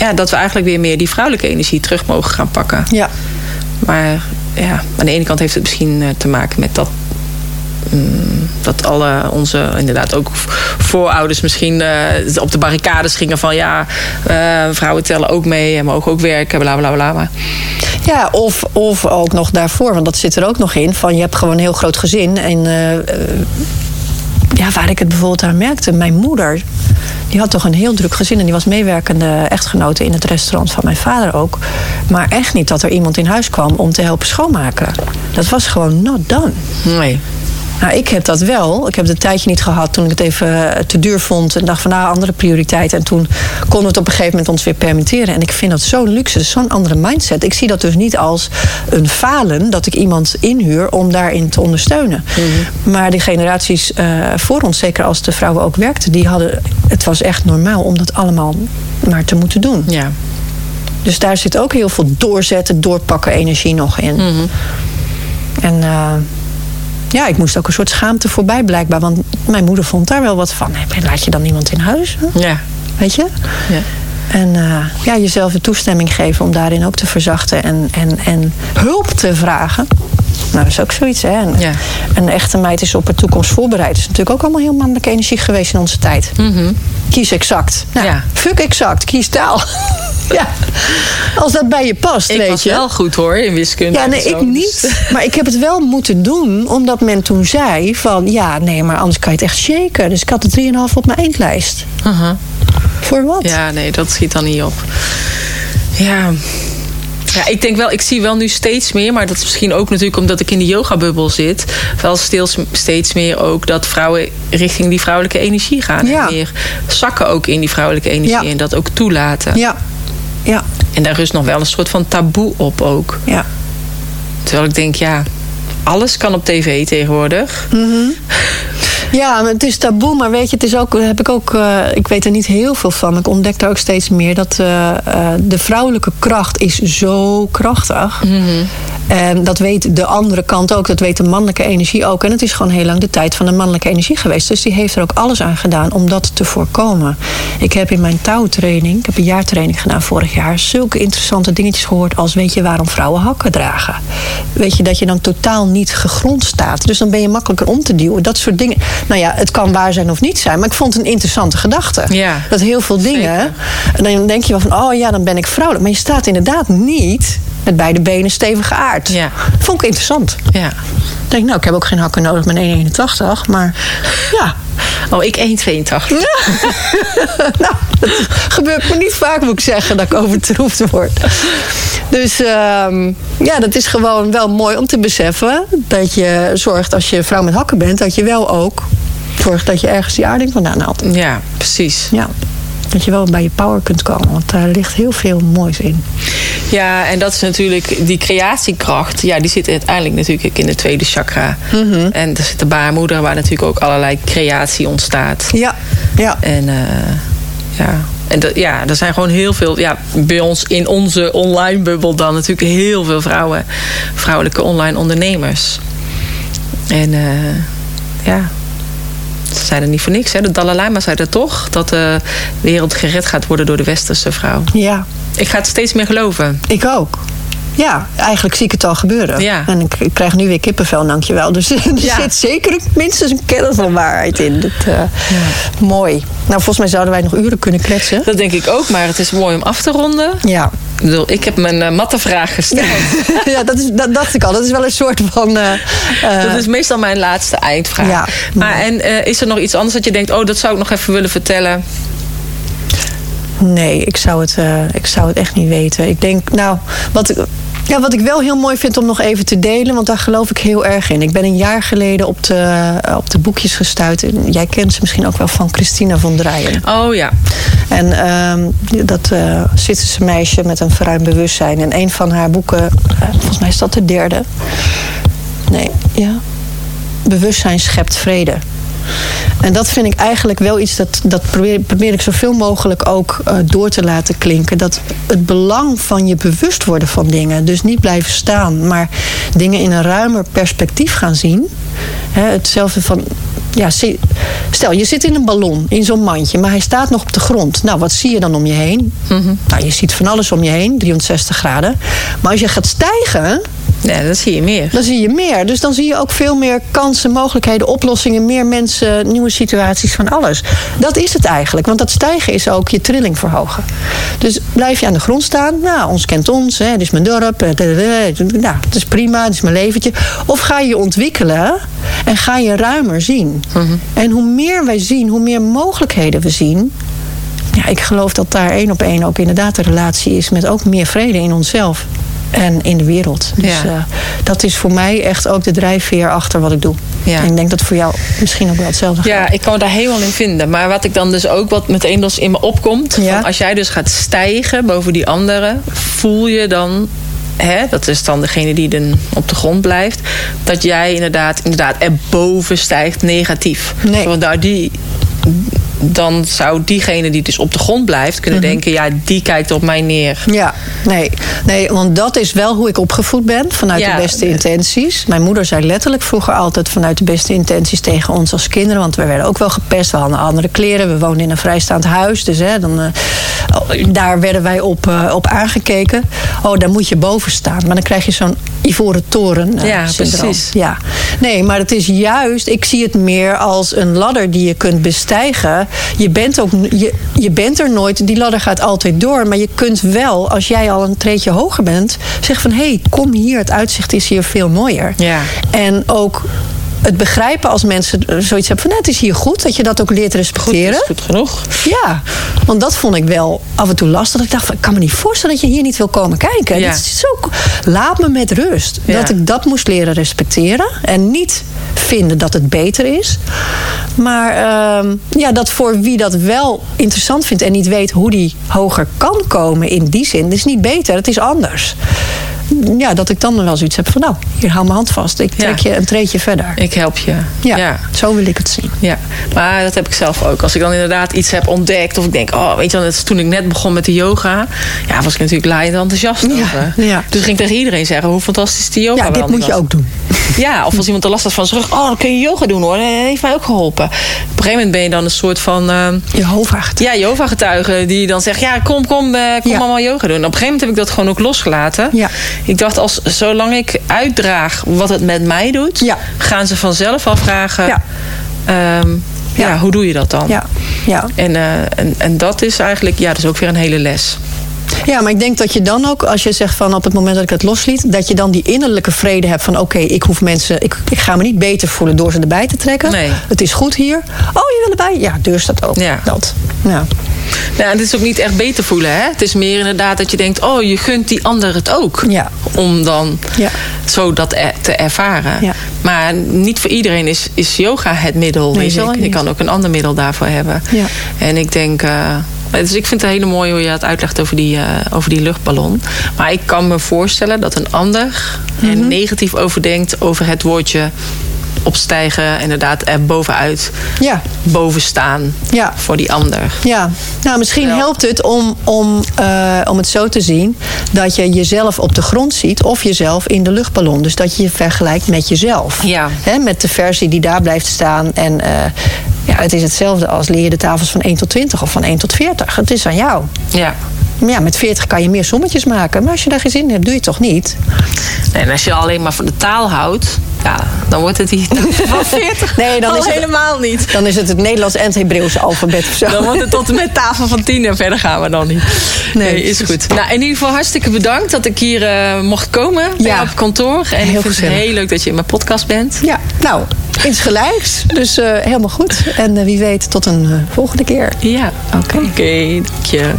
ja, dat we eigenlijk weer meer die vrouwelijke energie terug mogen gaan pakken. ja. Maar ja, aan de ene kant heeft het misschien eh, te maken met dat. mm, dat alle onze, inderdaad ook voorouders misschien eh, op de barricades gingen van ja, eh, vrouwen tellen ook mee en mogen ook werken, bla bla bla. Maar Ja, of, of ook nog daarvoor, want dat zit er ook nog in. Van je hebt gewoon een heel groot gezin. En ja, waar ik het bijvoorbeeld aan merkte, mijn moeder, die had toch een heel druk gezin. En die was meewerkende echtgenote in het restaurant van mijn vader ook. Maar echt niet dat er iemand in huis kwam om te helpen schoonmaken. Dat was gewoon not done. nee. Nou, ik heb dat wel. Ik heb het een tijdje niet gehad toen ik het even te duur vond. En dacht van nou, andere prioriteiten. En toen konden we het op een gegeven moment ons weer permitteren. En ik vind dat zo'n luxe, zo'n andere mindset. Ik zie dat dus niet als een falen dat ik iemand inhuur om daarin te ondersteunen. Mhm. Maar die generaties eh, voor ons, zeker als de vrouwen ook werkten, die hadden. Het was echt normaal om dat allemaal maar te moeten doen. Ja. Dus daar zit ook heel veel doorzetten, doorpakken energie nog in. Mhm. En eh, ja, ik moest ook een soort schaamte voorbij blijkbaar. Want mijn moeder vond daar wel wat van. Hey, Laat je dan niemand in huis? hè? Ja. Weet je? Ja. En eh, ja, jezelf de toestemming geven om daarin ook te verzachten en, en, en hulp te vragen. Nou, dat is ook zoiets, hè? En, Ja. Een echte meid is op de toekomst voorbereid. Dat is natuurlijk ook allemaal heel mannelijke energie geweest in onze tijd. Kies exact. Nou, Ja. Fuck exact, kies taal. ja. Als dat bij je past, Ik weet was je. wel goed hoor in wiskunde. Ja, nee, ik niet. dus- Maar ik heb het wel moeten doen, omdat men toen zei van... ja, nee, maar anders kan je het echt shaken. Dus ik had de 3,5 op mijn eindlijst. Voor wat? Ja, nee, dat schiet dan niet op. Ja. Ja, ik denk wel, ik zie wel nu steeds meer, maar dat is misschien ook natuurlijk omdat ik in de yogabubbel zit, wel steeds, steeds meer ook dat vrouwen richting die vrouwelijke energie gaan. Ja. En meer zakken ook in die vrouwelijke energie Ja. en dat ook toelaten. Ja. Ja. En daar rust nog wel een soort van taboe op ook. Ja. Terwijl ik denk, ja, alles kan op tv tegenwoordig. Ja, het is taboe, maar weet je, het is ook, heb ik ook, eh, ik weet er niet heel veel van. Ik ontdek daar ook steeds meer dat eh, eh, de vrouwelijke kracht is zo krachtig. En dat weet de andere kant ook, dat weet de mannelijke energie ook. En het is gewoon heel lang de tijd van de mannelijke energie geweest. Dus die heeft er ook alles aan gedaan om dat te voorkomen. Ik heb in mijn touwtraining, ik heb een jaartraining gedaan vorig jaar, zulke interessante dingetjes gehoord als weet je waarom vrouwen hakken dragen. Weet je dat je dan totaal niet gegrond staat. Dus dan ben je makkelijker om te duwen. Dat soort dingen. Nou ja, het kan waar zijn of niet zijn, maar ik vond het een interessante gedachte. Ja, dat heel veel dingen. En dan denk je wel van, oh ja, dan ben ik vrouwelijk. Maar je staat inderdaad niet met beide benen stevig aard. Ja. Vond ik interessant. Ja. Ik denk, nou, ik heb ook geen hakken nodig met 1,81. Maar ja, Oh, ik 1,82. nou, dat gebeurt me niet vaak, moet ik zeggen, dat ik overtroefd word. Dus ehm, ja, dat is gewoon wel mooi om te beseffen. Dat je zorgt als je vrouw met hakken bent, dat je wel ook zorgt dat je ergens die aarding vandaan haalt. Ja, precies. Ja, dat je wel bij je power kunt komen, want daar ligt heel veel moois in. Ja, en dat is natuurlijk die creatiekracht. Ja, die zit uiteindelijk natuurlijk in de tweede chakra. En er zit de baarmoeder, waar natuurlijk ook allerlei creatie ontstaat. Ja, ja. En eh, ja. En dat- ja, er zijn gewoon heel veel. Ja, bij ons in onze online bubbel dan natuurlijk heel veel vrouwen, vrouwelijke online ondernemers. En eh, ja, ze er niet voor niks. Hè. De Dalai Lama zei dat toch? Dat de wereld gered gaat worden door de westerse vrouw. Ja, Ik ga het steeds meer geloven. ik ook. Ja, eigenlijk zie ik het al gebeuren. Ja. En ik, ik krijg nu weer kippenvel, dankjewel. Dus er Ja. zit zeker minstens een kern van waarheid in. Dat, eh, Mooi. Nou, volgens mij zouden wij nog uren kunnen kletsen. Dat denk ik ook, maar het is mooi om af te ronden. Ja. Ik bedoel, ik heb mijn uh, matte-vraag gesteld. ja, dat, is, dat dacht ik al. Dat is wel een soort van... eh, eh, Dat is meestal mijn laatste eindvraag. Ja. Maar en eh, is er nog iets anders dat je denkt, oh, dat zou ik nog even willen vertellen? Nee, ik zou, het, eh, ik zou het echt niet weten. Ik denk, nou, wat ik, ja, wat ik wel heel mooi vind om nog even te delen, want daar geloof ik heel erg in. Ik ben een jaar geleden op de, eh, op de boekjes gestuurd. Jij kent ze misschien ook wel van Christina von Drijen. Oh ja. En ehm, dat uh, Zwitserse meisje met een verruimd bewustzijn. En een van haar boeken, uh, volgens mij is dat de derde. Nee, ja. Bewustzijn schept vrede. En dat vind ik eigenlijk wel iets dat, dat probeer, probeer ik zoveel mogelijk ook uh, door te laten klinken. Dat het belang van je bewust worden van dingen. Dus niet blijven staan, maar dingen in een ruimer perspectief gaan zien. He, hetzelfde van. Ja, stel, je zit in een ballon, in zo'n mandje, maar hij staat nog op de grond. Nou, wat zie je dan om je heen? Mm-hmm. Nou, je ziet van alles om je heen, 360 graden. Maar als je gaat stijgen, ja, dan zie je meer. Dan zie je meer. Dus dan zie je ook veel meer kansen, mogelijkheden, oplossingen, meer mensen, nieuwe situaties van alles. Dat is het eigenlijk. Want dat stijgen is ook je trilling verhogen. Dus blijf je aan de grond staan. Nou, ons kent ons. Hè, dit is mijn dorp. Nou, het is prima. Het is mijn leventje. Of ga je je ontwikkelen en ga je ruimer zien. Mm-hmm. En hoe meer wij zien, hoe meer mogelijkheden we zien. Ja, ik geloof dat daar één op één ook inderdaad de relatie is met ook meer vrede in onszelf. En in de wereld. Dus Ja. eh, dat is voor mij echt ook de drijfveer achter wat ik doe. Ja. En ik denk dat voor jou misschien ook wel hetzelfde Ja, geldt. ik kan me daar helemaal in vinden. Maar wat ik dan dus ook wat meteen dus in me opkomt. Ja. Van als jij dus gaat stijgen boven die anderen, voel je dan. Hè, dat is dan degene die dan op de grond blijft. Dat jij inderdaad, inderdaad erboven stijgt negatief. Nee. Want nou, die, dan zou diegene die dus op de grond blijft kunnen Mhm. denken: ja, die kijkt op mij neer. Ja, nee, nee, want dat is wel hoe ik opgevoed ben, vanuit Ja. de beste intenties. Mijn moeder zei letterlijk vroeger altijd vanuit de beste intenties tegen ons als kinderen, want we werden ook wel gepest, we hadden andere kleren, we woonden in een vrijstaand huis, dus hè, dan, eh, oh, daar werden wij op, eh, op aangekeken. Oh, daar moet je boven staan, maar dan krijg je zo'n ivoren toren. eh, Ja, syndroom. precies. Ja, nee, maar het is juist, ik zie het meer als een ladder die je kunt bestijgen. Je bent, ook, je, je bent er nooit, die ladder gaat altijd door. Maar je kunt wel, als jij al een treedje hoger bent, zeggen van hé, hey, kom hier, het uitzicht is hier veel mooier. Ja. En ook het begrijpen als mensen zoiets hebben van "Nou, het is hier goed, dat je dat ook leert Goed, respecteren. is goed genoeg. Ja, want dat vond ik wel af en toe lastig. Ik dacht, van, ik kan me niet voorstellen dat je hier niet wil komen kijken. Ja. Dit is zo, laat me met rust. Ja. Dat ik dat moest leren respecteren. En niet vinden dat het beter is. Maar ehm, ja, dat voor wie dat wel interessant vindt... en niet weet hoe die hoger kan komen in die zin... het is niet beter, het is anders. Ja, dat ik dan wel zoiets heb van... nou, hier hou mijn hand vast. Ik trek Ja. je een treedje verder. Ik help je. Ja, ja. zo wil ik het zien. Ja, maar dat heb ik zelf ook. Als ik dan inderdaad iets heb ontdekt, of ik denk, oh, weet je wel, toen ik net begon met de yoga, ja, was ik natuurlijk laaiend enthousiast Ja, over. ja. Dus ging ik tegen iedereen zeggen hoe fantastisch die yoga Ja, wel dit moet je was. ook doen. Ja, of als iemand er last had van zijn rug, oh, dan kun je yoga doen hoor. Dat heeft mij ook geholpen. Op een gegeven moment ben je dan een soort van, eh, Jehovah getuige. ja, yoga-getuige die dan zegt, ja, kom, kom, eh, kom Ja. allemaal yoga doen. Op een gegeven moment heb ik dat gewoon ook losgelaten. Ja. Ik dacht, als, zolang ik uitdraag wat het met mij doet, Ja. gaan ze vanzelf afvragen, Ja. ehm, ja. Ja. hoe doe je dat dan? Ja, ja. En, eh, en, en dat is eigenlijk, ja, dat is ook weer een hele les. ja, maar ik denk dat je dan ook, als je zegt van op het moment dat ik het losliet, dat je dan die innerlijke vrede hebt van oké, ik hoef mensen, ik, ik ga me niet beter voelen door ze erbij te trekken. Nee. Het is goed hier. Oh, je wil erbij? Ja, deur staat open. Ja. Dat. Ja. Nou, het is ook niet echt beter voelen, hè? Het is meer inderdaad dat je denkt, oh, je gunt die ander het ook. Ja. Om dan Ja. zo dat er- te ervaren. Ja. Maar niet voor iedereen is, is yoga het middel. Nee, weet je wel? kan ook een ander middel daarvoor hebben. Ja. En ik denk. eh, dus ik vind het hele mooi hoe je het uitlegt over die, eh, over die luchtballon. Maar ik kan me voorstellen dat een ander er Mhm. negatief over denkt over het woordje opstijgen, inderdaad er bovenuit, Ja. boven staan Ja. voor die ander. Ja, nou misschien helpt het om, om, eh, om het zo te zien dat je jezelf op de grond ziet of jezelf in de luchtballon. Dus dat je je vergelijkt met jezelf. Ja. Hè, met de versie die daar blijft staan. En eh, ja, het is hetzelfde als leer je de tafels van 1 tot 20 of van 1 tot 40. Het is aan jou. Ja. Ja, met 40 kan je meer sommetjes maken. Maar als je daar geen zin in hebt, doe je het toch niet? En als je alleen maar van de taal houdt, ja, dan wordt het hier van 40. Nee, dan is het- helemaal niet. Dan is het het Nederlands en het Hebreeuws alfabet of zo. Dan wordt het tot en met tafel van 10 en verder gaan we dan niet. Nee, Nee, is goed. Nou, in ieder geval hartstikke bedankt dat ik hier eh, mocht komen bij Ja. op kantoor. En Heel ik vind het gezellig. heel leuk dat je in mijn podcast bent. Ja, nou, insgelijks. Dus eh, helemaal goed. En eh, wie weet, tot een volgende keer. Ja, Oké. Oké, dank je.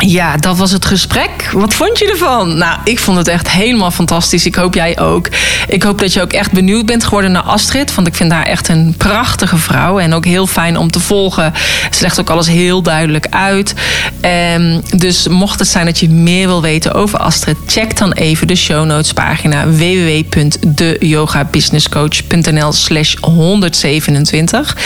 Ja, dat was het gesprek. Wat vond je ervan? Nou, ik vond het echt helemaal fantastisch. Ik hoop jij ook. Ik hoop dat je ook echt benieuwd bent geworden naar Astrid. Want ik vind haar echt een prachtige vrouw. En ook heel fijn om te volgen. Ze legt ook alles heel duidelijk uit. Ehm, dus mocht het zijn dat je meer wil weten over Astrid... check dan even de show notes pagina www.deyogabusinesscoach.nl slash 127.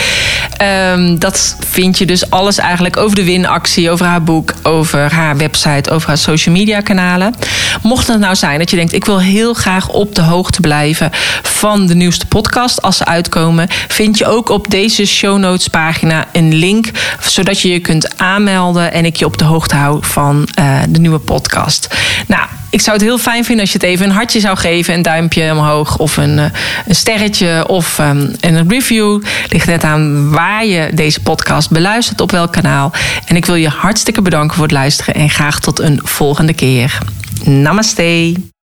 Ehm, dat vind je dus alles eigenlijk over de winactie, over haar boek, over haar website, over haar social media kanalen. Mocht het nou zijn dat je denkt, ik wil heel graag op de hoogte blijven van de nieuwste podcast als ze uitkomen, vind je ook op deze show notes pagina een link, zodat je je kunt aanmelden en ik je op de hoogte hou van eh, de nieuwe podcast. Nou, ik zou het heel fijn vinden als je het even een hartje zou geven, een duimpje omhoog of een, eh, een sterretje of ehm, een review. Ligt net aan waar je deze podcast beluistert, op welk kanaal. En ik wil je hartstikke bedanken voor het en graag tot een volgende keer. Namaste.